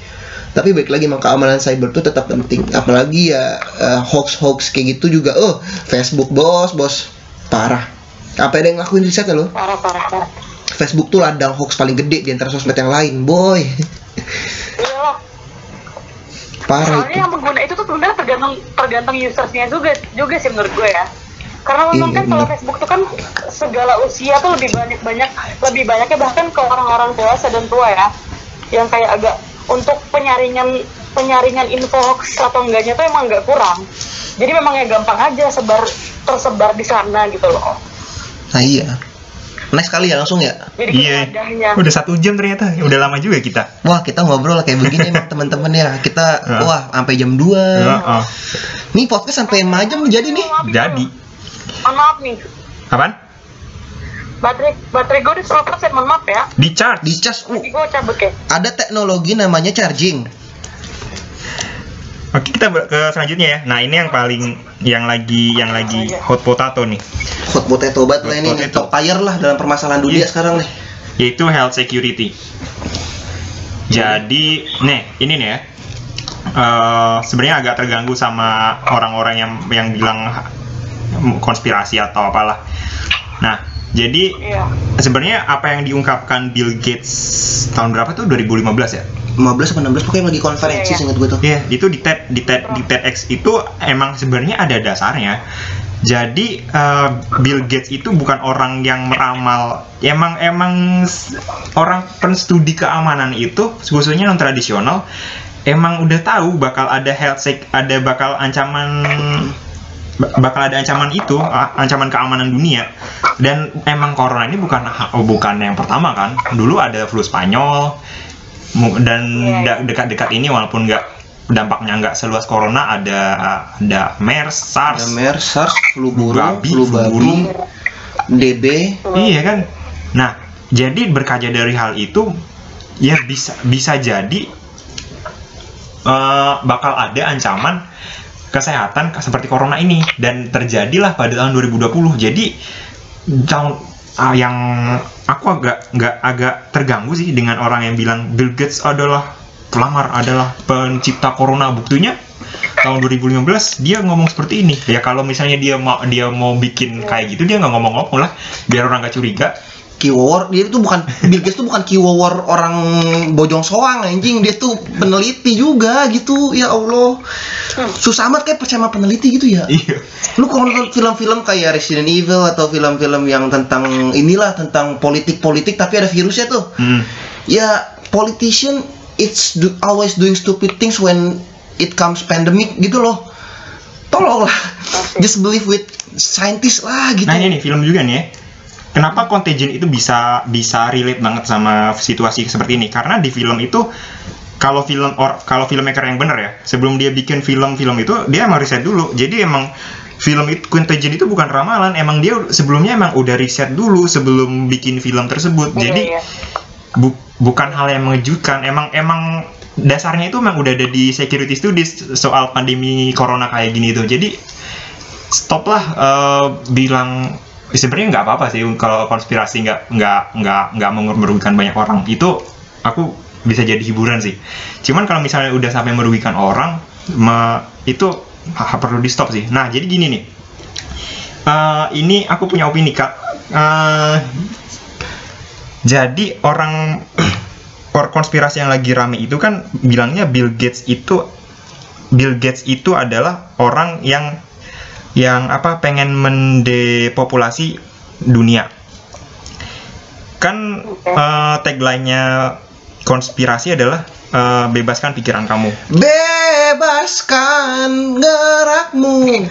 [SPEAKER 2] Tapi baik lagi emang keamanan cyber itu tetap penting, apalagi ya hoax hoax kayak gitu juga. Oh, Facebook bos, bos parah. Apa ada yang ngelakuin riset ya lo?
[SPEAKER 3] Parah, parah, parah.
[SPEAKER 2] Facebook tuh ladang hoax paling gede di antara sosmed yang lain, boy. Parah
[SPEAKER 3] Soalnya
[SPEAKER 2] itu.
[SPEAKER 3] yang pengguna itu tuh sebenarnya tergantung tergantung usersnya juga juga sih menurut gue ya. Karena memang
[SPEAKER 2] Iya,
[SPEAKER 3] kan kalau. Facebook tuh kan segala usia tuh lebih banyak banyak lebih banyaknya bahkan ke orang-orang dewasa dan tua ya, yang kayak agak untuk penyaringan penyaringan info hoax atau enggaknya tuh emang nggak kurang. Jadi memang ya gampang aja sebar tersebar di sana gitu loh.
[SPEAKER 2] Nah iya. Next kali ya langsung ya.
[SPEAKER 1] Iya.
[SPEAKER 3] wadahnya.
[SPEAKER 1] Udah satu jam ternyata. Udah lama juga kita.
[SPEAKER 2] Wah kita ngobrol kayak begini emang teman-teman ya. Kita
[SPEAKER 1] Ya.
[SPEAKER 2] wah sampai jam 2
[SPEAKER 1] Heeh.
[SPEAKER 2] Nih podcast sampai 5 jam jadi nih.
[SPEAKER 1] Jadi.
[SPEAKER 3] Mohon maaf nih,
[SPEAKER 1] Kapan?
[SPEAKER 3] baterai baterai gue udah 100% mohon maaf ya.
[SPEAKER 1] Di charge.
[SPEAKER 2] Di cas uh,
[SPEAKER 3] gue cabut ya.
[SPEAKER 2] ada teknologi namanya charging.
[SPEAKER 1] Oke kita ke selanjutnya ya. Nah ini yang paling yang lagi yang lagi hot potato nih,
[SPEAKER 2] Hot potato banget lah ini nih.
[SPEAKER 1] potato.
[SPEAKER 2] Top tier lah dalam permasalahan dunia
[SPEAKER 1] Iya.
[SPEAKER 2] sekarang nih.
[SPEAKER 1] yaitu health security. Jadi, nih ini nih ya. Eh, sebenarnya agak terganggu sama orang-orang yang yang bilang konspirasi atau apalah. Nah, jadi
[SPEAKER 3] Iya.
[SPEAKER 1] sebenarnya apa yang diungkapkan Bill Gates tahun berapa tuh 2015 ya?
[SPEAKER 2] 15 apa 16 pokoknya lagi konferensi
[SPEAKER 3] Iya, iya.
[SPEAKER 2] seingat gue tuh.
[SPEAKER 1] Iya, itu di TED di TED di TEDx itu emang sebenarnya ada dasarnya. Jadi eh, Bill Gates itu bukan orang yang meramal, emang emang orang penstudi keamanan itu khususnya non tradisional emang udah tahu bakal ada health sec, ada bakal ancaman ba- bakal ada ancaman itu ancaman keamanan dunia dan emang corona ini bukan oh, bukan yang pertama kan dulu ada flu Spanyol dan
[SPEAKER 3] Iya,
[SPEAKER 1] da- dekat-dekat ini walaupun nggak dampaknya nggak seluas corona ada ada MERS,
[SPEAKER 2] Ada
[SPEAKER 1] SARS,
[SPEAKER 2] MERS, SARS, flu burung,
[SPEAKER 1] Babi,
[SPEAKER 2] flu
[SPEAKER 1] flu
[SPEAKER 2] babi,
[SPEAKER 1] burung.
[SPEAKER 2] DB.
[SPEAKER 1] Iya kan? Nah, jadi berkaca dari hal itu, ya bisa bisa jadi eh, bakal ada ancaman kesehatan seperti corona ini dan terjadilah pada tahun 2020. Jadi tahun ah, yang aku agak nggak agak terganggu sih dengan orang yang bilang Bill Gates adalah pelamar adalah pencipta corona. Buktinya tahun 2015 dia ngomong seperti ini. Ya kalau misalnya dia mau dia mau bikin kayak gitu dia nggak ngomong-ngomong lah. Biar orang nggak curiga
[SPEAKER 2] Kiwawar dia itu bukan Bill Gates tuh bukan kiwawar orang bojong soang anjing. Dia tuh peneliti juga gitu ya Allah. Susah amat kayak percaya sama peneliti gitu ya.
[SPEAKER 1] Iya.
[SPEAKER 2] Lu kalau nonton film-film kayak Resident Evil atau film-film yang tentang inilah tentang politik-politik tapi ada virusnya tuh.
[SPEAKER 1] Hmm.
[SPEAKER 2] ya politician it's do, always doing stupid things when it comes pandemic gitu loh. Tolonglah. Just believe with scientist lah gitu.
[SPEAKER 1] Nah ini nih film juga nih ya. Kenapa Contagion itu bisa bisa relate banget sama situasi seperti ini? Karena di film itu kalau film or kalau filmmaker yang bener ya sebelum dia bikin film-film itu dia emang riset dulu. Jadi emang film itu Contagion itu bukan ramalan. Emang dia sebelumnya emang udah riset dulu sebelum bikin film tersebut.
[SPEAKER 3] Iya,
[SPEAKER 1] jadi
[SPEAKER 3] iya.
[SPEAKER 1] bu- bukan hal yang mengejutkan. Emang emang dasarnya itu emang udah ada di security studies soal pandemi corona kayak gini tuh. Jadi stoplah eh, bilang sebenarnya nggak apa-apa sih. Kalau konspirasi nggak nggak nggak nggak merugikan banyak orang itu aku bisa jadi hiburan sih. Cuman kalau misalnya udah sampai merugikan orang me- itu ha- perlu di stop sih. Nah jadi gini nih. Eh, ini aku punya opini kak. Eh, jadi orang or konspirasi yang lagi rame itu kan bilangnya Bill Gates itu Bill Gates itu adalah orang yang yang apa pengen mendepopulasi dunia. Kan eh, tagline-nya konspirasi adalah eh, bebaskan pikiran kamu.
[SPEAKER 2] Bebaskan gerakmu.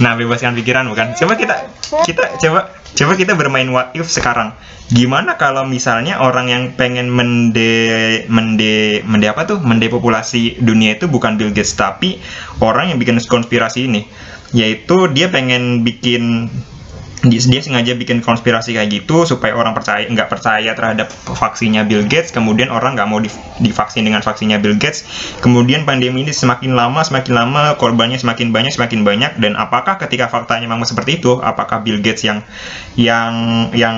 [SPEAKER 1] Nah, bebaskan pikiran bukan? Coba kita kita coba coba kita bermain what if sekarang. Gimana kalau misalnya orang yang pengen mende mende mende apa tuh? Mendepopulasi dunia itu bukan Bill Gates tapi orang yang bikin konspirasi ini. Yaitu dia pengen bikin dia, sengaja bikin konspirasi kayak gitu supaya orang percaya nggak percaya terhadap vaksinnya Bill Gates. Kemudian orang nggak mau di- divaksin dengan vaksinnya Bill Gates. Kemudian pandemi ini semakin lama semakin lama korbannya semakin banyak semakin banyak. Dan apakah ketika faktanya memang seperti itu apakah Bill Gates yang yang yang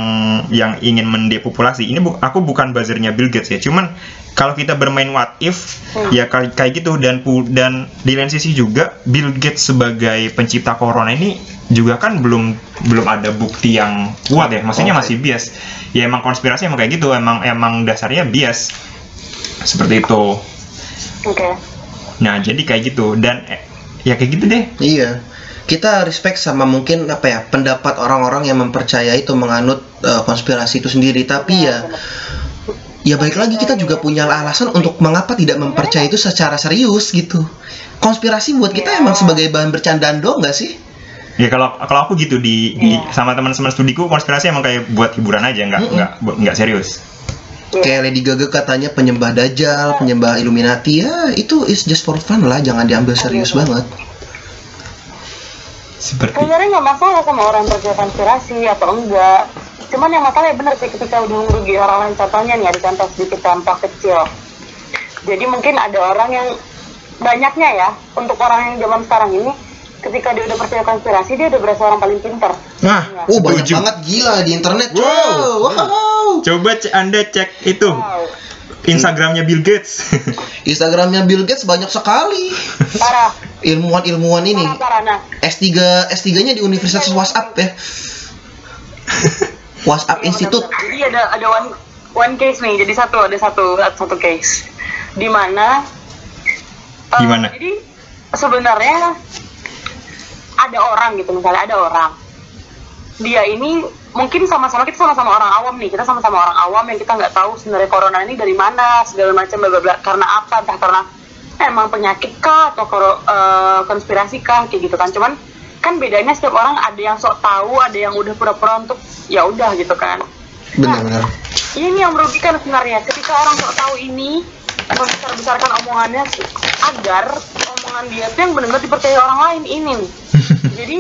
[SPEAKER 1] yang ingin mendepopulasi? Ini bu- aku bukan buzzernya Bill Gates ya. Cuman kalau kita bermain what if ya kayak kayak gitu. Dan dan di lain sisi juga Bill Gates sebagai pencipta corona ini juga kan belum belum ada bukti yang kuat ya. Maksudnya
[SPEAKER 2] Oke.
[SPEAKER 1] masih bias. Ya emang konspirasi emang kayak gitu. Emang emang dasarnya bias. Seperti itu.
[SPEAKER 3] Oke.
[SPEAKER 1] nah jadi kayak gitu. Dan eh, ya kayak gitu deh.
[SPEAKER 2] Iya. Kita respect sama mungkin apa ya pendapat orang-orang yang mempercayai itu menganut uh, konspirasi itu sendiri. Tapi ya ya baik lagi kita juga punya alasan untuk mengapa tidak mempercayai itu secara serius gitu. Konspirasi buat kita emang sebagai bahan bercandaan doang nggak sih?
[SPEAKER 1] ya kalau kalau aku gitu di, di-
[SPEAKER 3] Iya.
[SPEAKER 1] sama teman-teman studiku konspirasi emang kayak buat hiburan aja nggak
[SPEAKER 2] Mm-mm.
[SPEAKER 1] nggak bu- nggak serius
[SPEAKER 2] Kayak Lady Gaga katanya penyembah dajjal, penyembah Illuminati ya itu is just for fun lah, jangan diambil serius banget.
[SPEAKER 1] seperti
[SPEAKER 3] Sebenarnya nggak masalah sama orang percaya konspirasi atau enggak. Cuman yang masalah ya bener sih ketika udah merugi orang lain. Contohnya nih ada contoh sedikit contoh kecil. Jadi mungkin ada orang yang banyaknya ya untuk orang yang zaman sekarang ini ketika dia udah percaya konspirasi dia udah berasa orang paling pinter.
[SPEAKER 2] Nah, oh banyak
[SPEAKER 1] Setuju.
[SPEAKER 2] banget gila di internet.
[SPEAKER 1] Wow.
[SPEAKER 2] Wow. wow.
[SPEAKER 1] coba c- anda cek itu
[SPEAKER 3] Wow,
[SPEAKER 1] Instagramnya Bill Gates
[SPEAKER 2] Instagramnya Bill Gates banyak sekali.
[SPEAKER 3] parah,
[SPEAKER 2] Ilmuwan-ilmuwan ini.
[SPEAKER 3] parah, parah. Nah,
[SPEAKER 2] S3 S3-nya di Universitas WhatsApp ya. WhatsApp
[SPEAKER 3] Iya,
[SPEAKER 2] Institute.
[SPEAKER 3] Jadi ada ada one one case nih. Jadi satu ada satu satu case. Di mana eh,
[SPEAKER 1] Di mana?
[SPEAKER 3] Jadi sebenarnya ada orang gitu misalnya ada orang. Dia ini mungkin sama-sama kita sama-sama orang awam nih. Kita sama-sama orang awam yang kita nggak tahu sebenarnya corona ini dari mana segala macam bla bla bla. Karena apa? Entah karena emang penyakit kah atau eh, konspirasi kah kayak gitu kan. Cuman kan bedanya setiap orang ada yang sok tahu ada yang udah pura-pura untuk ya udah gitu kan.
[SPEAKER 2] Benar-benar.
[SPEAKER 3] ini yang merugikan sebenarnya. Ketika orang sok tahu ini membesar-besarkan omongannya agar omongan dia tuh yang benar-benar dipercaya orang lain ini nih. Jadi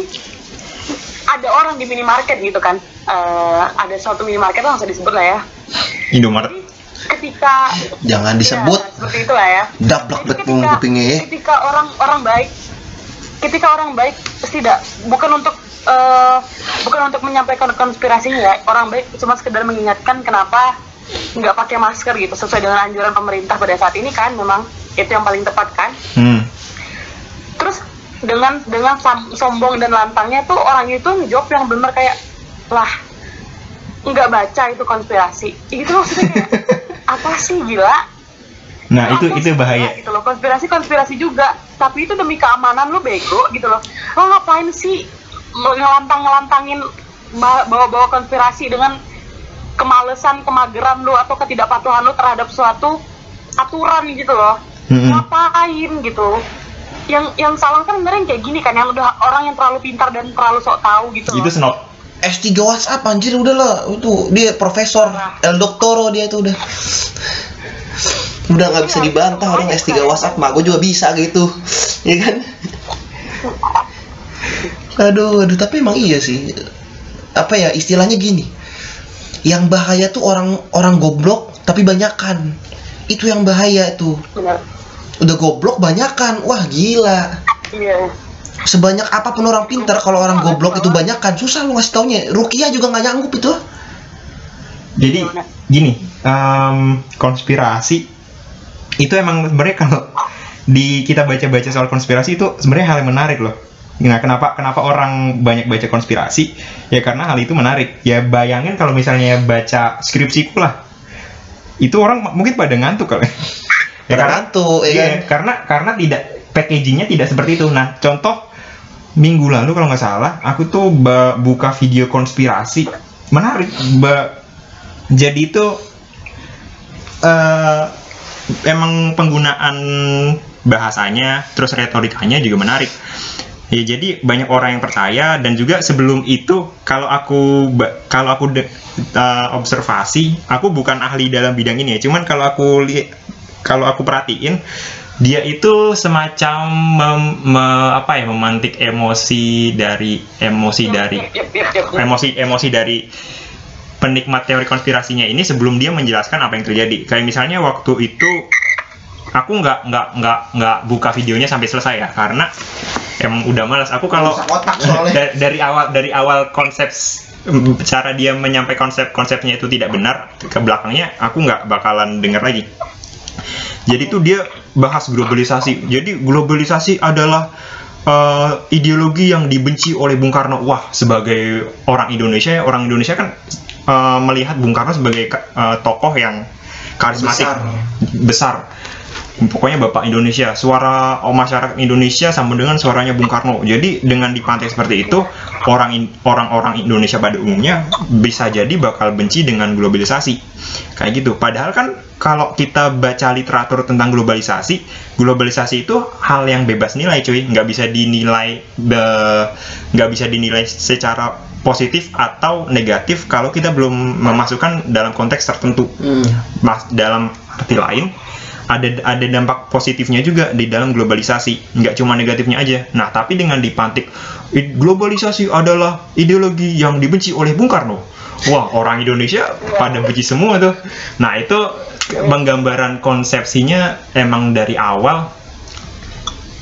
[SPEAKER 3] ada orang di minimarket gitu kan. Eh, ada suatu minimarket lah usah disebut lah ya.
[SPEAKER 1] Indomaret.
[SPEAKER 3] Ketika
[SPEAKER 2] Jangan disebut.
[SPEAKER 3] ya, seperti itu lah ya.
[SPEAKER 2] Dablak bet kupingnya ya.
[SPEAKER 3] ketika orang orang baik ketika orang baik tidak. Bukan untuk eh, bukan untuk menyampaikan konspirasinya ya. Orang baik cuma sekedar mengingatkan kenapa nggak pakai masker gitu sesuai dengan anjuran pemerintah pada saat ini kan memang itu yang paling tepat kan.
[SPEAKER 1] Hmm.
[SPEAKER 3] terus dengan dengan sombong dan lantangnya tuh orang itu ngejawab yang bener kayak lah nggak baca itu konspirasi. Itu maksudnya kayak apa sih gila
[SPEAKER 1] nah itu
[SPEAKER 3] Apa
[SPEAKER 1] itu
[SPEAKER 3] sih,
[SPEAKER 1] bahaya
[SPEAKER 3] gitu loh. Konspirasi konspirasi juga. Tapi itu demi keamanan lo bego gitu loh. Lo ngapain sih ngelantang ngelantangin bawa-bawa konspirasi dengan kemalesan kemageran lo atau ketidakpatuhan lo terhadap suatu aturan gitu loh?
[SPEAKER 1] Mm-mm.
[SPEAKER 3] ngapain gitu? Yang yang salah kan sebenarnya kayak gini kan yang udah orang yang terlalu pintar dan terlalu sok tahu gitu loh.
[SPEAKER 1] itu snob
[SPEAKER 2] S3 WhatsApp anjir udah lah. Itu dia profesor El Doctoro dia itu udah. udah nggak bisa dibantah orang S3 WhatsApp mah gue juga bisa gitu. Ya kan? Aduh aduh tapi emang iya sih. Apa ya istilahnya gini. Yang bahaya tuh orang orang goblok tapi banyakan. Itu yang bahaya tuh.
[SPEAKER 3] Benar.
[SPEAKER 2] udah goblok banyakan. Wah gila.
[SPEAKER 3] Iya.
[SPEAKER 2] Sebanyak apa pun orang pintar kalau orang goblok itu banyakan susah lu ngasih taunya Rukia juga nggak nyanggup itu
[SPEAKER 1] Jadi gini, em, konspirasi itu emang sebenarnya kalau di kita baca-baca soal konspirasi itu sebenarnya hal yang menarik loh. Nah, kenapa kenapa orang banyak baca konspirasi? Ya karena hal itu menarik. Ya bayangin kalau misalnya baca skripsiku lah. Itu orang mungkin pada ngantuk kali. ya
[SPEAKER 2] Pada
[SPEAKER 1] karena
[SPEAKER 2] ngantuk, ya
[SPEAKER 1] iya,
[SPEAKER 2] kan?
[SPEAKER 1] karena karena tidak packagingnya tidak seperti itu. Nah, contoh minggu lalu kalau nggak salah, aku tuh buka video konspirasi menarik. Ba- jadi itu eh emang penggunaan bahasanya terus retorikanya juga menarik ya jadi banyak orang yang percaya dan juga sebelum itu kalau aku kalau aku de- eh, observasi aku bukan ahli dalam bidang ini ya cuman kalau aku kalau aku perhatiin dia itu semacam mem- me- apa ya memantik emosi dari emosi dari emosi emosi dari penikmat teori konspirasinya ini sebelum dia menjelaskan apa yang terjadi. Kayak misalnya waktu itu aku nggak nggak nggak nggak buka videonya sampai selesai ya karena emang udah malas. Aku kalau
[SPEAKER 2] Rusak otak soalnya.
[SPEAKER 1] da- dari awal dari awal konsep cara dia menyampaikan konsep konsepnya itu tidak benar ke belakangnya aku nggak bakalan dengar lagi. Jadi tuh dia bahas globalisasi. Jadi globalisasi adalah eh, ideologi yang dibenci oleh Bung Karno. Wah, sebagai orang Indonesia, ya, orang Indonesia kan eh, melihat Bung Karno sebagai eh, tokoh yang karismatik,
[SPEAKER 2] Besar.
[SPEAKER 1] besar. Pokoknya Bapak Indonesia, suara masyarakat Indonesia sama dengan suaranya Bung Karno. Jadi dengan dipantai seperti itu, orang orang-orang Indonesia pada umumnya bisa jadi bakal benci dengan globalisasi. Kayak gitu. Padahal kan kalau kita baca literatur tentang globalisasi, globalisasi itu hal yang bebas nilai, cuy. Nggak bisa dinilai nggak bisa dinilai secara positif atau negatif kalau kita belum memasukkan dalam konteks tertentu.
[SPEAKER 2] Hmm.
[SPEAKER 1] Mas, dalam arti lain ada ada dampak positifnya juga di dalam globalisasi. Nggak cuma negatifnya aja. Nah tapi dengan dipantik "I- globalisasi adalah ideologi yang dibenci oleh Bung Karno. Wah orang Indonesia pada benci semua tuh. Nah itu penggambaran konsepsinya emang dari awal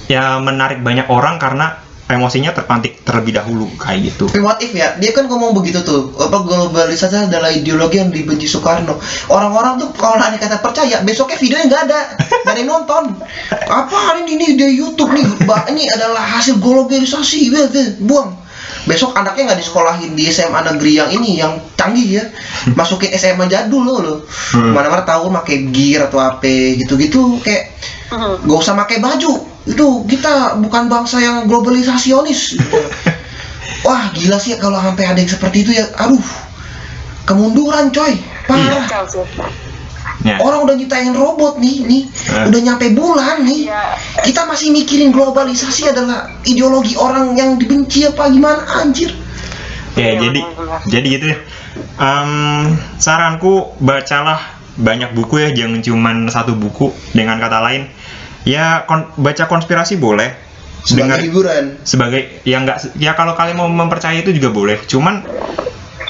[SPEAKER 1] ya menarik banyak orang karena emosinya terpantik terlebih dahulu kayak gitu
[SPEAKER 2] Tapi if ya, dia kan ngomong begitu tuh, apa globalisasi adalah ideologi yang dibenci Soekarno. Orang-orang tuh kalau nanya kata percaya, besoknya videonya nggak ada, nggak ada yang nonton. Apa ini ini di YouTube nih, ini adalah hasil globalisasi, buang. Besok anaknya nggak disekolahin di SMA negeri yang ini, yang canggih ya, masukin SMA jadul loh, loh.
[SPEAKER 1] Hmm.
[SPEAKER 2] Mana-mana tahu pakai gear atau apa gitu-gitu, kayak
[SPEAKER 3] Mhm.
[SPEAKER 2] gak usah pakai baju. Itu kita bukan bangsa yang globalisasionis. Wah gila sih kalau sampai ada yang seperti itu ya. Aduh kemunduran coy. Parah.
[SPEAKER 3] Kacau
[SPEAKER 1] ya
[SPEAKER 2] orang udah nyiptain robot nih nih
[SPEAKER 1] Eh.
[SPEAKER 2] udah nyampe bulan nih
[SPEAKER 3] Iya.
[SPEAKER 2] kita masih mikirin globalisasi adalah ideologi orang yang dibenci apa gimana anjir
[SPEAKER 1] Ya,
[SPEAKER 3] Iya,
[SPEAKER 1] jadi jadi gitu deh. Em, saranku bacalah banyak buku ya, jangan cuman satu buku. Dengan kata lain, ya kon- baca konspirasi boleh.
[SPEAKER 2] sebagai
[SPEAKER 1] Dengar
[SPEAKER 2] hiburan
[SPEAKER 1] sebagai ya nggak ya kalau kalian mau mempercayai itu juga boleh. Cuman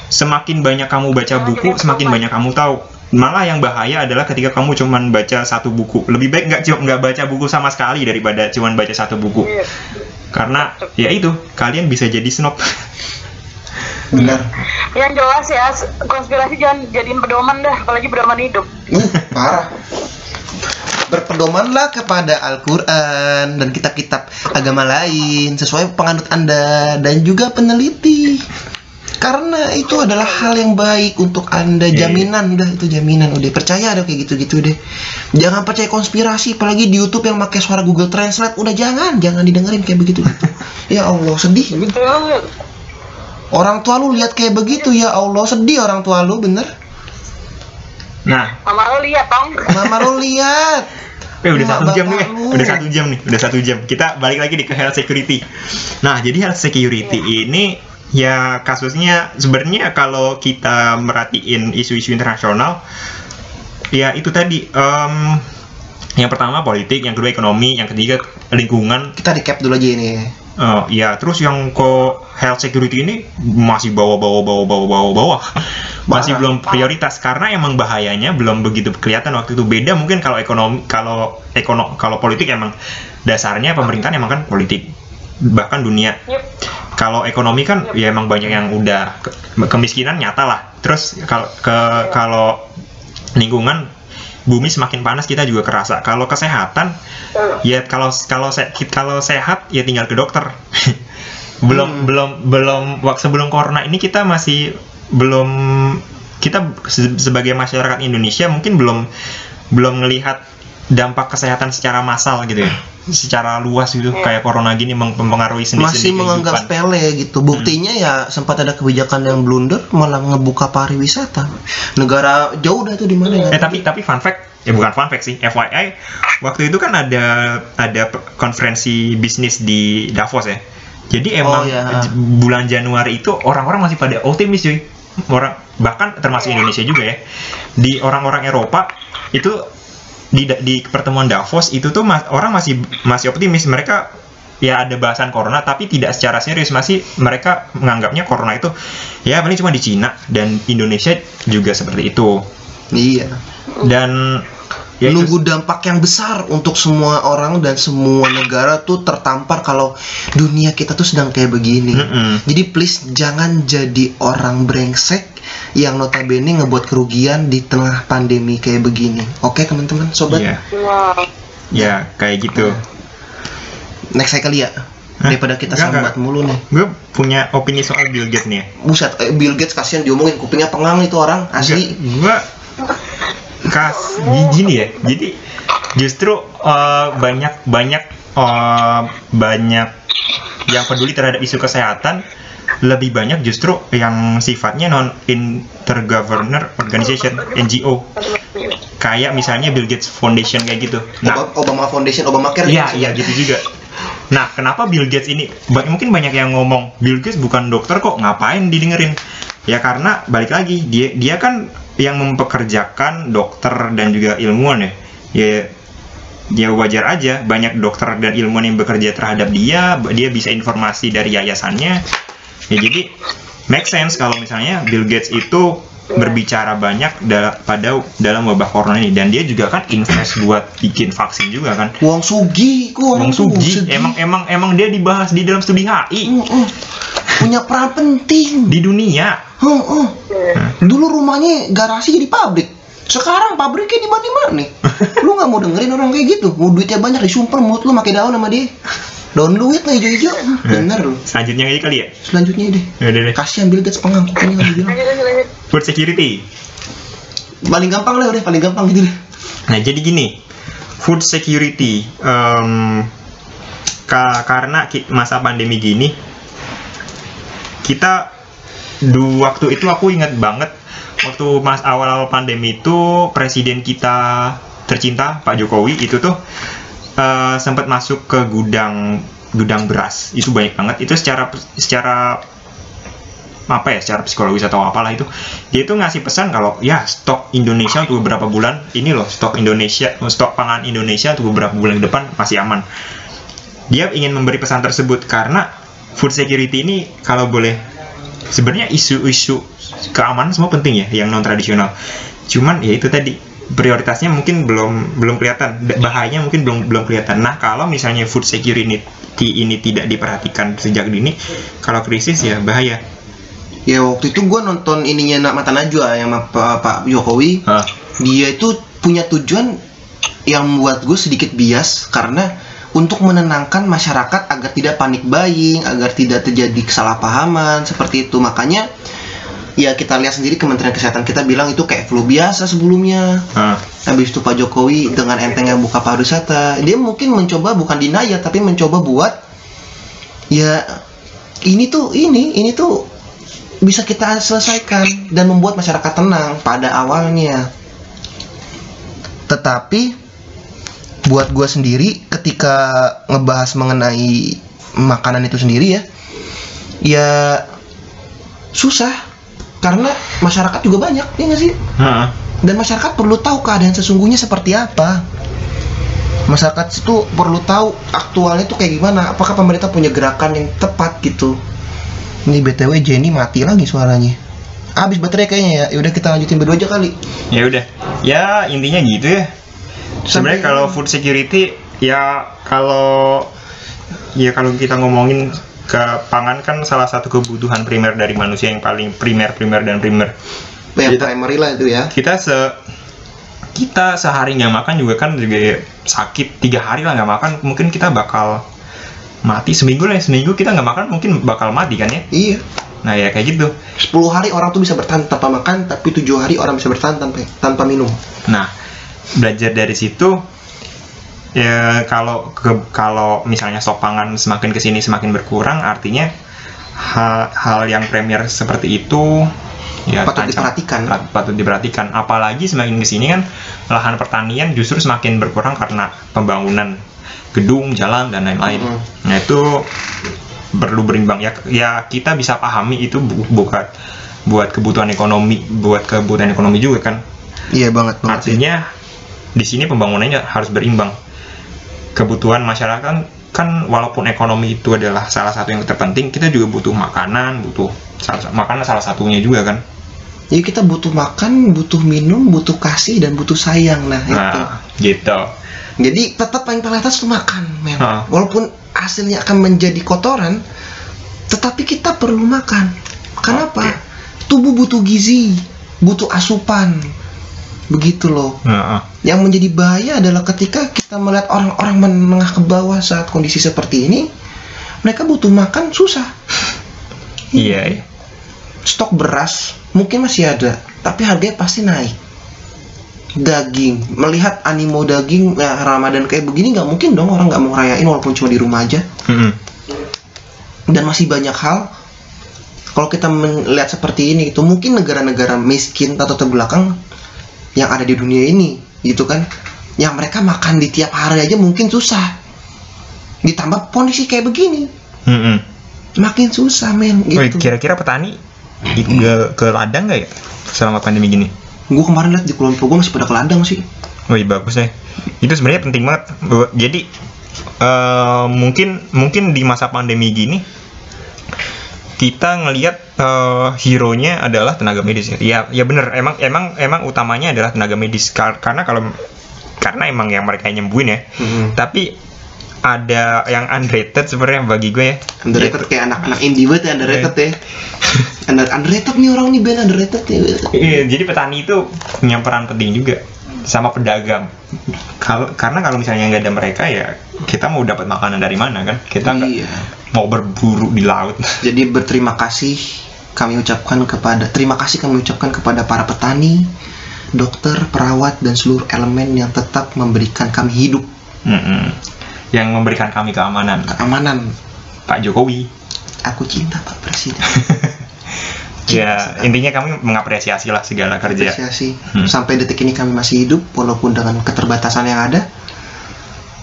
[SPEAKER 1] semakin banyak kamu baca buku, semakin banyak kamu tahu. Malah yang bahaya adalah ketika kamu cuman baca satu buku. Lebih baik nggak nggak baca buku sama sekali daripada cuman baca satu buku.
[SPEAKER 3] Iya.
[SPEAKER 1] Karena ya itu kalian bisa jadi snob.
[SPEAKER 2] benar
[SPEAKER 3] Yang jelas ya, konspirasi jangan jadiin pedoman dah, apalagi pedoman hidup.
[SPEAKER 2] uh parah berpedomanlah kepada Al-Quran dan kitab-kitab agama lain sesuai penganut anda dan juga peneliti karena itu adalah hal yang baik untuk anda
[SPEAKER 1] Iya.
[SPEAKER 2] jaminan udah itu jaminan udah percaya ada kayak gitu-gitu deh jangan percaya konspirasi apalagi di YouTube yang pakai suara Google Translate udah jangan jangan didengerin kayak begitu ya Allah sedih
[SPEAKER 3] Betul.
[SPEAKER 2] orang tua lu lihat kayak begitu ya Allah sedih orang tua lu bener
[SPEAKER 1] Nah,
[SPEAKER 3] Mama lo lihat tong.
[SPEAKER 2] mama lu lihat
[SPEAKER 1] Eh udah satu jam nih,
[SPEAKER 2] bapak
[SPEAKER 1] eh.
[SPEAKER 2] lu.
[SPEAKER 1] udah satu jam nih, udah satu jam. Kita balik lagi nih ke health security. Nah, jadi health security ini ya kasusnya sebenarnya kalau kita merhatiin isu-isu internasional, ya itu tadi em, yang pertama politik yang kedua ekonomi yang ketiga lingkungan.
[SPEAKER 2] Kita recap dulu aja ini.
[SPEAKER 1] Eh, ya terus yang ke health security ini masih bawa bawa bawa bawa bawa bawa masih belum prioritas karena emang bahayanya belum begitu kelihatan waktu itu. Beda mungkin kalau ekonomi kalau ekono kalau politik emang dasarnya pemerintahan emang kan politik bahkan dunia.
[SPEAKER 3] Yup.
[SPEAKER 1] kalau ekonomi kan ya emang banyak yang udah ke- kemiskinan nyata lah. Terus kalau ke kalau lingkungan bumi semakin panas kita juga kerasa. Kalau kesehatan ya kalau kalau se- kalau sehat ya tinggal ke dokter. Belum
[SPEAKER 2] Hmm.
[SPEAKER 1] belum belum waktu sebelum corona ini kita masih belum kita se- sebagai masyarakat Indonesia mungkin belum belum melihat dampak kesehatan secara massal gitu ya secara luas gitu kayak corona gini mem- mempengaruhi sendi
[SPEAKER 2] Masih menganggap sepele gitu. Buktinya ya sempat ada kebijakan yang blunder malah ngebuka pariwisata. Negara jauh dah tuh di mana ya?
[SPEAKER 1] Eh tapi tapi fun fact ya bukan fun fact sih FYI waktu itu kan ada ada konferensi bisnis di Davos ya. Jadi emang
[SPEAKER 2] Oh, iya.
[SPEAKER 1] j- bulan Januari itu orang-orang masih pada optimis cuy. Orang bahkan termasuk Indonesia juga ya. Di orang-orang Eropa itu di di pertemuan Davos itu tuh mas- orang masih masih optimis mereka ya ada bahasan corona tapi tidak secara serius masih mereka menganggapnya corona itu ya paling cuma di Cina dan Indonesia juga seperti itu
[SPEAKER 2] Iya.
[SPEAKER 1] dan ya itu-
[SPEAKER 2] Nunggu dampak yang besar untuk semua orang dan semua negara tuh tertampar kalau dunia kita tuh sedang kayak begini.
[SPEAKER 1] Mm-mm.
[SPEAKER 2] Jadi please jangan jadi orang brengsek yang notabene ngebuat kerugian di tengah pandemi kayak begini. Oke teman-teman, sobat.
[SPEAKER 1] Iya,
[SPEAKER 3] Wow.
[SPEAKER 1] ya kayak gitu.
[SPEAKER 2] Next saya kali ya.
[SPEAKER 1] Hah?
[SPEAKER 2] Daripada kita
[SPEAKER 1] Enggak,
[SPEAKER 2] sambat mulu nih.
[SPEAKER 1] Gue punya opini soal Bill Gates nih. ya.
[SPEAKER 2] Buset, eh, Bill Gates kasihan diomongin kupingnya pengang itu orang asli.
[SPEAKER 1] Gue kas gini ya. Jadi justru eh, banyak banyak eh, banyak yang peduli terhadap isu kesehatan lebih banyak justru yang sifatnya non intergovernor organization NGO kayak misalnya Bill Gates Foundation kayak gitu. Nah,
[SPEAKER 2] Oba- Obama Foundation, Obamacare.
[SPEAKER 1] Iya,
[SPEAKER 2] gitu.
[SPEAKER 1] iya gitu juga. Nah, kenapa Bill Gates ini mungkin banyak yang ngomong Bill Gates bukan dokter kok, ngapain didengerin? Ya karena balik lagi dia dia kan yang mempekerjakan dokter dan juga ilmuwan ya. Ya ya wajar aja banyak dokter dan ilmuwan yang bekerja terhadap dia, dia bisa informasi dari yayasannya. Ya jadi make sense kalau misalnya Bill Gates itu berbicara banyak da- pada dalam wabah corona ini dan dia juga kan invest buat bikin vaksin juga kan.
[SPEAKER 2] Wong Sugi, orang tuh,
[SPEAKER 1] Sugi, emang emang emang dia dibahas di dalam studi HI
[SPEAKER 2] Mm, mm. punya peran penting.
[SPEAKER 1] di dunia.
[SPEAKER 2] Huh, huh. Dulu rumahnya garasi jadi pabrik. Sekarang pabriknya di mana-mana nih. Lu nggak mau dengerin orang kayak gitu? Mau duitnya banyak disumpel mulut lu pakai daun sama dia. Daun duit lah hijau-hijau. Bener lu.
[SPEAKER 1] Selanjutnya aja kali ya.
[SPEAKER 2] Selanjutnya deh.
[SPEAKER 1] Ya udah deh.
[SPEAKER 2] Kasihan Bill Gates pengang kupingnya lagi bilang.
[SPEAKER 1] Food security.
[SPEAKER 2] Paling gampang lah udah, paling gampang gitu deh.
[SPEAKER 1] Nah jadi gini, food security. em, ka- karena masa pandemi gini, kita du waktu itu aku ingat banget waktu mas awal-awal pandemi itu presiden kita tercinta Pak Jokowi itu tuh eh, sempat masuk ke gudang gudang beras. Itu banyak banget. Itu secara secara apa ya secara psikologis atau apalah itu. Dia itu ngasih pesan kalau ya stok Indonesia untuk beberapa bulan ini loh stok Indonesia stok pangan Indonesia untuk beberapa bulan ke depan masih aman. Dia ingin memberi pesan tersebut karena food security ini kalau boleh sebenarnya isu-isu keamanan semua penting ya yang non tradisional cuman ya itu tadi prioritasnya mungkin belum belum kelihatan bahayanya mungkin belum belum kelihatan nah kalau misalnya food security ini tidak diperhatikan sejak dini kalau krisis ya bahaya
[SPEAKER 2] Ya waktu itu gua nonton ininya Nak Mata Najwa yang Pak, Pak Jokowi. Dia itu punya tujuan yang membuat gue sedikit bias karena untuk menenangkan masyarakat agar tidak panik buying, agar tidak terjadi kesalahpahaman seperti itu. Makanya ya kita lihat sendiri Kementerian Kesehatan kita bilang itu kayak flu biasa sebelumnya.
[SPEAKER 1] Ah,
[SPEAKER 2] Habis itu Pak Jokowi dengan entengnya buka pariwisata, dia mungkin mencoba bukan dinaya tapi mencoba buat ya ini tuh ini ini tuh bisa kita selesaikan dan membuat masyarakat tenang pada awalnya. Tetapi buat gua sendiri ketika ngebahas mengenai makanan itu sendiri ya, ya susah karena masyarakat juga banyak ya nggak sih?
[SPEAKER 1] ah,
[SPEAKER 2] dan masyarakat perlu tahu keadaan sesungguhnya seperti apa. masyarakat itu perlu tahu aktualnya tuh kayak gimana. Apakah pemerintah punya gerakan yang tepat gitu? Ini btw Jenny mati lagi suaranya. Habis baterai kayaknya ya. Yaudah kita lanjutin berdua aja kali.
[SPEAKER 1] Ya udah. Ya intinya gitu ya. Sebenarnya kalau food security ya kalau ya kalau kita ngomongin ke pangan kan salah satu kebutuhan primer dari manusia yang paling primer primer dan primer.
[SPEAKER 2] Yang
[SPEAKER 1] Kita-
[SPEAKER 2] primary lah itu ya.
[SPEAKER 1] kita se kita sehari nggak makan juga kan juga sakit. Tiga hari lah nggak makan mungkin kita bakal mati. Seminggu lah ya, seminggu kita nggak makan mungkin bakal mati kan ya?
[SPEAKER 2] Iya.
[SPEAKER 1] Nah ya kayak gitu.
[SPEAKER 2] 10 hari orang tuh bisa bertahan tanpa makan tapi tujuh hari orang bisa bertahan tanpa tanpa minum.
[SPEAKER 1] Nah, belajar dari situ ya kalau ke- kalau misalnya stok pangan semakin ke sini semakin berkurang, artinya hal, hal yang premier seperti itu ya
[SPEAKER 2] Patut
[SPEAKER 1] terancam-
[SPEAKER 2] diperhatikan.
[SPEAKER 1] pat- patut diperhatikan. Apalagi semakin ke sini kan lahan pertanian justru semakin berkurang karena pembangunan gedung, jalan dan lain-lain.
[SPEAKER 2] Mhm.
[SPEAKER 1] Nah itu perlu berimbang ya. Ya kita bisa pahami itu bu- bukan buat kebutuhan ekonomi, buat kebutuhan ekonomi juga kan.
[SPEAKER 2] iya banget banget sih.
[SPEAKER 1] Artinya di sini pembangunannya harus berimbang. Kebutuhan masyarakat kan, kan walaupun ekonomi itu adalah salah satu yang terpenting, kita juga butuh makanan, butuh salah, makanan salah satunya juga kan.
[SPEAKER 2] Jadi kita butuh makan, butuh minum, butuh kasih dan butuh sayang nah, itu.
[SPEAKER 1] Nah, gitu.
[SPEAKER 2] Jadi tetap paling tuh makan, men.
[SPEAKER 1] Ha.
[SPEAKER 2] Walaupun hasilnya akan menjadi kotoran, tetapi kita perlu makan. Kenapa?
[SPEAKER 1] Oke.
[SPEAKER 2] Tubuh butuh gizi, butuh asupan. Begitu loh.
[SPEAKER 1] Nah,
[SPEAKER 2] Yang menjadi bahaya adalah ketika kita melihat orang-orang menengah ke bawah saat kondisi seperti ini, mereka butuh makan susah.
[SPEAKER 1] iya, iya.
[SPEAKER 2] Stok beras mungkin masih ada, tapi harganya pasti naik. Daging, melihat animo daging nah, Ramadan kayak begini nggak mungkin dong orang nggak mau rayain walaupun cuma di rumah aja.
[SPEAKER 1] Mm-mm.
[SPEAKER 2] Dan masih banyak hal. Kalau kita melihat seperti ini, itu mungkin negara-negara miskin atau terbelakang yang ada di dunia ini, gitu kan? Yang mereka makan di tiap hari aja mungkin susah. Ditambah kondisi kayak begini,
[SPEAKER 1] Mm-mm.
[SPEAKER 2] makin susah men gitu.
[SPEAKER 1] kira-kira petani i- ke, ke ladang nggak ya selama pandemi gini?
[SPEAKER 2] Gue kemarin lihat di Kulon Progo masih pada ke ladang sih.
[SPEAKER 1] Wih bagus ya. Itu sebenarnya penting banget. Jadi eh, mungkin mungkin di masa pandemi gini kita ngelihat eh, hero-nya adalah tenaga medis ya. Ya, ya bener. Emang emang emang utamanya adalah tenaga medis Kar- karena kalau karena emang yang mereka nyembuhin ya. Tapi ada yang underrated sebenarnya bagi gue ya.
[SPEAKER 2] Underrated kayak anak-anak indie banget ya underrated ya. Under underrated nih orang nih band underrated ya.
[SPEAKER 1] Iya, jadi petani itu punya peran penting juga sama pedagang. Kalau karena kalau misalnya nggak ada mereka ya kita mau dapat makanan dari mana kan? Kita nggak
[SPEAKER 2] Iya.
[SPEAKER 1] mau berburu di laut.
[SPEAKER 2] Jadi berterima kasih kami ucapkan kepada terima kasih kami ucapkan kepada para petani, dokter, perawat dan seluruh elemen yang tetap memberikan kami hidup,
[SPEAKER 1] Mm-mm. Yang memberikan kami keamanan,
[SPEAKER 2] keamanan.
[SPEAKER 1] Pak Jokowi.
[SPEAKER 2] Aku cinta Pak Presiden.
[SPEAKER 1] Ya intinya kami mengapresiasi lah segala kerja.
[SPEAKER 2] Apresiasi.
[SPEAKER 1] Hmm.
[SPEAKER 2] Sampai detik ini kami masih hidup walaupun dengan keterbatasan yang ada.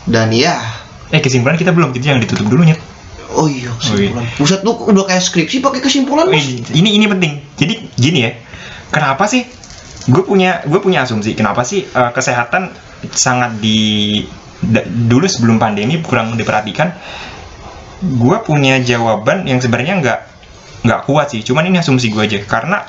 [SPEAKER 2] Dan ya,
[SPEAKER 1] Eh kesimpulan kita belum, kita jangan ditutup dulu Nyet.
[SPEAKER 2] oh iya kesimpulan. Buset lu udah kayak skripsi pakai kesimpulan. Bos.
[SPEAKER 1] Wih, ini ini penting. Jadi gini ya, kenapa sih? Gue punya gue punya asumsi kenapa sih eh, kesehatan sangat di da- dulu sebelum pandemi kurang diperhatikan. Gue punya jawaban yang sebenarnya nggak nggak kuat sih. Cuman ini asumsi gue aja karena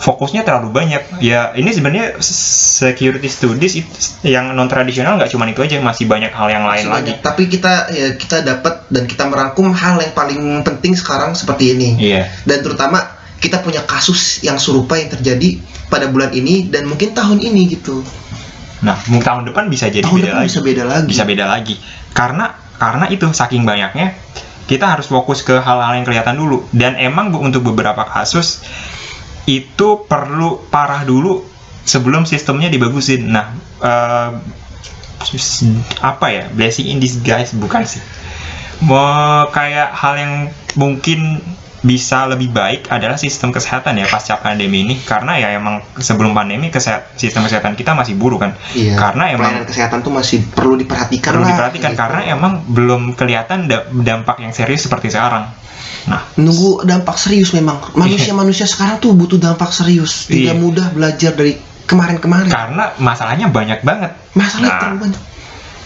[SPEAKER 1] fokusnya terlalu banyak. Ya ini sebenarnya security studies itu yang non tradisional nggak cuma itu aja, masih banyak hal yang lain
[SPEAKER 2] Masih
[SPEAKER 1] lagi.
[SPEAKER 2] banyak. Tapi kita ya, kita dapat dan kita merangkum hal yang paling penting sekarang seperti ini.
[SPEAKER 1] Iya.
[SPEAKER 2] Dan terutama kita punya kasus yang serupa yang terjadi pada bulan ini dan mungkin tahun ini gitu.
[SPEAKER 1] Nah, mungkin tahun depan bisa jadi
[SPEAKER 2] tahun
[SPEAKER 1] beda
[SPEAKER 2] depan
[SPEAKER 1] lagi.
[SPEAKER 2] bisa beda lagi.
[SPEAKER 1] bisa beda lagi karena karena itu saking banyaknya kita harus fokus ke hal-hal yang kelihatan dulu. Dan emang untuk beberapa kasus itu perlu parah dulu sebelum sistemnya dibagusin. Nah eh, apa ya? Blessing in disguise bukan sih. Mau kayak hal yang mungkin bisa lebih baik adalah sistem kesehatan ya pasca pandemi ini karena ya emang sebelum pandemi kesehat, sistem kesehatan kita masih buruk kan
[SPEAKER 2] Iya.
[SPEAKER 1] karena emang
[SPEAKER 2] kesehatan tuh masih perlu diperhatikan
[SPEAKER 1] perlu
[SPEAKER 2] lah,
[SPEAKER 1] diperhatikan
[SPEAKER 2] gitu.
[SPEAKER 1] karena emang belum kelihatan da- dampak yang serius seperti sekarang. Nah,
[SPEAKER 2] nunggu dampak serius memang manusia-manusia sekarang tuh butuh dampak serius tidak
[SPEAKER 1] Iya.
[SPEAKER 2] mudah belajar dari kemarin-kemarin
[SPEAKER 1] karena masalahnya banyak banget.
[SPEAKER 2] masalah
[SPEAKER 1] Nah.
[SPEAKER 2] terlalu banyak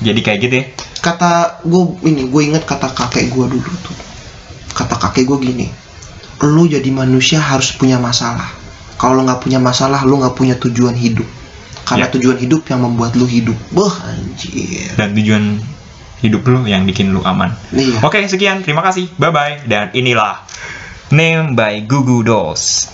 [SPEAKER 1] jadi kayak gitu ya
[SPEAKER 2] kata gue ini gue inget kata kakek gue dulu tuh kata kakek gue gini lu jadi manusia harus punya masalah. Kalau nggak punya masalah lu nggak punya tujuan hidup. Karena
[SPEAKER 1] Ya.
[SPEAKER 2] tujuan hidup yang membuat lu hidup. Wah anjir.
[SPEAKER 1] Dan tujuan hidup lu yang bikin lu aman.
[SPEAKER 2] Iya.
[SPEAKER 1] oke sekian. Terima kasih. Bye bye dan inilah Name by Gugu Dolls